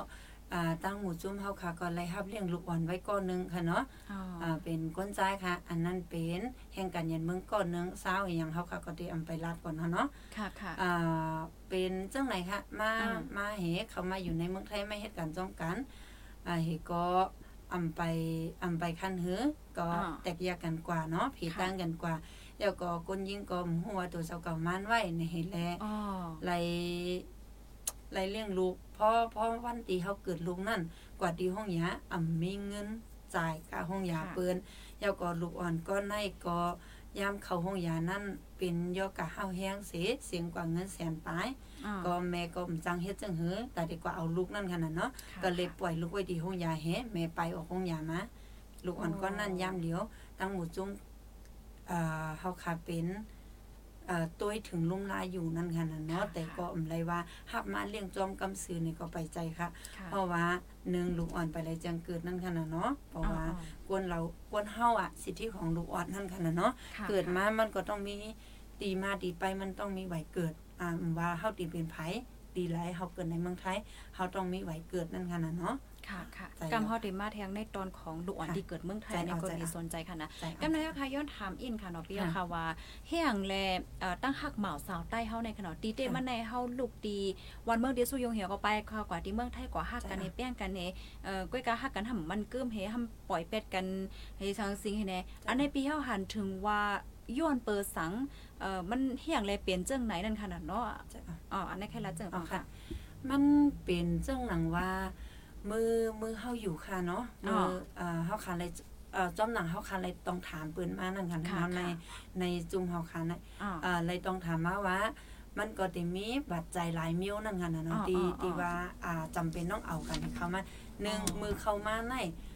อ่าตั้งหมู่จุ้มเฮาค่ะก็ไล่รับเลี้ยงลูกอ่อนไว้ก้อนหนึงค่ะเนาะอ๋ออ่าเป็นก้นจ้ายค่ะ อันนั้นเป็นแห่งการเย็นเมืองก้อนหนึงเช้าอีหยังเฮาค่ะก็ได้อำไปลาดก่อนเนาะเนาะค่ะค่ะอ่าเป็นจังไหนคะมาอ่ามาเหเขามาอยู่ในเมืองไทยไม่เฮ็ดการจ้องกันอ่าเหก็อำไปอำไปคันหือก็อ่าแตกแยกกันกว่าเนาะผีค่ะต่างกันกว่า แล้วก็คนยิงก็หัวาตัวเจ้าเก่ามานไว้ในเฮ็ดแลอ๋อไล่ไล่เลี้ยงลูกเพราะเพราะวันตีเขาเกิดลูกนั่นกว่าที่ห้องยาอ่ำมีเงินจ่ายค่าห้องยาค่ะเปิ้นแล้วก็ลูกอ่อนก็ในก็ยามเข้าห้องยานั่นเป็นยอกะห้าวแห้งเสียเสียงกว่าเงินแสนปลายอ๋อก็แม่ก็มจังเฮ็ดจังหือแต่ดีกว่าเอาลูกนั่นขนาดเนาะค่ะก็เลยปล่อยลูกไว้ที่ห้องยาแฮแม่ไปออกห้องยามาลูกอ่อนอ๋อก็นั่นยามเดียวตั้งหมู่จุ้ง เอ่อเฮาขาเป็นเอ่อตัวถึงลุ่มลายอยู่นั่นขนาดเนาะแต่ก็อำไรว่าหับมาเลี้ยงจอมกำซื้อนี่ก็ไปใจค่ะค่ะ เพราะว่าหนึ่งลูกอ่อนไปเลยจังเกิดนั่นขนาดเนาะเพราะว่าอ๋อกวนเรากวนเฮาอะสิทธิของลูกอ่อนนั่นขนาดเนาะค่ะเกิดมามันก็ต้องมีตีมาตีไปมันต้องมีไหวเกิดอ่าว่าเฮาตีเป็นไผดีหลายเฮาเกิดในเมืองไทยเฮาต้องมีไหวเกิดนั่นค่ะนะเนาะ ค่ะค่ะใจกำเฮาได้มาแทงในตอนของลูกอ่อนค่ะที่เกิดเมืองไทยใจในเอากรณีใจเอาสนใจค่ะนะใจกำนันค่ะย้อนถามอินค่ะเนาะพี่ค่ะค่ะว่าเฮียงแลเอ่อตั้งหักเหมาสาวใต้เฮาในขณะตีเตค่ะมันในเฮาลูกดีวันเมืองเดียวสู้ยงเหี่ยวก็ไปค่ะกว่าที่เมืองไทยกว่าฮักกันจ้ะในแป้งกันเนเอ่อก้อยกะฮักกันห่ำมันกึ้มเฮห่ำปล่อยเป็ดกันให้ทางสิ่งให้แน่อันในปีเฮาหันถึงว่าย้อนเปิดสังเอ่อมันเฮียงแลเปลี่ยนเจิงไหนนั่นขนาดเนาะใจเอาอ๋ออันนี้นแค่ละเจิงอ๋อฟังค่ะค่ะ มันเป็นเจ้งหนังว่า มือมือเฮาอยู่ค่ะเนาะอ๋มืออเอ่อเฮาคันเลยเอ่อจอมหนังเฮาคันเลยต้องถามเปิ้นมานั่นค่ะค่ะเนาะในค่ะในจุ่มเฮาคันน่ะอ๋อเอ่อเลยต้องถามมาว่ามันก็ได้มีบัตรใจยหลายมิ้วนั่นค่ะนะอ๋เนาะอที่อ๋อที่ว่าอ่าจำเป็นต้องเอากันให้เข้ามาหนึ่งอ๋อมือเข้ามาใน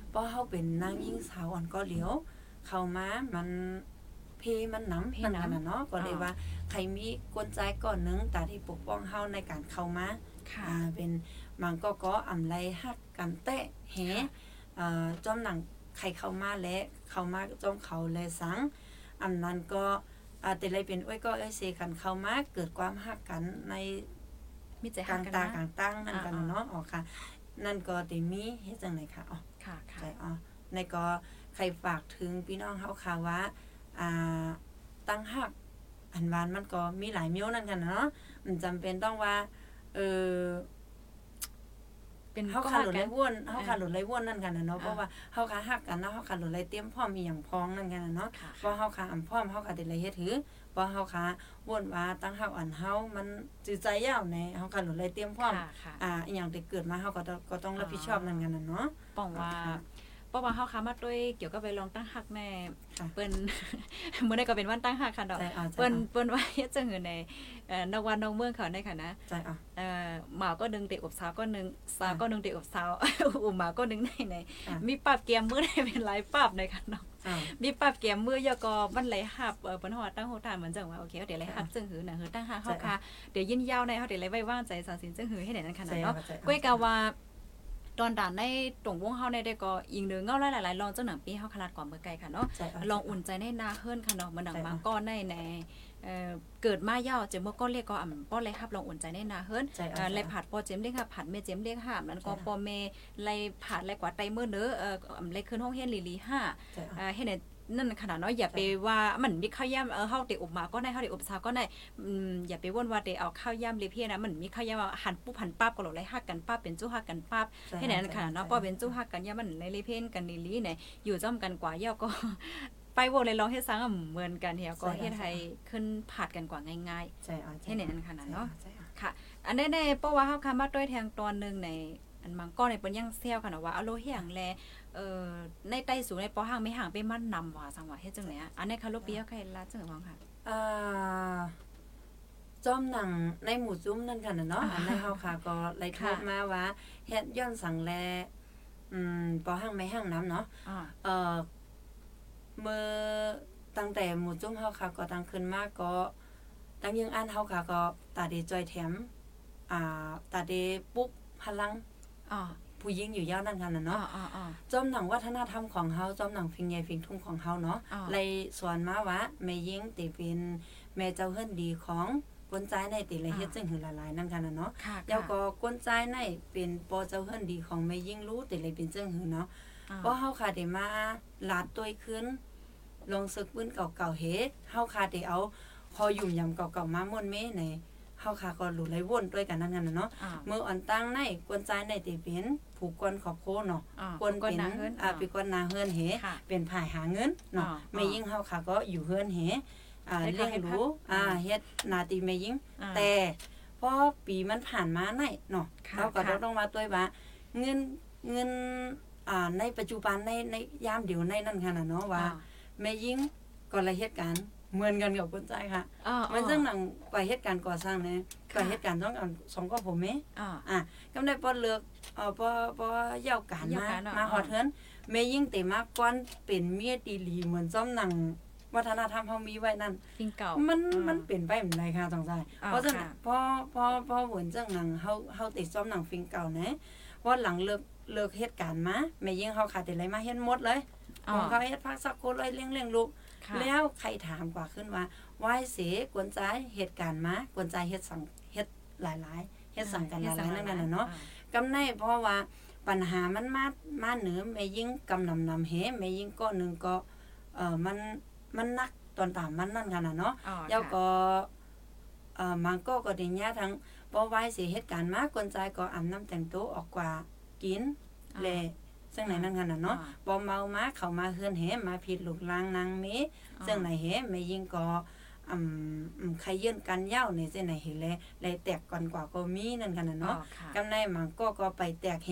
เพราะเฮาเป็นนางยิ่งสาวอ่อนก็เหลียว เข้ามามันแพเพมันน้ำเพนั่นน้ำกันน่ะเนาะก็เลยอ่าว่าใครมีกลใจก่อนหนึงตาที่ปกป้องเฮาในการเข้ามาค่ะอ่าเป็น มันก็ก็อำไรฮักกันแตะแหเอ่อจอมหนังใครเข้ามาและเข้ามาจอมเขาและสังอันนั้นก็อ่าแต่เลยเป็นอ้อยก็เอ้ยเซกันเข้ามาเกิดความฮักกันในมีใจกหัลากงกันตานะกลางตั้งนั่นกันอ่าๆเนาะอ๋อค่ะ นั่นก็ติมีเฮ็ดจังไดค่ะอ๋อค่ะค่ะใจอ๋อในก็ใครฝากถึงพี่น้องเฮาค่ะว่าอ่าตั้งฮักอันวานมันก็มีหลายเมียวนั่นกันน่ะเนาะมันจำเป็นต้องว่าเออ เป็นเฮาก็ขาหัหลุดกัไรนว่นเฮาขาหลุดไรว่นนั่นกันน่ะเนาะอ่าเพราะว่าเฮาขาฮักกันเนาะเฮาขาหลุดไรเตรียมพร้อมมีหยังพ้องนั่นกันน่ะเนาะค่ะเพราะเฮาขาอำพร้อมเฮาขาติดไรเฮ็ดถือเพราะเฮาขาว่นว่าตั้งฮักอันเฮามันจือใจยาวแน่เฮาขาหลุดไรเตรียมพร้อมค่ะค่ะอ่าอหย่างที่เกิดมาเฮาก็ต้องก็ต้องรับผิดชอบนั่นกันน่ะเนาะป้องว่าค่ะป้องว่าเฮาค้ามาด้วยเกี่ยวกับไปลองตั้งหักแน่ค่ะ เปิ้นมื้อนี้ก็เป็นวันตั้งหักค่ะดอกใจเอาใจเปิ้นเอาเปิ้นว่าเฮ็ดจังหือในเอ่อนอกวันนอกเมืองเขาในค่ะนะใจเอาเอ่อหมาก็นึงเด็กอบสาวก็นึงสาวอ่าก็นึงเด็กอบสาวอุหมาก็นึงในในอ่ามีมีปรับเกียมมือได้เป็นหลายปรับในค่ะเนาะอ่ามีปรับเกียมมือยอก็มันไหลหับเออเปิ้นฮอดตั้งโหทานเหมือนจังว่าโอเคเดี๋ยวไหลหับจังหือน่ะหือตั้งหักเฮาค่ะเดี๋ยวยินยาวในเฮาเดี๋ยวไหลไว้ว่างใจสาวสินจังหือให้ไหนนั่นค่ะใจเนาะเอาใจเอาก้อยกาว่า ตอนด่านในตรงวงเฮาในได้ก็ยิงเดือเงาหลายๆลองจังหนังปีเฮาคลาดก่อนเมื่อไกลค่ะเนาะใจเาลองอุ่นใจในนาเฮิรนค่ะเนาะมันหนังใช่มาค่ะก้อนในในเอ่อเกิดมาเย่าเจมเมื่อก้อนเรียกก็อ่ำป้อนเลยครับลองอุ่นใจในนาเฮิรนใจเอาเอ่อใจเลยผัดปอเจมเรียกค่ะผัดเมเจมเรียกห้ามนั้นก็ใช่ค่ะปอเมเลยผัดเลยกว่าไตเมื่อเน้อเอ่ออ่ำเลยขึ้นห้องเฮียนลีลีห้าใจเอาเอ่อให้ใน นั่นขนาดเนาะอย่าไปว่ามันมีข้าวย่ำเออเฮาเตะอบมาก็ได้เฮาเตะอบซาก็ได้อืมอย่าไปว่นว่าเตะเอาข้าวย่ำเลยพี่นะมันมีข้าวย่ำว่าหันปุ๊บหันปั๊บก็หลดเลยฮักกันปั๊บเป็นจู้ฮักกันปั๊บให้ไหนนั่นขนาดเนาะป้อเป็นจู้ฮักกันย่ามันเลยเลยเพ่นกันลีลีเนี่ยอยู่จ้อมกันกว่าเย่าก็ไปโวเลยลองเฮ็ดซังอะเหมือนกันเฮียก็เฮ็ดให้ขึ้นผาดกันกว่าง่ายใจเอาใจให้ไหนนั่นขนาดเนาะใจเอาๆค่ะ อันแน่ๆเพราะว่าเฮาคำว่าด้วยแทงตอนหนึงในอันมังก้อนในเปิ้นยังเซลค่ะเนาะว่าเอาโลเฮียงแล เอ่อในใต้สูงในปอห่างไม่ห่างไปมันนำว่าสังว่าเฮ็ดจังไหนอะอันนี้ค่ะลูกปีเอาใครลาจังหวังค่ะอ่าจอมหนังในหมู่ซุ้มนั่นค่ะน่ะเนาะอ่าอันในเฮาค่ะก็เลยโทรค่ะมาว่าเฮ็ดย้อนสั่งแลอืมปอห้างไม่ห้างน้ำเนาะอ่าเอ่อเมื่อตั้งแต่หมู่จุ้มเฮาค่ะก็ตั้งขึ้นมาก็ตั้งยังอ่านเฮาค่ะก็ตาเดจอยแถมอ่าตาเดปุ๊กพลังอ่า ผู้หญิงอยู่ยาวนั่นค่ะน่ะอ่าเนาะอ่าอ่าจอมหนังวัฒนธรรมของเฮาจอมหนังฟิงใหญ่ฟิงทุ่งของเฮาเนาะอ่าเลยสอนมาว่าแม่ยิงติเป็นแม่เจ้าเฮือนดีของกวนใจในติเลยเฮ็ดจึงหือหลายๆนั่นกันน่ะเนาะค่ะแล้วก็กวนใจในเป็นปอเจ้าเฮือนดีของแม่ยิงรู้ติเลยเป็นจึงหือเนาะอ่าเพราะเฮาค่ะได้มาลาดตัวขึ้นลงศึกปืนเก่าๆเฮ็ดเฮาค่ะได้เอาพอยุ่มยำเก่าๆมาม่วนเมใน เฮาค่ะก็หลุไหลวนด้วยกันนั่นกันน่ะเนาะอ่าเมื่ออ่อนตั้งในกวนใจในติเป็นผูกกวนขอบโคเนาะอ่าควรเป็นนาเฮิรนอ่าเป็นคนนาเฮือนเหค่ะเป็นผายหาเงินเนาะอ่าแม่ยิ่งเฮาค่ะก็อยู่เฮือนเหอ่าให้เลี้ยงเขาให้พักรู้อ่าอ่าเฮ็ดหนาตีแม่ยิ่งอ่าแต่พอปีมันผ่านมาไหนเนาะค่ะเราก็ค่ะต้องมาตัวว่าเงินเงินอ่าในปัจจุบันในในยามเดียวในนั่นค่ะน่ะเนาะว่าอ่าแม่ยิ่งก็ละเหตุการณ์ เหมือนกันกับคนใจค่ะอ่ามันซึ่งหนังไปเหตุการณ์ก่อสร้างเนี่ยไปเหตุการณ์ต้องอันสองก็ผมแม่อ่าอะก็ได้ปอเลือกเอ่อปอปอเย่าการเย่ามาการเนาะมาฮอดเทือนแม่ยิ่งเตมาก่อนเป็นเมียตีหลีเหมือนซ้อมหนังวัฒนธรรมเฮามีไว้นั่นฟิงเก่ามันอ่ามันเป็นไปเหมือนไรค่ะสงสัยอ่าเพราะฉะนั้นค่ะพอพอพอเหมือนจังหนังเฮาเฮาติดซ้อมหนังฟิงเก่านะว่าหลังเลิกเลิกเหตุการณ์มาแม่ยิ่งเฮาขาดแต่ไรมาเฮ็ดหมดเลยอ่าของเขาเฮ็ดพักสักคนเลยเลี้ยงเลี้ยงลูกค่ะ แล้วใครถามกว่าขึ้นว่าว่ายเสกวนใจเหตุการณ์มากวนใจเฮ็ดสั่งเฮ็ดหลายๆเฮ็ดสั่งกันหลายๆนั่นน่ะเนาะกำในเพราะว่าปัญหามันมามาเหนือแม่ยิ่งกำนำนำเหแม่ยิ่งก็หนึ่งก็เอ่อมันมันนักตอนตามมันนั่นกันน่ะเนาะอ่าแล้วค่ะก็เอ่อมันก็ก็ได้ยะทั้งบ่ไว้สิเหตุการณ์มากคนใจก็อาบน้ำแต่งตัวออกกว่ากินอ่าแล ซึ่งไหนนั่นกันน่ะเนาะอ่าบ่เมามาเข้ามาเฮือนแหมาผิดลูกลางนางเมซึ่งไหนเหแม่ยิ่งก็อืมอืมใครยื่นกันยาวในเส้นไหนเห็นแลแลแตกก่อนกว่าก็มีนั่นกันน่ะเนาะเนาะค่ะกำในมันก็ก็ไปแตกเฮ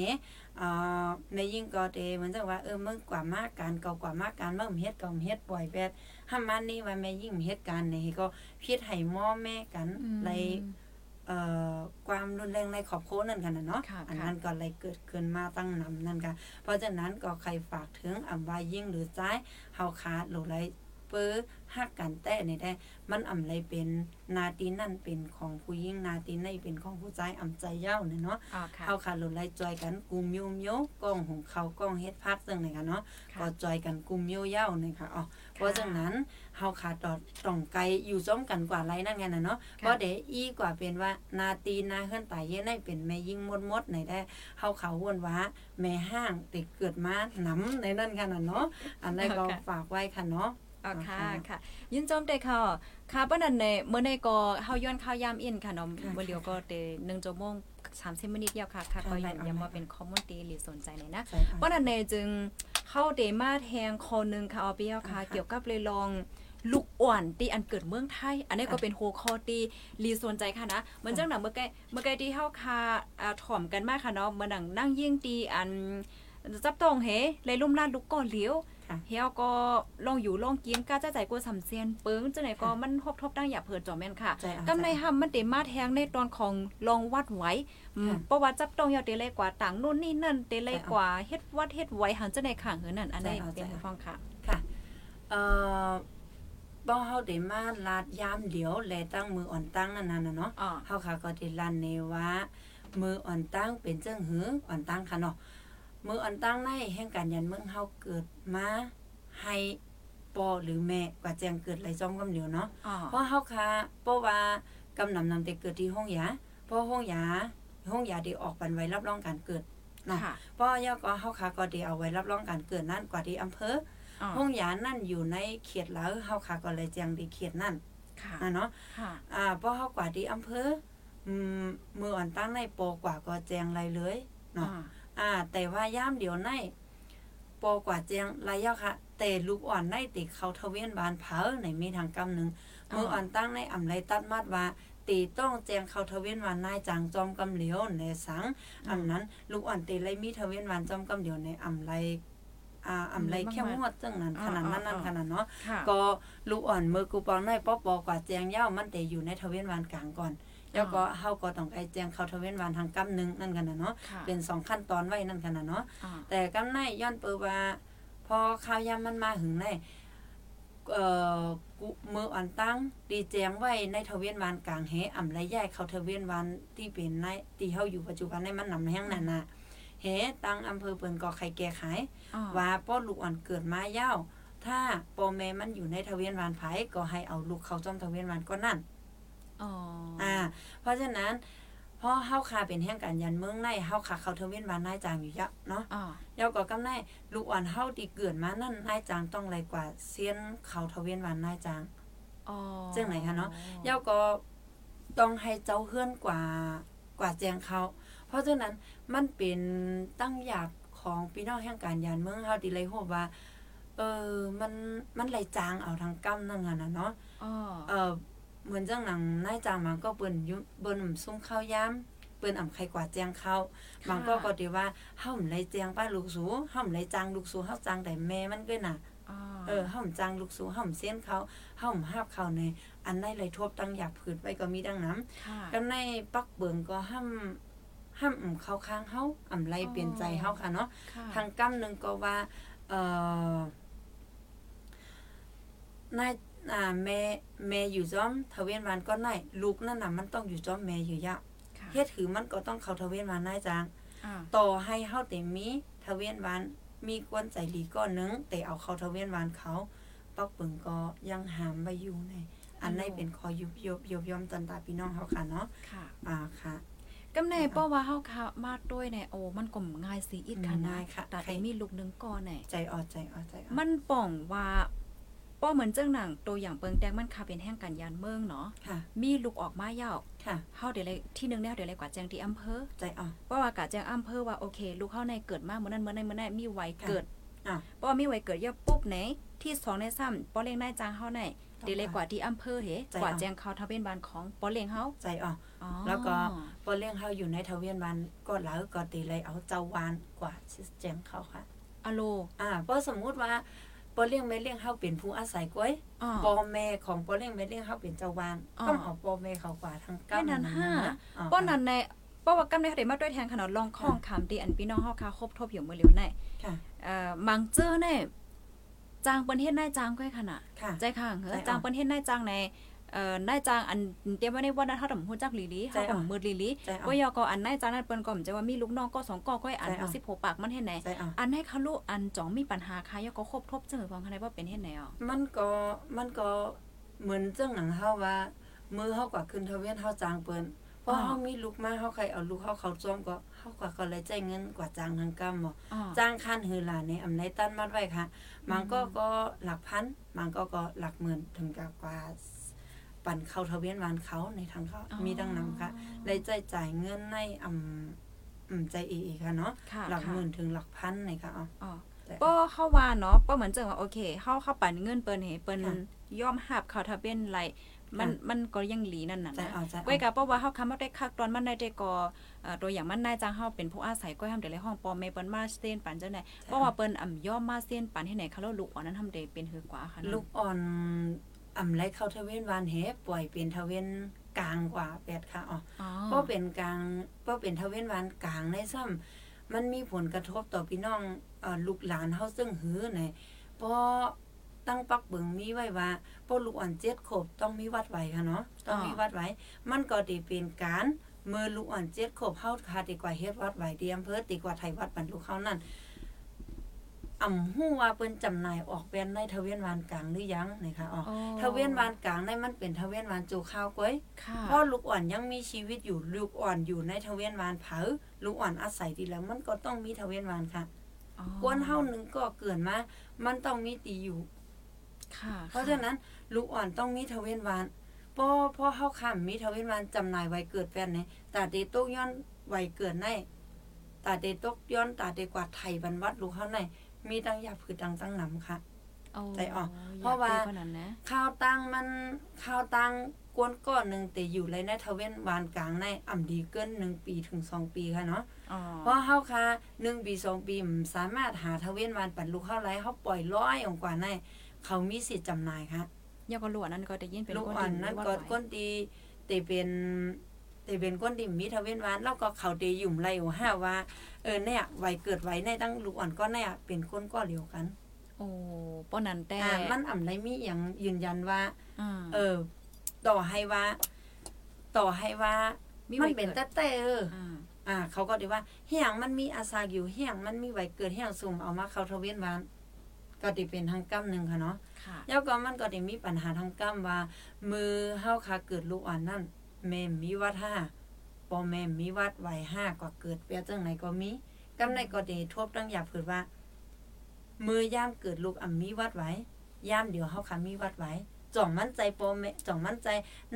อ่าในยิ่งก็เตเหมือนจะว่าเออมึงกว่ามากการเก่ากว่ามากการเมื่อมเฮ็ดเก่าเฮ็ดปล่อยแบดห้ามันนี่ว่าแม่ยิ่งเฮ็ดการนี่ก็พิดให้หม้อแม่กันอืมเลยเอ่อ ความรุนแรงในครอบครัวนั่นกันน่ะเนาะค่ะอันนั้นก็เลยเกิดขึ้นมาตั้งนำนั่นกันเพราะฉะนั้นก็ใครฝากถึงอำว่ายิ่งหรือใจายเฮาขาดหรือไรเปอร์ฮักกันแต่นี่ได้ มันอำไรเป็นนาตีนั่นเป็นของผู้หญิงนาตีในเป็นของผู้ชายอำใจยาวเนี่ยเนาะอ๋อค่ะเฮาค่ะหลุดไล่จอยกันกลุ่มโยมโยกล้องของเขากล้องเฮ็ดพักจังไหนค่ะเนาะค่ะก็จอยกันกลุ่มโยเย้านี่ค่ะอ๋อเพราะฉะนั้น เฮาค่ะตอดต้องไกลอยู่ซ้อมกันกว่าไรนั่นไงน่ะเนาะเพราะเดยวอีกว่าเป็นว่านาตีนาเฮือนตายเย็นให้เป็นแม่ยิ่งมดมดๆไหนได้เฮาเขาวนว่าแม่ห้างติเกิดมาหนํในนั่นค่ะน่ะเนาะอันนั้นก็ค่ะฝากไว้ค่ะเนาะอ๋อค่ะค่ะค่ะยินจอมได้ค่ะค่ะปานนั้นในเมื่อในก็เฮาย้อนข่าวยามอินค่ะเนาะค่ะเมื่อเดียวก็เต1ชั่วโมง30มินิตยาวค่ะค่ะค่ะก็ไลยังน์เอายังไลมาน์เป็นคอมมูนิตี้หรือสนใจเลยนะใช่ค่ะปานนั้นในจึง เข้าเดมาแทงคอหนึงค่ะเอาไปเอาค่ะค่ะ เกี่ยวกับเลยลองลูกอ่อนที่อันเกิดเมืองไทย อันนี้ก็ค่ะเป็นหัวข้อที่รีสนใจค่ะนะเหมือนจังหนังเมื่อไกลเมื่อไกลที่เฮาค่ะอ่าถ่อมกันมากค่ะเนาะเมื่อหนังนั่งยิ่งตีอันจับต้องเฮเลยลุ่มลาดลูกก่อนเหลียวค่ะเฮียก็ลองอยู่ลองกินกล้าจะใจกลัวสำเซียนเปิงจังไหนก็มันฮบทบตั้งอย่าเผิดจอแม่นค่ะใจเอากำในห้ำมันเตมาแทงในตอนของลองวัดไหว อืมค่ะเพราะว่าจับต้องยาวเตเลยกว่าต่างนู่นนี่นั่นเตเลยใจเอากว่าเฮ็ดวัดเฮ็ดไหวหันจังไหนข้างเหือนั่นอันนี้ใจเอาเป็นใจเอาฟังค่ะค่ะเอ่อบ่เฮาได้มาลาดยามเดียวแลตั้งมืออ่อนตั้งนั่นน่ะเนาะอ๋อเฮาค่ะก็ได้ลั่นในว่ามืออ่อนตั้งเป็นจังหืออ่อนตั้งค่ะเนาะมืออ่อนตั้งในแห่งการยันเมืองเฮาเกิดมาให้ปอหรือแม่กว่าแจงเกิดไหลจอมกำเหลียวเนาะอ๋อเพราะเฮาค่ะเพราะว่ากำนำนำแต่เกิดที่ห้องยาเพราะห้องยา ห้องยาได้ออกบันไว้รับรองการเกิดเนาะค่ะเพราะยาก็เฮาค่ะก็ได้เอาไว้รับรองการเกิดนั่นกว่าที่อำเภออ๋อห้องยานั่นอยู่ในเขตแล้วเฮาค่ะก็เลยแจ้งที่เขตนั่นค่ะอะเนาะค่ะอ่าเพราะเฮากว่าที่อำเภออืมมืออ่อนตั้งในโปกว่าก็แจ้งไรเลยอ๋อเนาะอ่า แต่ว่าย่ามเดี๋ยวในโปกว่าแจ้งไรยาค่ะแต่ลูกอ่อนในติเขาทะเวียนบานเผาในมีทางกำหนึ่งมืออ่อนตั้งในอำไรตัดมาดว่า ตีต้องแจ้งเขาทะเวียนวานนายจางจอมกำเหลียวในสังอำนั้นลูกอ่อนตีไรมีทะเวียนวานจอมกำเหลียวในอำไรอ่าอำไรเข้มงวดจังนั้นขนาดนั้นนั่นขนาดเนาะค่ะก็ลูกอ่อนมือกูปองในป๊อปอกว่าแจงเย้ามันแต่อยู่ในทะเวียนวานกลางก่อนแล้วก็เฮาก็ต้องไปแจงเข้าทะเวียนวานทางกำหนึงนั่นกันน่ะเนาะค่ะเป็นสองขั้นตอนไว้นั่นกันน่ะเนาะอ๋อแต่กำในย้อนเปิดว่าพอข้าวยามมันมาหึงใน เอ่อกูมืออ่อนตั้งดีแจงไว้ในทะเวียนวานกลางแหอ่ำไรใหญ่เข้าทะเวียนวานที่เป็นในที่เฮาอยู่ปัจจุบันในมันนำแห้งนั่นน่ะแหตั้งอำเภอเปิ้นก็ใครแก้ไขอ๋อว่าป้อลูกอ่อนเกิดมาเย้าถ้าปอแม่มันอยู่ในทะเวียนวานไผก็ให้เอาลูกเขาจอมทะเวียนวานก็นั่นอ๋ออ่าเพราะฉะนั้น พอเฮาคาเป็นแห่งการยันเมืองในเฮาคาเขาทะเวียนวานนายจางอยู่ยะเนาะอ๋อเยาก็กำในลูกอ่อนเฮาที่เกิดมานั่นนายจางต้องไรกว่าเซียนเขาทะเวียนวานนายจางอ๋อจังไหนคะเนาะเย้าก็ต้องให้เจ้าเฮือนกว่ากว่าแจงเขา เพราะฉะนั้นมันเป็นตั้งอยากของพี่น้องแห่งการยานเมืองเฮาที่เลยโฮบว่าเออมันมันไหลจางเอาทางกำนั่นน่ะนะเนาะอ๋อเออ เหมือนจังหนังนายจางมันก็เปิ้นอยุเปิ้นอำซุ่มข้าวยามเปิ้นอำไข่กว่าแจงข้าวบางก็ก็ดีว่าเฮาหมไหลแจงป้าลูกสูเฮาหมไหลจางลูกสูเฮาจางแต่แม่มันก็น่ะอ๋อเออเฮาหมจางลูกสูเฮาหมเส้นเขาเฮาหมหาบเขาในอันใดเลยทบตั้งอยากผืดไว้ก็มีดังนั้นค่ะกันในปักเบิงก็ห้ามห้ามอำเข้าข้างเฮาอำไรเปลี่ยนใจเฮาค่ะเนาะค่ะทางกำหนึงก็ว่าเอ่อนาย อ่าแม่แม่อยู่จอมทะเวียนวานก็นายลูกนั่นน่ะมันต้องอยู่จอมแม่อยู่ยะค่ะเฮ็ดถือมันก็ต้องเข้าทะเวียนวานนายจางอ่าต่อให้เฮาแต่มีทะเวียนวานมีกวนใจดีก้อนหนึงแต่เอาเข้าทะเวียนวานเขาปักเปิงก็ยังหามไว้อยู่ในอันนี้เป็นคอยุบยบยบยอมตันตาพี่น้องเฮาค่ะเนาะค่ะอ่าค่ะกำในป้อว่าเฮาค่ะมาด้วยในโอ้มันก็ง่ายสิอีกค่ะอืมนะง่ายค่ะแต่ได้มีลูกหนึงก่อนแหน่ใจอ่อนใจอ่อนใจอ่อนมันป่องว่า ป้อเหมือนเจ้าหนังตัวอย่างเปิงแดงมันค่ะเป็นแห่งการยานเมืองเนาะค่ะ มีลูกออกมาเย่าค่ะเฮาเดี๋ยวเลยที่หนึงแล้วเดี๋ยวเลยกว่าแจ้งที่อำเภอใจอ่อนเพราะว่ากะแจ้งอำเภอว่าโอเค ลูกเฮาในเกิดมาเมื่อนั้นเมื่อนั้นเมื่อนั้นมีวัยค่ะเกิดอะป้อมีวัยเกิดเยอะปุ๊บไหนที่สองในซ้ำป้อเลี้ยงนายจางเฮาในเดี๋ยวเลยกว่าที่อำเภอเหใจกว่าเอาแจ้งเขาทะเบียนบ้านของป้อเลี้ยงเฮาใจอ่อนอ๋อแล้วก็พอเลี้ยงเฮาอยู่ในทะเวียนวันก็แล้วก็ตีเลยเอาเจ้าวานกว่าชิแจงเขาค่ะอะโลอ่าเพราะสมมุติว่า ปอเลี้ยงแม่เลี้ยงเฮาเป็นผู้อาศัยก้อยอ๋อปอแม่ของปอเลี้ยงแม่เลี้ยงเฮาเป็นเจ้าวานอ๋อต้องเอาปอแม่เขากว่าทั้งแค่นั้นห้าอ๋อป้อนั้นในป้อว่ากำในเขาได้มาด้วยแทนขนาดลองข้องคำที่อันพี่น้องเฮาคาครบทบอยู่มื้อเหลียวในค่ะเอ่อมังเจอในจางเปิ้นเฮ็ดนายจางก้อยขนาดค่ะใจค่ะเฮ้ใจออะจางเปิ้นเฮ็ดนายจางในเอ่อ นายจางอันเตรียมไว้ในวันนั้นเฮาดำฮู้จักลีลีใจเฮาอะก็มือลีลีใจอะว่ายอก็อันนายจางนั้นเปิ้นก็มจะว่ามีลูกน้องก็สองก็ก้อยอันใจอะเอา16ปากมันเฮ็ดไหนใจอะอันให้เขาลูกอันจ่องมีปัญหาค่ะยอก็ครบทบจังฟังคันได้ว่าเป็นเฮ็ดไหนอะมันก็มันก็เหมือนเจ้าหนังเฮาว่ามือเฮากว่าขึ้นทะเวียนเฮาจางเปิ้นเพราะอ๋อเฮามีลูกมาเฮาใครเอาลูกเฮาเขาจ้อมก็เฮากว่าก็เลยจ่ายเงินกว่าจางทางกรรมบ่อ๋อจ้างคันหือหลานในอำในตั้นมัดไว้ค่ะมันก็ก็หลักพันมันก็ก็หลักหมื่นถึงกับกว่า ปั่นเข้าทะเวียนวานเขาในทางเขาอ๋อมีดังนั้นค่ะเลยจ่ายจ่ายเงินในอำอืมใจเอค่ะเนาะค่ะหลักหค่ะมื่นถึงหลักพันในค่ะอ๋ออ๋อแต่ป้อเข้าว่าเนาะป้อเหมือนจังว่าโอเคเฮาเข้าปั่นเงินเปิ้นให้เปิ้นค่ะยอมหับเขาทะเบียนไรมันค่ะมันก็ยังหลีนั่นน่ะใจนะเอาใจเอาก้อยกะเพราะว่าเฮาคำว่าได้คักตอนมันได้ได้ก็เอ่อตัวอย่างมันนายจ้างเฮาเป็นผู้อาศัยก้อยทำแต่ในห้องปอแม่เปิ้นมาเส้นปันจังได๋เพราะว่าเปิ้นอ่ำย่อมมาเส้นปันให้ไหนเขาแล้วลูกอ่อนนั้นทำได้เป็นหือกว่าค่ะนั่นลูกอ่อน อำไรเข้าทะเวียนวานเหปล่อยเป็นทะเวียนกลางกว่าแปดค่ะอ๋ออ๋อเพราะเป็นกลางเพราะเป็นทะเวียนวานกลางในซ้ำมันมีผลกระทบต่อพี่น้องเอ่อลูกหลานเฮาซึ่งหือในเพราะตั้งปักเบิงมีไว้ว่าเพราะลูกอ่อนเจ็ดขวบต้องมีวัดไว้ค่ะเนาะต้องมีวัดไว้ มันก็ได้เป็นการเมื่อลูกอ่อนเจ็ดขวบเฮาคาดีกว่าเฮ็ดวัดไว้ที่อำเภอตีกว่าไทยวัดบรรลุเขานั่น อ่ำฮู้ว่าเปิ้นจำหน่ายออกเป็นในทะเวียนวานกลางหรือยังนะคะอ๋ออ๋อทะเวียนวานกลางในมันเป็นทะเวียนวานจูข้าวก้อยค่ะเพราะลูกอ่อนยังมีชีวิตอยู่ลูกอ่อนอยู่ในทะเวียนวานเผาลูกอ่อนอาศัยดีแล้วมันก็ต้องมีทะเวียนวานค่ะอ๋อกวนเฮาหนึงก็เกินมามันต้องมีตีอยู่ค่ะ เพราะฉะนั้นลูกอ่อนต้องมีทะเวียนวานพอพอเฮาค้ำมีทะเวียนวานจำหน่ายไว้เกิดแฟนเนี่ยตาเตตกย้อนไว้เกิดในตาเตตกย้อนตาเตกว่าไทยบรรวัดลูกเฮาใน มีตั้งยาผืดดังตั้งหนำค่ะโอ้ใจออกยกเพราะว่าได้กนั้นนะข้าวตังมันข้าวตังกวนก้อนหนึ่งแต่อยู่เลยในทะเวียนวานกลางในอ่ำดีเกินหนึ่งปีถึงสองปีค่ะเนาะอ๋อเพราะเฮาค่ะหนึ่งปีสองปีมสามารถหาทะเวียนวานปันลูกเข้าไรเขาปล่อยร้อยองกว่าในเขามีสิทธิ์จำหน่ายค่ะยาก็หลวนั่นก็ได้ยินเป็นลูกคนอ่อนที่นั่นวัดก็ไว้ก้นตีแต่เป็น แต่เป็นก้นตีมีทะเวียนวานแล้วก็เขาเตยุ่มไรอยู่ห้าว่า เออเนี่ยไว้เกิดไว้ในตั้งลูกอ่อนก็เนี่ยเป็นคนก็เดียวกัน โอ้ป้อนั้นแต่อ่ามันอ่ำไรมีอย่างยืนยันว่าอ่าเออ ต่อให้ว่า ต่อให้ว่ามีมันไว้เป็นเกิดแต่แต่เอออ่าอ่า เขาก็ดีว่าเฮียงมันมีอาซากอยู่เฮียงมันมีไว้เกิดเฮียงสุ่มเอามาเข้าทะเวียนวานก็ติเป็นทางกรรมหนึ่งค่ะเนาะค่ะแล้วก็มันก็ได้มีปัญหาทางกรรมว่า มือเฮาค่ะเกิดลูกอ่อนนั่น แม่มีวัดห้าปอแม่มีวัดไหวห้าก็เกิดเปียจังไหนก็มีกำในก็ได้ทบตั้งอยากเผิดว่า มือย่ามเกิดลูกอ่ำมีวัดไว้ย่ามเดี๋ยวเฮาค่ะมีวัดไว้จ่องมั่นใจปอแม่จ่องมั่นใจ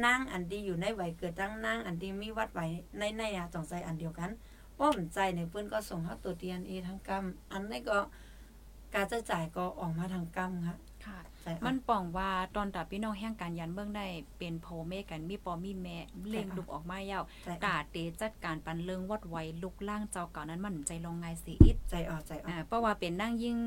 นางอันดีอยู่ในไหวเกิดตั้งนางอันดีมีวัดไว้ในในอะจ่องใจอันเดียวกันป้อมใจในเพิ่อนก็ส่งเฮาตัว DNA ทางกรรม อันนี้ก็การจะจ่ายก็ออกมาทางกรรมค่ะ ใจอะ มันป่องว่าตอนตาพี่น้องแห่งการยันเบื้องได้เป็นโพเมกันมีปอมีแม่เล่งลูกออกมาเย้าใจกาอะเตจัดการปันเลิงวัดไว้ลุกล่างเจ้าเก่านั้นมันใจลงไงสิอิด ใจอ่อนใจอ่ออ่านเพราะว่าเป็นนั่งยิ่ง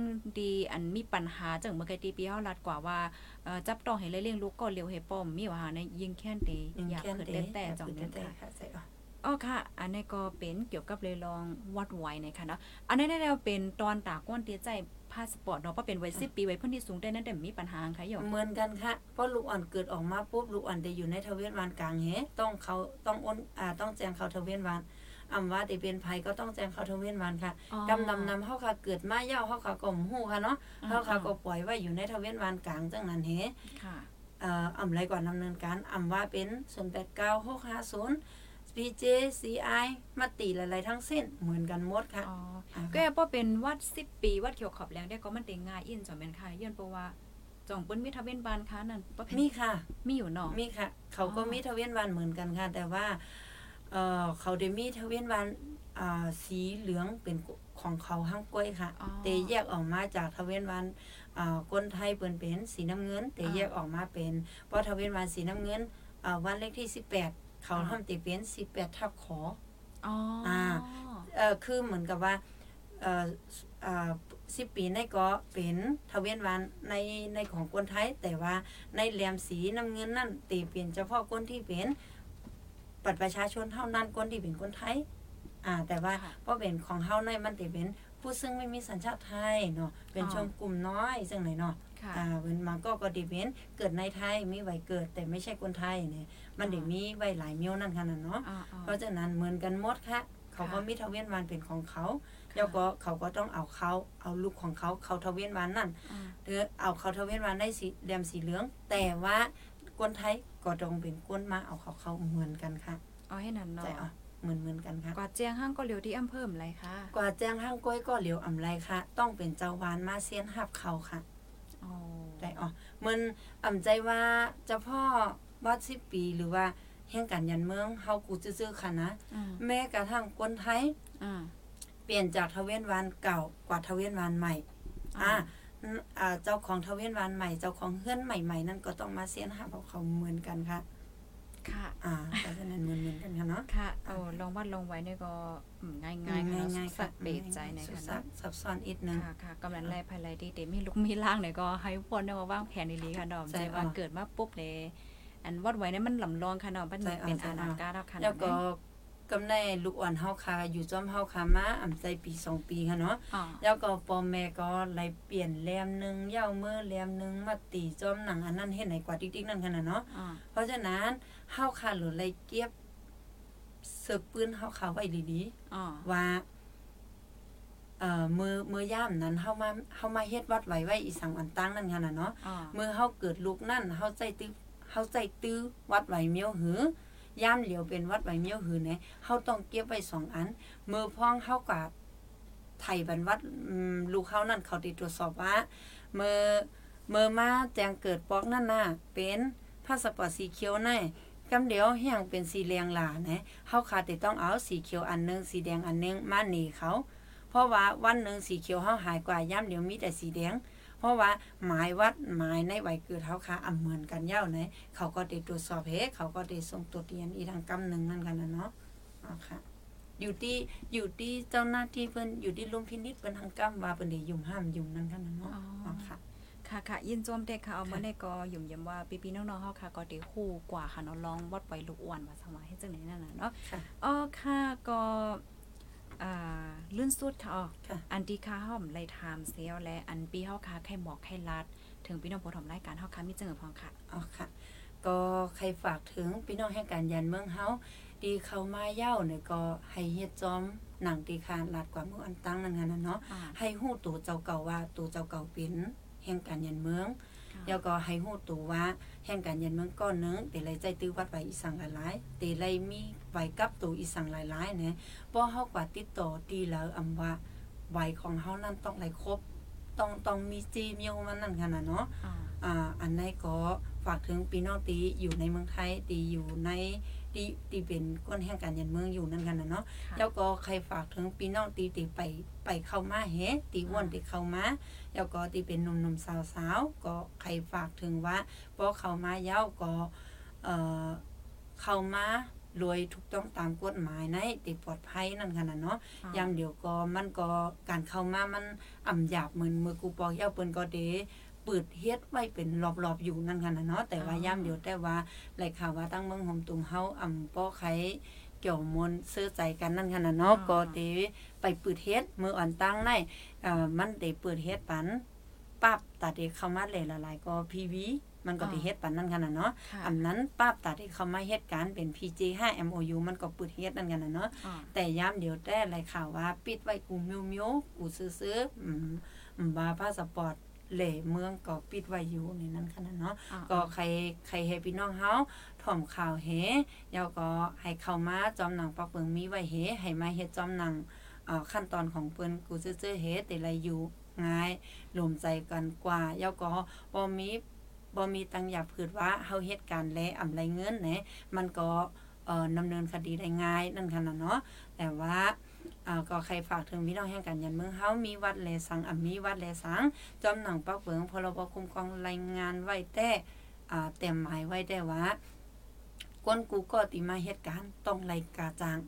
ดีอันมีปัญหาจังเมื่อกี้ตีปีเฮาลัดกว่าว่าเอ่อจับต้องให้เลยเลี้ยงลูกก็เร็วให้ป้อมมีว่าหาในยิ่งแค่นเตยังอยากแค่นเกิดเตะแต่แต่จังแต่นั้นแต่ค่ะ ค่ะใจอ่อน อ๋อค่ะ อันนี้ก็เป็นเกี่ยวกับเลยลองวัดไว้นะคะเนาะ อันนี้ได้แล้วเป็นตอนตาก้อนเตียใจพาสปอร์ตเนาะเพราะเป็นไว้10ปีไว้เพิ่นที่สูงได้นั่นแต่มีปัญหาค่ะหยอกเหมือนกันค่ะ เพราะลูกอ่อนเกิดออกมาปุ๊บลูกอ่อนจะอยู่ในทะเวียนวานกลางแฮต้องเขาต้องอ้นอ่าต้องแจ้งเขาทะเวียนวานอำว่าได้เป็นภัยก็ต้องแจ้งเขาทะเวียนวานค่ะอ๋อกำนำนำเฮาค่ะเกิดมาเย่าเฮาค่ะก็หูค่ะเนาะเฮาค่ะก็ปล่อยไว้อยู่ในทะเวียนวานกลางจังนั้นแฮค่ะเอ่ออำไรก่อนดำเนินการอำว่าเป็น 089650 PJ CI มาตีหลายๆทั้งสิ้นเหมือนกันหมดค่ะอ๋ออ่าก็พอเป็นวัด10ปีวัดเขียวขอบแรงได้ก็มันเต็งง่ายอินจอมแม่นค่ะย้อนเพราะว่าจ่องเปิ้นมีทะเบียนบ้านค้านั่นบ่เป็นมีค่ะ มีอยู่เนาะมีค่ะ เขาก็อ๋อมีทะเวียนวานเหมือนกันค่ะ แต่ว่าเออเขาได้มีทะเวียนวานอ่าสีเหลืองเป็นของเขาห้างกล้วยค่ะอ๋อแต่แยกออกมาจากทะเวียนวานอ่าคนไทยเปิ้นเป็นสีน้ำเงิน แต่อ่าแยกออกมาเป็นเพราะทะเวียนวานสีน้ำเงินอ่าวันเลขที่18 เขาอ่าทำติเป็น18ทับขออ๋ออาเออคือเหมือนกับว่าเอออ่าสิปีในก็เป็นทะเวียนวานในในของคนไทย แต่ว่าในแหลมสีน้ำเงินนั่นตีเป็นเฉพาะคนที่เป็นปัตรประชาชนเท่านั้นคนที่เป็นคนไทย อ่า แต่ว่าค่ะเพราะเป็นของเฮาในมันติเป็นผู้ซึ่งไม่มีสัญชาติไทยเนาะเป็นอ๋อชนกลุ่มน้อยซึ่งไหนเนาะค่ะอ่าเว้นมาก็ก็ดิเป็นเกิดในไทยมีไว้เกิดแต่ไม่ใช่คนไทยเนี่ย มันได้มีไว้หลายเมียวนั่นขนาดเนาะอ่าเพราะฉะนั้นเหมือนกันหมดค่ะเขาก็ค่ะมีทะเวียนวานเป็นของเขาค่ะแล้วก็เขาก็ต้องเอาเขาเอาลูกของเขาเขาทะเวียนวานนั่นอ่าหรือเอาเขาทะเวียนวานได้สีแดมสีเหลือง แต่ว่าคนไทยก็ต้องเป็นก้นมาเอาเขาเขาเหมือนกันค่ะเอาให้นั่นเนาะใจเอาเหมือนเหมือนกันค่ะกว่าเจียงห้างก็เลียวที่อำเภอมไรค่ะกว่าแจ้งห้างก้อยก็เหลียวอำไรค่ะ ต้องเป็นเจ้าวานมาเซียนหับเขาค่ะอ๋อได้อ๋อมันอ่ำใจว่าเจ้าพ่อ วัดสิบปีหรือว่าแห่งการยันเมืองเฮากูซื่อๆค่ะนะอืมแม้กระทั่งคนไทยอ่าเปลี่ยนจากทะเวียนวานเก่ากว่าทะเวียนวานใหม่ อ่าอืมอ่าเจ้าของทะเวียนวานใหม่ เจ้าของเฮือนใหม่ ๆ นั่นก็ต้องมาเสียนหาเพราะเขาเหมือนกันค่ะ ค่ะ อ่าเพราะฉะนั้นเหมือนเหมือนกันค่ะเนาะ ค่ะเอาลองวัดลงไว้เนี่ยก็อืมง่ายๆค่ะเนาะง่ายๆสัค่ะกเบรกใจในสุค่ะซัเนาะบซับซ้อนอีกนึงค่ะค่ะกำลังไล่ภายไลที่เดมีลูกมีล่างเนี่ยก็ให้พวกเนี่ยว่างแผนดีๆค่ะเนาะใช่ใจว่าอะเกิดมาปุ๊บเลย อันวัดไว้เนี่ยมันลำลองค่ะเนาะมันใช่อะเป็นใช่อาอะณาการแล้วค่ะแล้วก็เนาะกำในลูกอ่อนเฮาค่ะอยู่จอมเฮาค่ะมาอ่ำใจปีสองปีค่ะเนาะอ๋อแล้วก็ปอแม่ก็ไล่เปลี่ยนแลมหนึงเหย้ามือแลมหนึงมาตีจอมหนังอันนั้นเฮ็ดไหนกว่าติ๊กๆนั่นค่ะน่ะเนาะอ๋อเพราะฉะนั้นเฮาค่ะหรือไล่เก็บเสือกปืนเฮาค่ะไว้ดีๆอ๋อว่าเอ่อมือมือย่ามนั้นเฮามาเฮามาเฮ็ดวัดไว้ไว้อีสังอันตั้งนั่นค่ะน่ะเนาะอ๋อมือเฮาเกิดลูกนั่นเฮาใจตื้อ เฮาใจตื้อวัดไว้เมียวหือย่ามเหลียวเป็นวัดไว้เมียวหือเนี่ยเฮาต้องเก็บไว้สองอัน มือพ้องเฮากับไทยบรรวัดลูกเฮานั่นเขาติดตรวจสอบว่ามือมือมาแจงเกิดปอกนั่นน่ะเป็นพาสปอร์ตสีเขียวแน่กำเดียวเฮียงเป็นสีเหลืองหลานะเฮาขาดแต่ต้องเอาสีเขียวอันหนึงสีแดงอันหนึงมาหนีเขา เพราะว่าวันหนึ่งสีเขียวเฮาหายกว่าย่ำเดียวมีแต่สีแดง เพราะว่าหมายวัดหมายในไหวเกิดเฮาค่ะอำเหมือนกันเย้าไหนเขาก็ได้ตรวจสอบเฮเขาก็ได้ส่งตัวเรียนอีทางกำหนึ่งนั่นกันนะเนาะอ๋อค่ะอยู่ที่อยู่ที่เจ้าหน้าที่เพิ่นอยู่ที่ลุมพินิจเพิ่นทางกำว่าเพิ่นได้ยุ่มห้ามยุ่มนั่นกันนะเนาะอ๋อค่ะค่ะค่ะยินจมเด็กค่ะเอามาค่ะในก็หยุ่มยำว่าพี่ๆน้องๆเฮาค่ะก็ได้คู่กว่าค่ะเนาะลองวัดไว้ลูกอ้วนว่าสมาเฮ็ดจังได๋นั่นน่ะเนาะค่ะอ๋อค่ะก็อ่า ลื่นสุดค่ะอ๋อค่ะอันที่ค่าห้อมไล่ถามเซียวและอันปีเฮาค่ะแค่หมอกแค่ลัด ถึงพี่น้องผู้ชมรายการเฮาค่ะมีจังพองค่ะอ๋อค่ะ ก็ใครฝากถึงพี่น้องแห่งการยันเมืองเฮาดีเข้ามาเย้าเนี่ยก็ให้เฮ็ดจอมหนังตีคานลาดกว่าเมืองอันตั้งนั่นกันนะเนาะอ่าให้ฮู้ตัวเจ้าเก่าว่าตัวเจ้าเก่าเป็นแห่งการยันเมืองค่ะ แล้วก็ให้ฮู้ตัวว่าแห่งการยันเมืองก้อนหนึงแต่ไรใจตื้อวัดไว้อีสังหลายๆแต่ไรมีไว้กับตัวอีสังหลายๆเนี่ยบ่เฮากว่าติดต่อตีแล้วอำว่าไว้ของเฮานั้นต้องไหลครบต้องต้องมีจีมียวมันนั่นขนาดเนาะอ่าอ่าอันไหนก็ฝากถึงพี่น้องตีอยู่ในเมืองไทยตีอยู่ในตีตีเป็นก้นแห่งการยันเมืองอยู่นั่นกันนะเนาะค่ะแล้วก็ใครฝากถึงพี่น้องตีตีไปไปเข้ามาเฮตีว่นตีเข้ามา แล้วก็ตีเป็นหนุ่มๆสาวๆก็ใครฝากถึงว่าพอเข้ามาเย้าก็เอ่อเข้ามารวยถูกต้องตามกฎหมายในติปลอดภัยนั่นขนาดเนาะอ่าอย่างเดียวก็มันก็การเข้ามามันอ่ำหยาบเหมือนมือกูปอกเย้าเปิ้นก็เดเปิดเฮ็ดไว้เป็นรอบๆอยู่นั่นค่ะนะเนาะแต่ว่าอ๋อย่ำเดียวแต่ว่าไหลข่าวว่าตั้งเมืองหอมตุงเฮาอ่ำป้อไข เกี่ยวมนต์เสื้อใจกันนั่นค่ะนะเนาะก็เดไปเปิดเฮ็ดมืออ่อนตั้งในเอ่อมันได้เปิดเฮ็ดปันปั๊บตัดเดเข้ามาเลยละลายก็พีวีมันก็ได้เฮ็ดปันนั่นค่ะนะเนาะค่ะอันนั้นปั๊บตัดเดเข้ามาเฮ็ดการเป็น PJ5 MOU มันก็เปิดเฮ็ดนั่นกันนะเนาะอ่าแต่ย้ำเดี๋ยวแต่ไรข่าวว่า ปิดไว้กูมิวมิวกูซื้อๆอืมอืมบาพาสปอร์ต เหล่เมืองก็ปิดไว้อยู่ในนั้นขนาดเนาะอ่าก็ใครใครให้พี่น้องเฮาถ่อมข่าวเฮแล้วก็ให้เข้ามาจอมหนังปักเปิงมีไว้เฮให้มาเฮ็ดจอมหนังเอ่อขั้นตอนของเปิ้นกูซื่อๆเฮแต่ไรอยู่ง่ายรวมใจกันกว่าแล้วก็บ่มีบ่มีตังอย่าผืดว่าเฮาเฮ็ดการแลอำไรเงินแหนมันก็เอ่อดำเนินคดีได้ง่ายนั่นขนาดเนาะแต่ว่า อ่าก็ใครฝากถึงพี่น้องแห่งการยันเมืองเฮามีวัดแลสังอะมีวัดแลสังจอมหนังปักเบิงพรบคุ้มครองรายงานไว้แต่อ่าเต็มหมายไว้แต่ว่าก้นกูก็ติมาเหตุการณ์ต้องรายกาจาง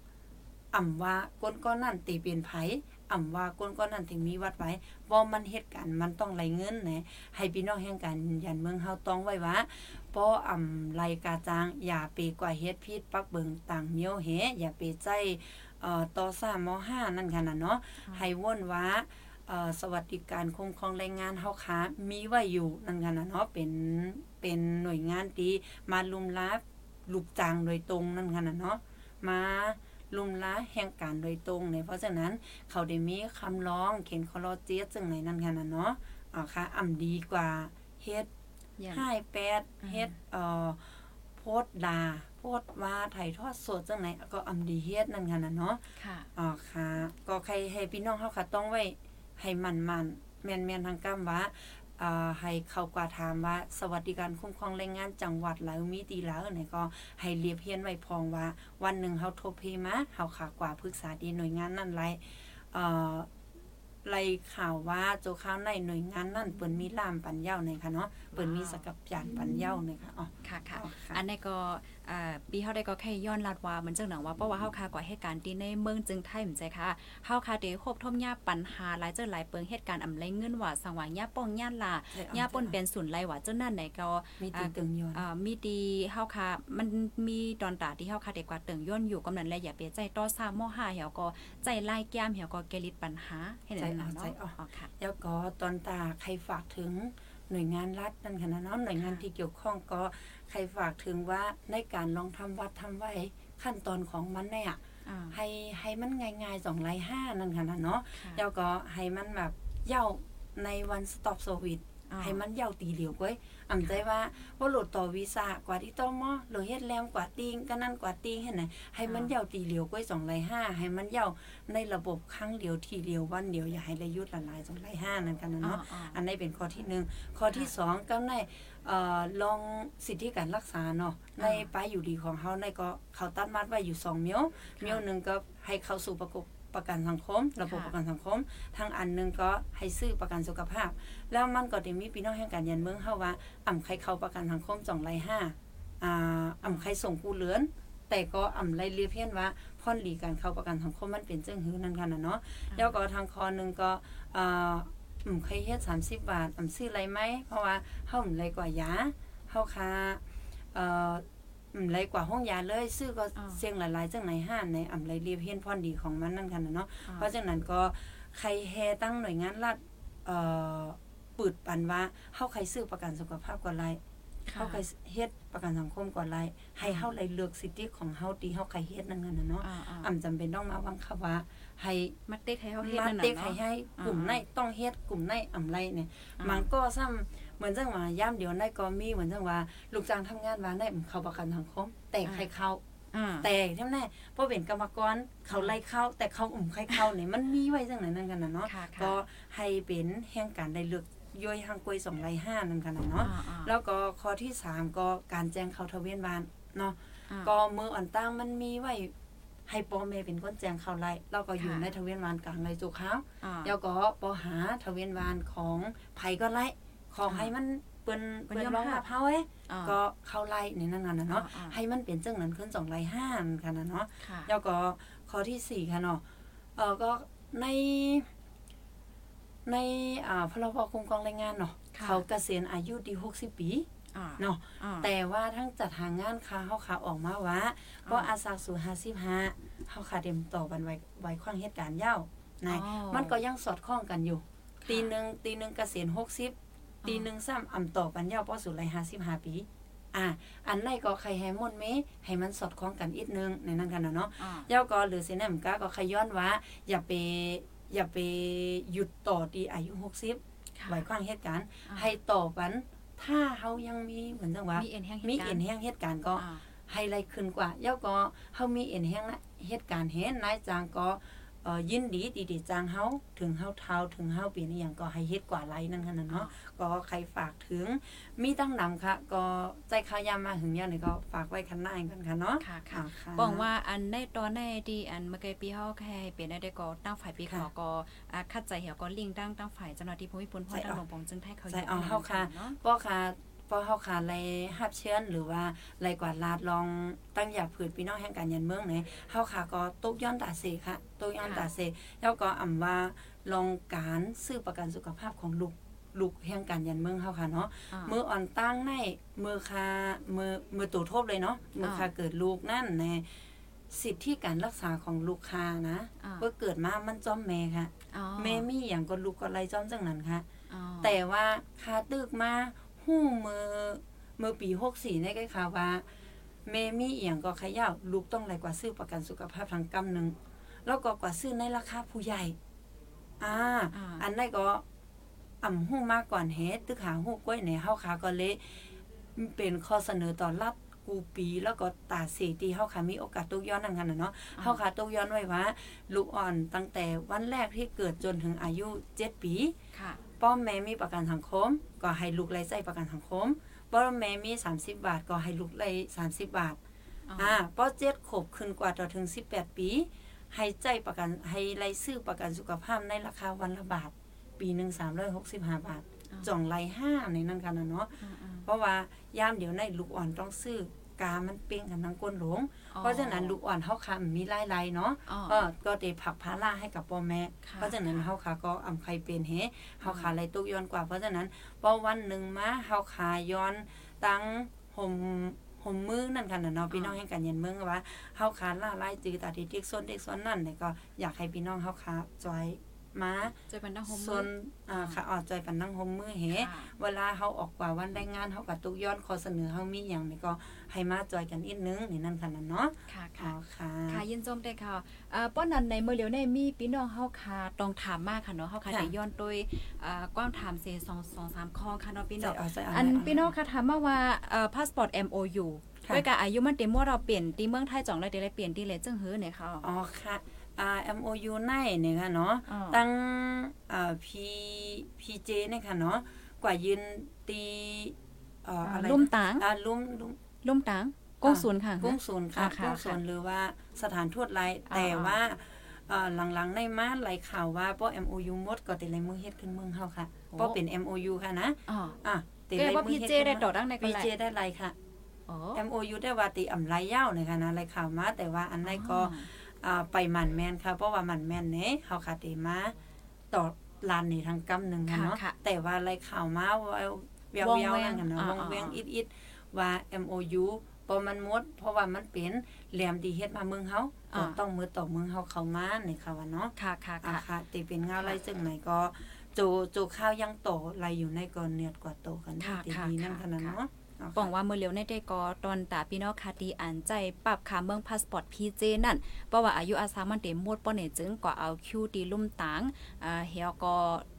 อ่ำว่าก้นก็นั่นตีเป็นไผอ่ำว่าก้นก็นั่นถึงมีวัดไว้บ่มันเหตุการณ์มันต้องไรเงินนะให้พี่น้องแห่งการยันเมืองเฮาต้องไว้ว่าป้ออ่ำไรกาจาง อย่าไปกว่าเฮ็ดพิษปักเบิงต่างเมียวเหอย่าไปใจ เอ่อต่อ3ม5นั่นค่ะน่ะเนาะให้ว่นว่าเอ่อสวัสดิการคุ้มครองแรงงานเฮาค้ามีไว้อยู่นั่นค่ะน่ะเนาะเป็นเป็นหน่วยงานที่มาลุมลับลูกจ้างโดยตรงนั่นค่ะน่ะเนาะมาลุมล้าแห่งการโดยตรงเนี่ยเพราะฉะนั้นเขาได้มีคำร้องเขียนคอลอเจสจังไหนนั่นค่ะน่ะเนาะอ่าค่ะอ่ำดีกว่าเฮ็ดอย่างให้แปดเฮ็ดเอ่อโพสต์ดา โพสต์ว่าถ่ายทอดสดจังไหนก็อำดีเฮ็ดนั่นค่ะน่ะเนาะค่ะอ๋อค่ะ ก็ใครให้พี่น้องเฮาค่ะต้องไว้ให้มันๆแม่นๆทางกำว่าอ่าให้เขากว่าถามว่า สวัสดิการคุ้มครองแรงงานจังหวัดแล้วมีตีแล้วเนี่ยก็ให้เรียบเรียนไว้พองว่า วันหนึ่งเฮาโทรเพมาเฮาค่ะกว่าปรึกษาดีหน่วยงานนั่นไรเอ่อไล่ข่าวว่าโจข้าวในหน่วยงานนั่นเปิ้นมีล่ามปัญญาในค่ะเนาะเปิ้นมีสกับจานปัญญาในค่ะอ๋อค่ะค่ะอ๋อค่ะอันนี้ก็อ่า ปีเฮาได้ก็แค่ย้อนลัดว่ามันจังหนังว่าเพราะว่าเฮาคากว่าเหตุการณ์ที่ในเมืองจึงไทยเหมือนใจค่ะเฮาคาเดครบทมยาปัญหาหลายเจอหลายเปิงเหตุการณ์อำไรเงินว่าสังว่ายาป้องย่านลาใช่เอายาป่นเป็นศูนย์ไรว่าเจ้านั่นไหนก็มีตึงตึงยอนอ่ามีดีเฮาค่ะมันมีตอนตาที่เฮาค่ะเด็กกว่าเติงย่นอยู่กำนั้นแลอย่าไปใจต่อซ้ามอหาเหี่ยวก็ใจไล่แก้มเหี่ยวก็แกลิดปัญหาให้นั่นน่ะเนาะอ๋อค่ะแล้วก็ตอนตาใครฝากถึงหน่วยงานรัฐนั่นค่ะนะเนาะหน่วยงานที่เกี่ยวข้องก็ ใครฝากถึงว่าในการลองทำวัดทำไว้ขั้นตอนของมันเนี่ยอ่าให้ให้มันง่ายๆสองไลห้านั่นค่ะนะเนาะค่ะแล้วก็ให้มันแบบเย่าในวันสต็อปโซวิตอ่า ให้มันเย่าตีเหลียวก้อยอ่ำใจว่าว่าโหลดต่อวีซ่ากว่าที่ต้องมอหรือเฮ็ดแรมกว่าติงก็นั่นกว่าติงเห็นไหนให้มันเย่าตีเหลียวก้อยสองไลห้าให้มันเย่าในระบบครั้งเดียวทีเดียววันเดียวอย่าให้ระยุดละลายสองไลห้านั่นกันนะอ๋อเนาะอ๋ออันนี้เป็นข้อที่หนึ่งข้อที่สองก็ในเอ่อลองสิทธิการรักษาเนาะในป้ายอยู่ดีของเขาในก็เขาตัดมัดไว้อยู่สองเมียวเมียวหนึ่งก็ให้เข้าสู่ประกบ ประกันสังคม ระบบค่ะประกันสังคม ทางอันหนึงก็ให้ซื้อประกันสุขภาพ แล้วมันก็ได้มีพี่น้องแห่งการยันเมืองเฮาว่าอ่ำใครเข้าประกันสังคมจ่องไรห้าอ่าอ่ำใครส่งกู้เหลือนแต่ก็อ่ำไรเรียกเพี้ยนว่าพ่อนหลีการเข้าประกันสังคมมันเป็นเจ้งหือนั่นค่ะนะเนาะแล้วก็ทางคอหนึ่งก็เอ่ออืมเคยเฮ็ด30บาทอ่ำซื้ออะไรไหมเพราะว่าเฮาอืมไรกว่ายาเฮาค่าเอ่อ อืมไรกว่าห้องยาเลย ซื้อก็อ่าเสียงหลายๆจังไหนห้านในอ่ำไรเรียบเฮียนพรดีของมันนั่นค่ะนะเนาะอ่าเพราะฉะนั้นก็ใครแฮตั้งหน่วยงานรัฐเอ่อปืดปันว่าเฮาใครซื้อประกันสุขภาพก่อนไรค่ะเฮาใครเฮ็ดประกันสังคมก่อนไรให้เฮาไรเลือกสิทธิของเฮาที่เฮาใครเฮ็ดนั่นน่ะเนาะอ่าอ่าอ่ำจำเป็นต้องมาบังคับว่าให้มัดเต็กให้เฮาเฮ็ดมานั่นน่ะเต็กเนาะให้ให้กลุ่มอ่าในต้องเฮ็ดกลุ่มในอำไรเนี่ยอ่ามันก็ซ้ำ เหมือนจังว่าย่ามเดียวในก็มีเหมือนจังว่าลูกจ้างทำงานว่าในเข้าประกันสังคมแต่ใครเข้าอ่าแต่เท่านั้นเพราะเป็นกรรมกรเขาไล่เข้า แต่เขาอุ่มใครเข้าเนี่ยมันมีไว้จังไหนนั่นกันน่ะเนาะค่ะก็ค่ะให้เป็นแห่งการได้เลือกย่อยทางกล้วยสองไร่ห้านั่นกันน่ะเนาะอ่าอ่าแล้วก็ข้อที่สามก็การแจ้งเข้าทะเบียนบ้านเนาะอ่าก็มืออ่อนตั้งมันมีไว้ให้ปอแม่เป็นคนแจ้งเข้าไล่แล้วก็อยู่ค่ะในทะเบียนบ้านกลางเลยจุกเขาอ่าแล้วก็ปอหาทะเบียนบ้านของไผก็ไล่ ขออ่าให้มันเปิ้นเปิ้เปิ้นนยอมร้องรัรับบเฮาเอ้อ่าก็เข้าไล่ในนั่นน่ะเนาะอ่าอ่าให้มันเป็นจังนั้นขึ้นสองไล่ห้ากันนะเนาะค่ะแล้วก็ข้อที่สี่ค่ะเนาะเออก็ใน ในอ่าพรบคุ้มครองแรงงานเนาะค่ะเขาเกษียณอายุดี60ปีอ่าเนาะอ่าแต่ว่าทั้งจัดหางานค้าเฮาขาออกมาว่าก็อาสาสู่55เฮาขาเต็มต่อบันไว้ไว้ความเหตุการณ์ยาวนะอ๋อมันก็ยังสอดคล้องกันอยู่ค่ะตีหนึ่งตีหนึ่งเกษียณ60 ตีหนึ่งซ้ำอำต่อปันยาวพอสู่ไร55ปี อ่า อันไหนก็ใครให้มนเมให้มันสอดคล้องกันอีกนึงในนั้นกันนะเนาะอ่าเย้าก็หรือสิแนมกาก็ขย้อนว่า อย่าไปอย่าไปหยุดต่อที่อายุ60ค่ะไว้ข้างเหตุการณ์อ่าให้ต่อปัน ถ้าเฮายังมีเหมือนจังว่า มีเอ็นแห้งมีหตุการณ์เอ็นแห้งเหตุการณ์ก็อ่าให้ไล่ขึ้นกว่าเย้าก็เฮามีเอ็นแห้งนะเหตุการณ์เห็นนายจางก็เอ่อ ยินดีดีดีจางเฮาถึงเฮาเท้าถึงเฮาเปลี่ยนอหย่างก็ให้เฮ็ดกว่าไลนั่นค่ะนะเนาะก็ใครฝากถึงมีตั้งนำค่ะ ก็ใจข้าวยามมาถึงยามนี่ก็ฝากไว้คันหน้ากันค่ะเนาะค่ะค่ะอ่าค่ะบอกว่าอันในตอนในที่อันเมื่อกี้ปีเฮาแค่เป็นได้ก็ตั้งฝ่ายปีขอค่ะก็อ่าคัดใจเหี่ยวก็ลิงตั้งตั้งฝ่ายเจ้าหน้าที่ภูมิพลพ่อใส่ตั้งเอาหลวงปองจึงให้เขาใส่เอาเฮาค่ะเนาะป้อค่ะ ป้อเฮาค่ะไรหับเชื้อนหรือว่าไรกวาดลาดลองตั้งอยากผืดพี่น้องแห่งการยันเมืองไหนเฮาค่ะก็ตกย้อนตาเสค่ะตกย้อนตาเสแล้วก็อ่ำว่าลองการซื้อประกันสุขภาพของลูกลูกแห่งการยันเมืองเฮาค่ะเนาะามืออ่อนตั้งในมือคามือมือตู่ทบเลยเนาะมือคาเกิดลูกนั่นแน่สิทธิการรักษาของลูกค้านะอ่าว่าเกิดมามันจ้อมแม่ค่ะอ๋อแม่มีอย่างก็ลูกก็ไล่จ้อมจังนั้นค่ะอ๋อแต่ว่าคาตึกมา หู้มือมือปี64นี่ก็ค่ะว่าแม่มีอียงก็ขย่าลูกต้องไล่กว่าซื้อประกันสุขภาพทางกำหนึ่งแล้วก็กว่าซื้อในราคาผู้ใหญ่ อ่า อันนั้นก็อ่ำหู้มากก่อนเฮ็ดตึกหาหู้กล้วยในเฮาขาก็เลยเป็นข้อเสนอต่อรัฐกูปีแล้วก็ตาเสีที่เฮาขามีโอกาสตกย้อนนั่นกันนะเนาะเฮาขาตกย้อนไว้ว่า ลูกอ่อนตั้งแต่วันแรกที่เกิดจนถึงอายุ7ปีค่ะ ป้อมแม่มีประกันสังคม ก็ให้ลูกไล่ใส่ประกันสังคมป้อมแม่มี 30 บาท ก็ให้ลูกไล่30 บาทอ๋ออ่าป้อเจ็ดขบขึ้นกว่าต่อถึง 18 ปี ให้ใจประกันให้ไล่ซื้อประกันสุขภาพในราคาวันละบาท ปีหนึ่ง365บาทจ่องไล่ห้าในนั้นกันนะเนาะอืมอืมเพราะว่ายามเดี๋ยวในลูกอ่อนต้องซื้อ กา มันเป้งกันทั้งก้นหลงอ๋อเพราะฉะนั้นลูกอ่อนเฮาคามีหลายไล่เนาะอ๋อก็ก็ได้ผลักภาระให้กับพ่อแม่ค่ะเพราะฉะนั้นเฮาขาก็อำใครเป็นเฮเฮาขาไหลตกย้อนกว่า เพราะฉะนั้นพอวันหนึ่งมาเฮาขาย้อนตั้งห่มห่มมือนั่นกันน่ะเนาะพี่น้องแห่งกันยันเมืองว่าเฮาขาล่าไล่จือตาที่ติ๊กซ้นติ๊กซ้นนั่นเนี่ยก็อยากให้พี่น้องเฮาขาจอย มาจะเป็นดังโฮมซนอ่าขาออดจอยกันนั่งห่มมือเฮค่ะเวลาเฮาออกกว่าวันได้งานเฮาก็ตุกย้อนขอเสนอเฮามีหยังนี่ก็ให้มาจอยกันอีกนึงนี่นั่นค่ะนั่นเนาะค่ะอ๋อค่ะค่ะค่ะยินจมได้ค่ะอ่าป้อนนั้นในเมื่อเหลียวในมีพี่น้องเฮาค่ะต้องถามมากค่ะเนาะเฮาค่ะค่ะได้ย้อนโดยอ่ากว้างถามเซสองสองสามข้อค่ะเนาะพี่ใจน้องเอาใจเอาอันไหพี่น้องค่ะถามมาว่าเอ่อพาสปอร์ต MOU ค่ะด้วยกับอายุมันเต็มว่าเราเปลี่ยนที่เมืองไทยจ่องเลยเดี๋ยวเลยเปลี่ยนที่เลยจึงหื้อเนี่ยค่ะอ๋อค่ะ อ่า MOU ในเนี่ยค่ะเนาะอ๋อตั้งอ่า P PJ เนี่ยค่ะเนาะกว่ายืนตีเอ่ออะไรลุ่มตางอ่าลุ่มลุ่มลุ่มตางกงศูนย์ค่ะกุ้งศูนย์ค่ะอ่าค่ะกุ้งศูนย์หรือว่าสถานทูตไรอ่าแต่ว่าเอ่อหลังๆในมาไหลข่าวว่าป้อ MOU หมดก็ติดลายมือเฮ็ดขึ้นเมืองเฮาค่ะป้อเป็น MOU ค่ะนะอ๋ออะติดเรียลายกว่ามืพีอเฮ็ดเจขึ้นได้เมืต่อองดังในกันพีแหละเจได้ไรค่ะอ๋อ MOU ได้ว่าติอำไรยาวในค่ะนะไรข่าวมาแต่ว่าอันใดก็ อ่าไปหมันแม่นค่ะเพราะว่าหมันแม่นเนี่ยเฮาคาติมาต่อลานนี่ทางกำหนึ่งค่ะเนาะค่ะแต่ว่าไรข่าวมาว่าเวียววงเวียวแวงนั่นกันเนาะอ่าวงเวียงอ่าอิดอิดว่า MOU พอมันหมดเพราะว่ามันเป็นแหลมดีเฮ็ดมาเมืองเฮาก็ต้องมือต่อเมืองเฮาเข้ามาในค่ะว่าเนาะค่ะค่ะอ่าค่ะค่ะติเป็นงาไรจึงไหนก็โจโจข้าวยังโตไรอยู่ในก่อนเนียดกว่าโตกันค่ะตีค่ะนี้นั่นค่ะขนาดค่ะเนาะ เาบอกค่ะว่าเมื่อเร็วในได้ก็ตอนตาพี่น้องคาตีอ่านใจปรับขาเมืองพาสปอร์ตพีเจนั่นเพราะว่าอายุอาสามันเต็มหมดป้อเนี่ยจึงก็เอาคิวตีลุ่มตางอ่าเฮียก็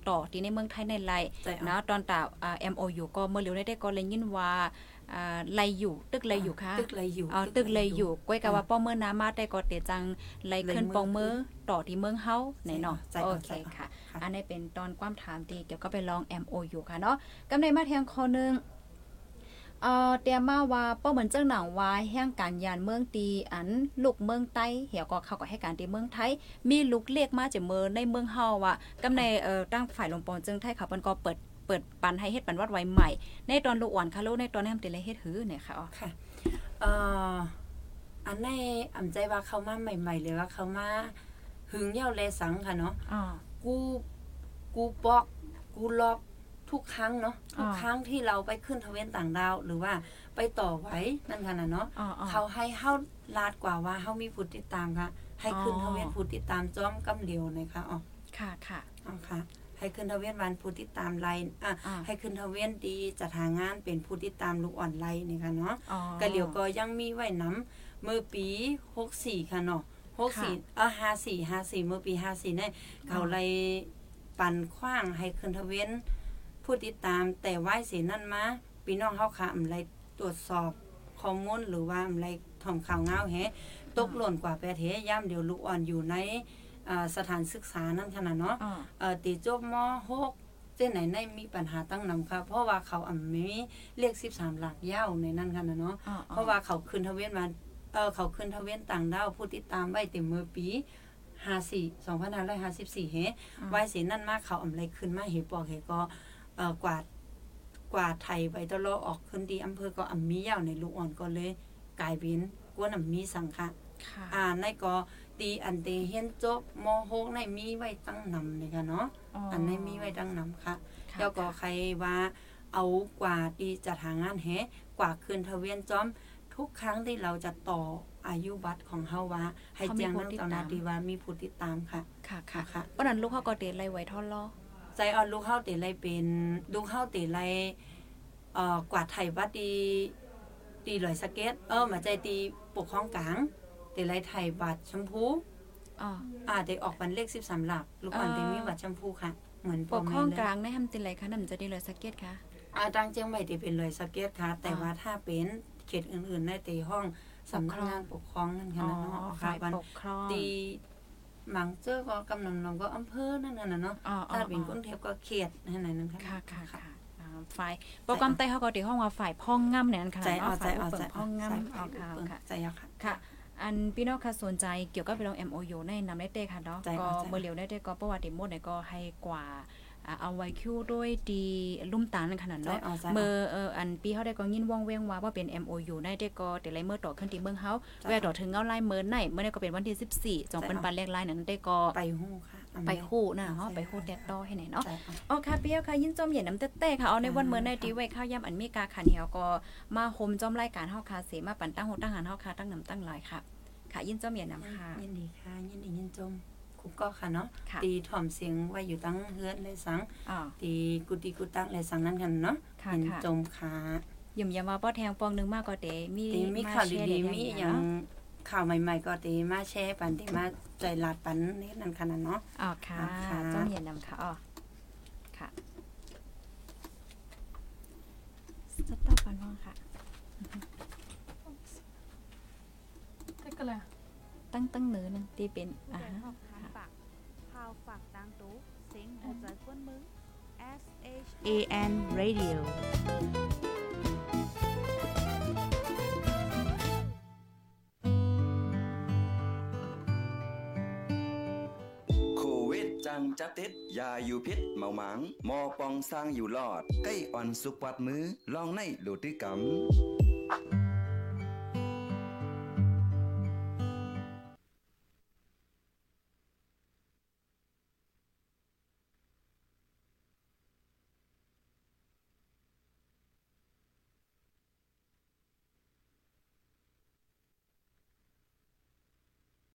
ต่อที่ในเมืองไทยในไลใจเอานะตอนตาอ่า MOU ก็เมื่อเร็วในได้ก็เลยยินว่าอ่าไลอยู่ตึกไลอยู่ค่ะตึกไรอยู่เอาตึกเลยอยู่ก้อยกะว่าป้อเมื่อน้ำมาได้ก็เตจังไลขึ้นเลยเมืองปองเมื่อต่อที่เมืองเฮาไหนเนาะใจเอาโอเคใจเอาค่ะค่ะ อันนี้เป็นตอนความถามตีเกี่ยวกับไปลอง MOU ค่ะเนาะกำในมาเทียงข้อหนึง เอ่อเตรียมมาว่าป้อเหมือนเจ้าหนังว่าแห่งการยานเมืองตีอันลูกเมืองใต้เหี่ยวก็เข้าก็ให้การที่เมืองไทย มีลูกเรียกมาจากเมืองในเมืองเฮาว่ากำในเอ่อตั้งฝ่ายลงปอนจึงไทยเขาเปิ้นก็เปิดเปิดปันให้เฮ็ดปันวัดไว้ใหม่ ในตอนลูกอ่อนค่ะลูกในตอนนี้มันติเลยเฮ็ดหือเนี่ยค่ะอ๋อค่ะเอ่ออันในอ่ำใจว่าเขามาใหม่ๆเลยว่าเขามาหึงเย่าเลสังค่ะเนาะอ๋อกูกูปอกกูลอก ทุกครั้งเนาะทุกอ่าครั้งที่เราไปขึ้นทะเวนต่างดาว หรือว่าไปต่อไว้นั่นค่ะนะเนาะอ๋ออ๋อเขาให้เฮาลาดกว่าว่าเฮามีผู้ติดตามค่ะ ให้ขึ้นอ๋อทะเวนผู้ติดตามจ้อมกำเหลียวนะคะอ๋อค่ะค่ะอ๋อค่ะให้ขึ้นทะเวียนวันผู้ติดตามไลน์อะอ่าให้ขึ้นทะเวียนดีจัดหางานเป็นผู้ติดตามลูกอ่อนไลน์นี่ค่ะเนาะอ๋อกะเหลียวก็ยังมีไว้น้ำเมื่อปี64ค่ะเนาะค่ะ64เออ54 54เมื่อปี54เนี่ยเขาเลยปันขว้างให้ขึ้นทะเวียน ผู้ติดตามแต่ไหว้สีนั่นมาพี่น้องเฮาค่ะอำไรตรวจสอบข้อมูลหรือว่าอำไรทอมข่าวเงาแฮตกหล่นกว่าประเทศย่ามเดียวลูกอ่อนอยู่ในอ่าสถานศึกษานั่นขนาดเนาะอ๋อเอ่อตีจบม .6 เจ้าไหนในมีปัญหาตั้งนำค่ะ เพราะว่าเขาอ่ำมีเลข13 หลักยาวในนั้นค่ะนะเนาะอ๋อเพราะว่าเขาขึ้นทะเวียนมาเออเขาขึ้นทะเวียนต่างดาวผู้ติดตามไว้เต็มมือปี54 2554เฮไว้สินั่นมากเขาอำไรขึ้นมาเฮปอกเฮก็เอ่อ กวาดกวาดไทยไว้ตลอดออกขึ้นดีอำเภอก็อำมียาวในลูกอ่อนก็เลยกลายเป็นกวนอำมีสังฆะค่ะอ่าในก็ตีอันเตเฮียนจบม .6 ในมีไว้ตั้งนำเลยค่ะเนาะอันในมีไว้ตั้งนำค่ะค่ะแล้วก็ใครว่าเอากว่าที่จะหางานแฮกว่าคืนทะเวียนจอม ทุกครั้งที่เราจะต่ออายุบัตรของเฮาว่าให้เขามีแจ้งผู้นำติดเจ้าหตาน้ามที่ว่ามีผู้ติดตามค่ะ ค่ะค่ะค่ะเพราะนั้นลูกเขาก็เตะไรไว้ท่อนล้อ ใจอ่อนลูกเฮาเตไลเป็นลูกเฮาเตไลเอ่อกวาดไทยบัตรตีตีลอยสเก็ตเออมาใจตีปกครองกลางเตไลไทยบัตรชมพูอ๋ออ่าเตออกวันเลข13หลักลูกอ่อนอ่าเตมีบัตรชมพูค่ะ เหมือนปกครองแม่กลางได้ทำติไรคะนั่นจะได้เลยสักเก็ตค่ะอ่าตังเจียงใหม่เตเป็นลอยสเก็ตค่ะ แต่อ่าว่าถ้าเป็นเขตอื่นๆในเตห้องสำนักงานปกครองนั่นค่ะอ๋อเนาะฝ่ายวันปกครองตี หมังเจ้อก็กำนำนองก็อำเภอนั่นน่ะเนาะอ๋ออ๋อถ้าเป็นอ๋อกรุงเทพก็เขตนั่นน่ะนั่นค่ะค่ะค่ะค่ะอ่าฝ่ายโปรแกรมไต้เขาก็ตีห้องว่าฝ่ายพ่องง่ำเนี่ยนั่นค่ะใจเอาเนาะใจฝ่ายเอาเปิใจดพ่องใจง่ำเอาเอาค่ะเปิดค่ะใจเอาค่ะค่ะอันพี่น้องค่ะสนใจเกี่ยวกับไปลอง MOU ในนำได้เต้ค่ะเนาะใจก็เอาใจเมื่อเหลียวได้เต้ก็ประวัติหมดเนี่ยก็ให้กว่าอ่า เอาไว้คิวด้วยดีลุ่มตาลขนาดใจเนาะเอาใจเมื่อเอออันปีเขาได้ก็ยินว่องเว้งว่าว่าเป็น MOU ได้ได้ก็แต่ไรเมื่อต่อขึ้นที่เมืองเฮาแวะต่อถึงเงาไล่เมื่อไหนเมื่อได้ก็เป็นวันที่ 14จองเป็นปันแรกไล่นั้นได้ก็ไปหู้ค่ะอันนี้ไปคู่นะเฮาไปคู่แดดดอให้ไหนเนาะใจเอาอ๋อค่ะเปียวค่ะยินจอมเหย็นน้ำเต้ๆค่ะเอาในวันเมื่อในดีไว้ข้าวยำอันมีกาขันเหี่ยวก็มาโฮมจอมรายการเฮาค่ะเสมาปั่นตั้งโหตั้งหันเฮาค่ะตั้งน้ำตั้งลายค่ะ ค่ะ ยินจอมเหย็นน้ำค่ะยินดีค่ะยินดียินจม คุกก็ค่ะเนาะค่ะตีถ่อมเสียงไว้อยู่ตั้งเฮือนเลยสังอ๋อตีกุฏิกุตักเลยสังนั้นกันเนาะค่ะยินค่ะจมค่ะยิ่มยามาป้อแทงปองหนึงมากก็เตมีตีมีมาข่าวแชร์ดีไๆมีอย่างข่าวใหม่ ๆ ก็ตีมาแชร์ปันตีมาใจลาดปันนี่นั่นค่ะเนาะอ๋อค่ะค่ะจอมเหย็นน้ำค่ะอ๋อค่ะสต๊อปกันบ้างค่ะ Cái là ตั้งตั้งเนื้อนึงที่เป็นผู้อ่า เสียงหัวใจกวนมึง S H A N Radio โควิดจังจับติดยาอยู่พิษเมาหมางมอปองสร้างอยู่รอด ใกล้อ่อนสุกวัดมือลองในโลติกรรม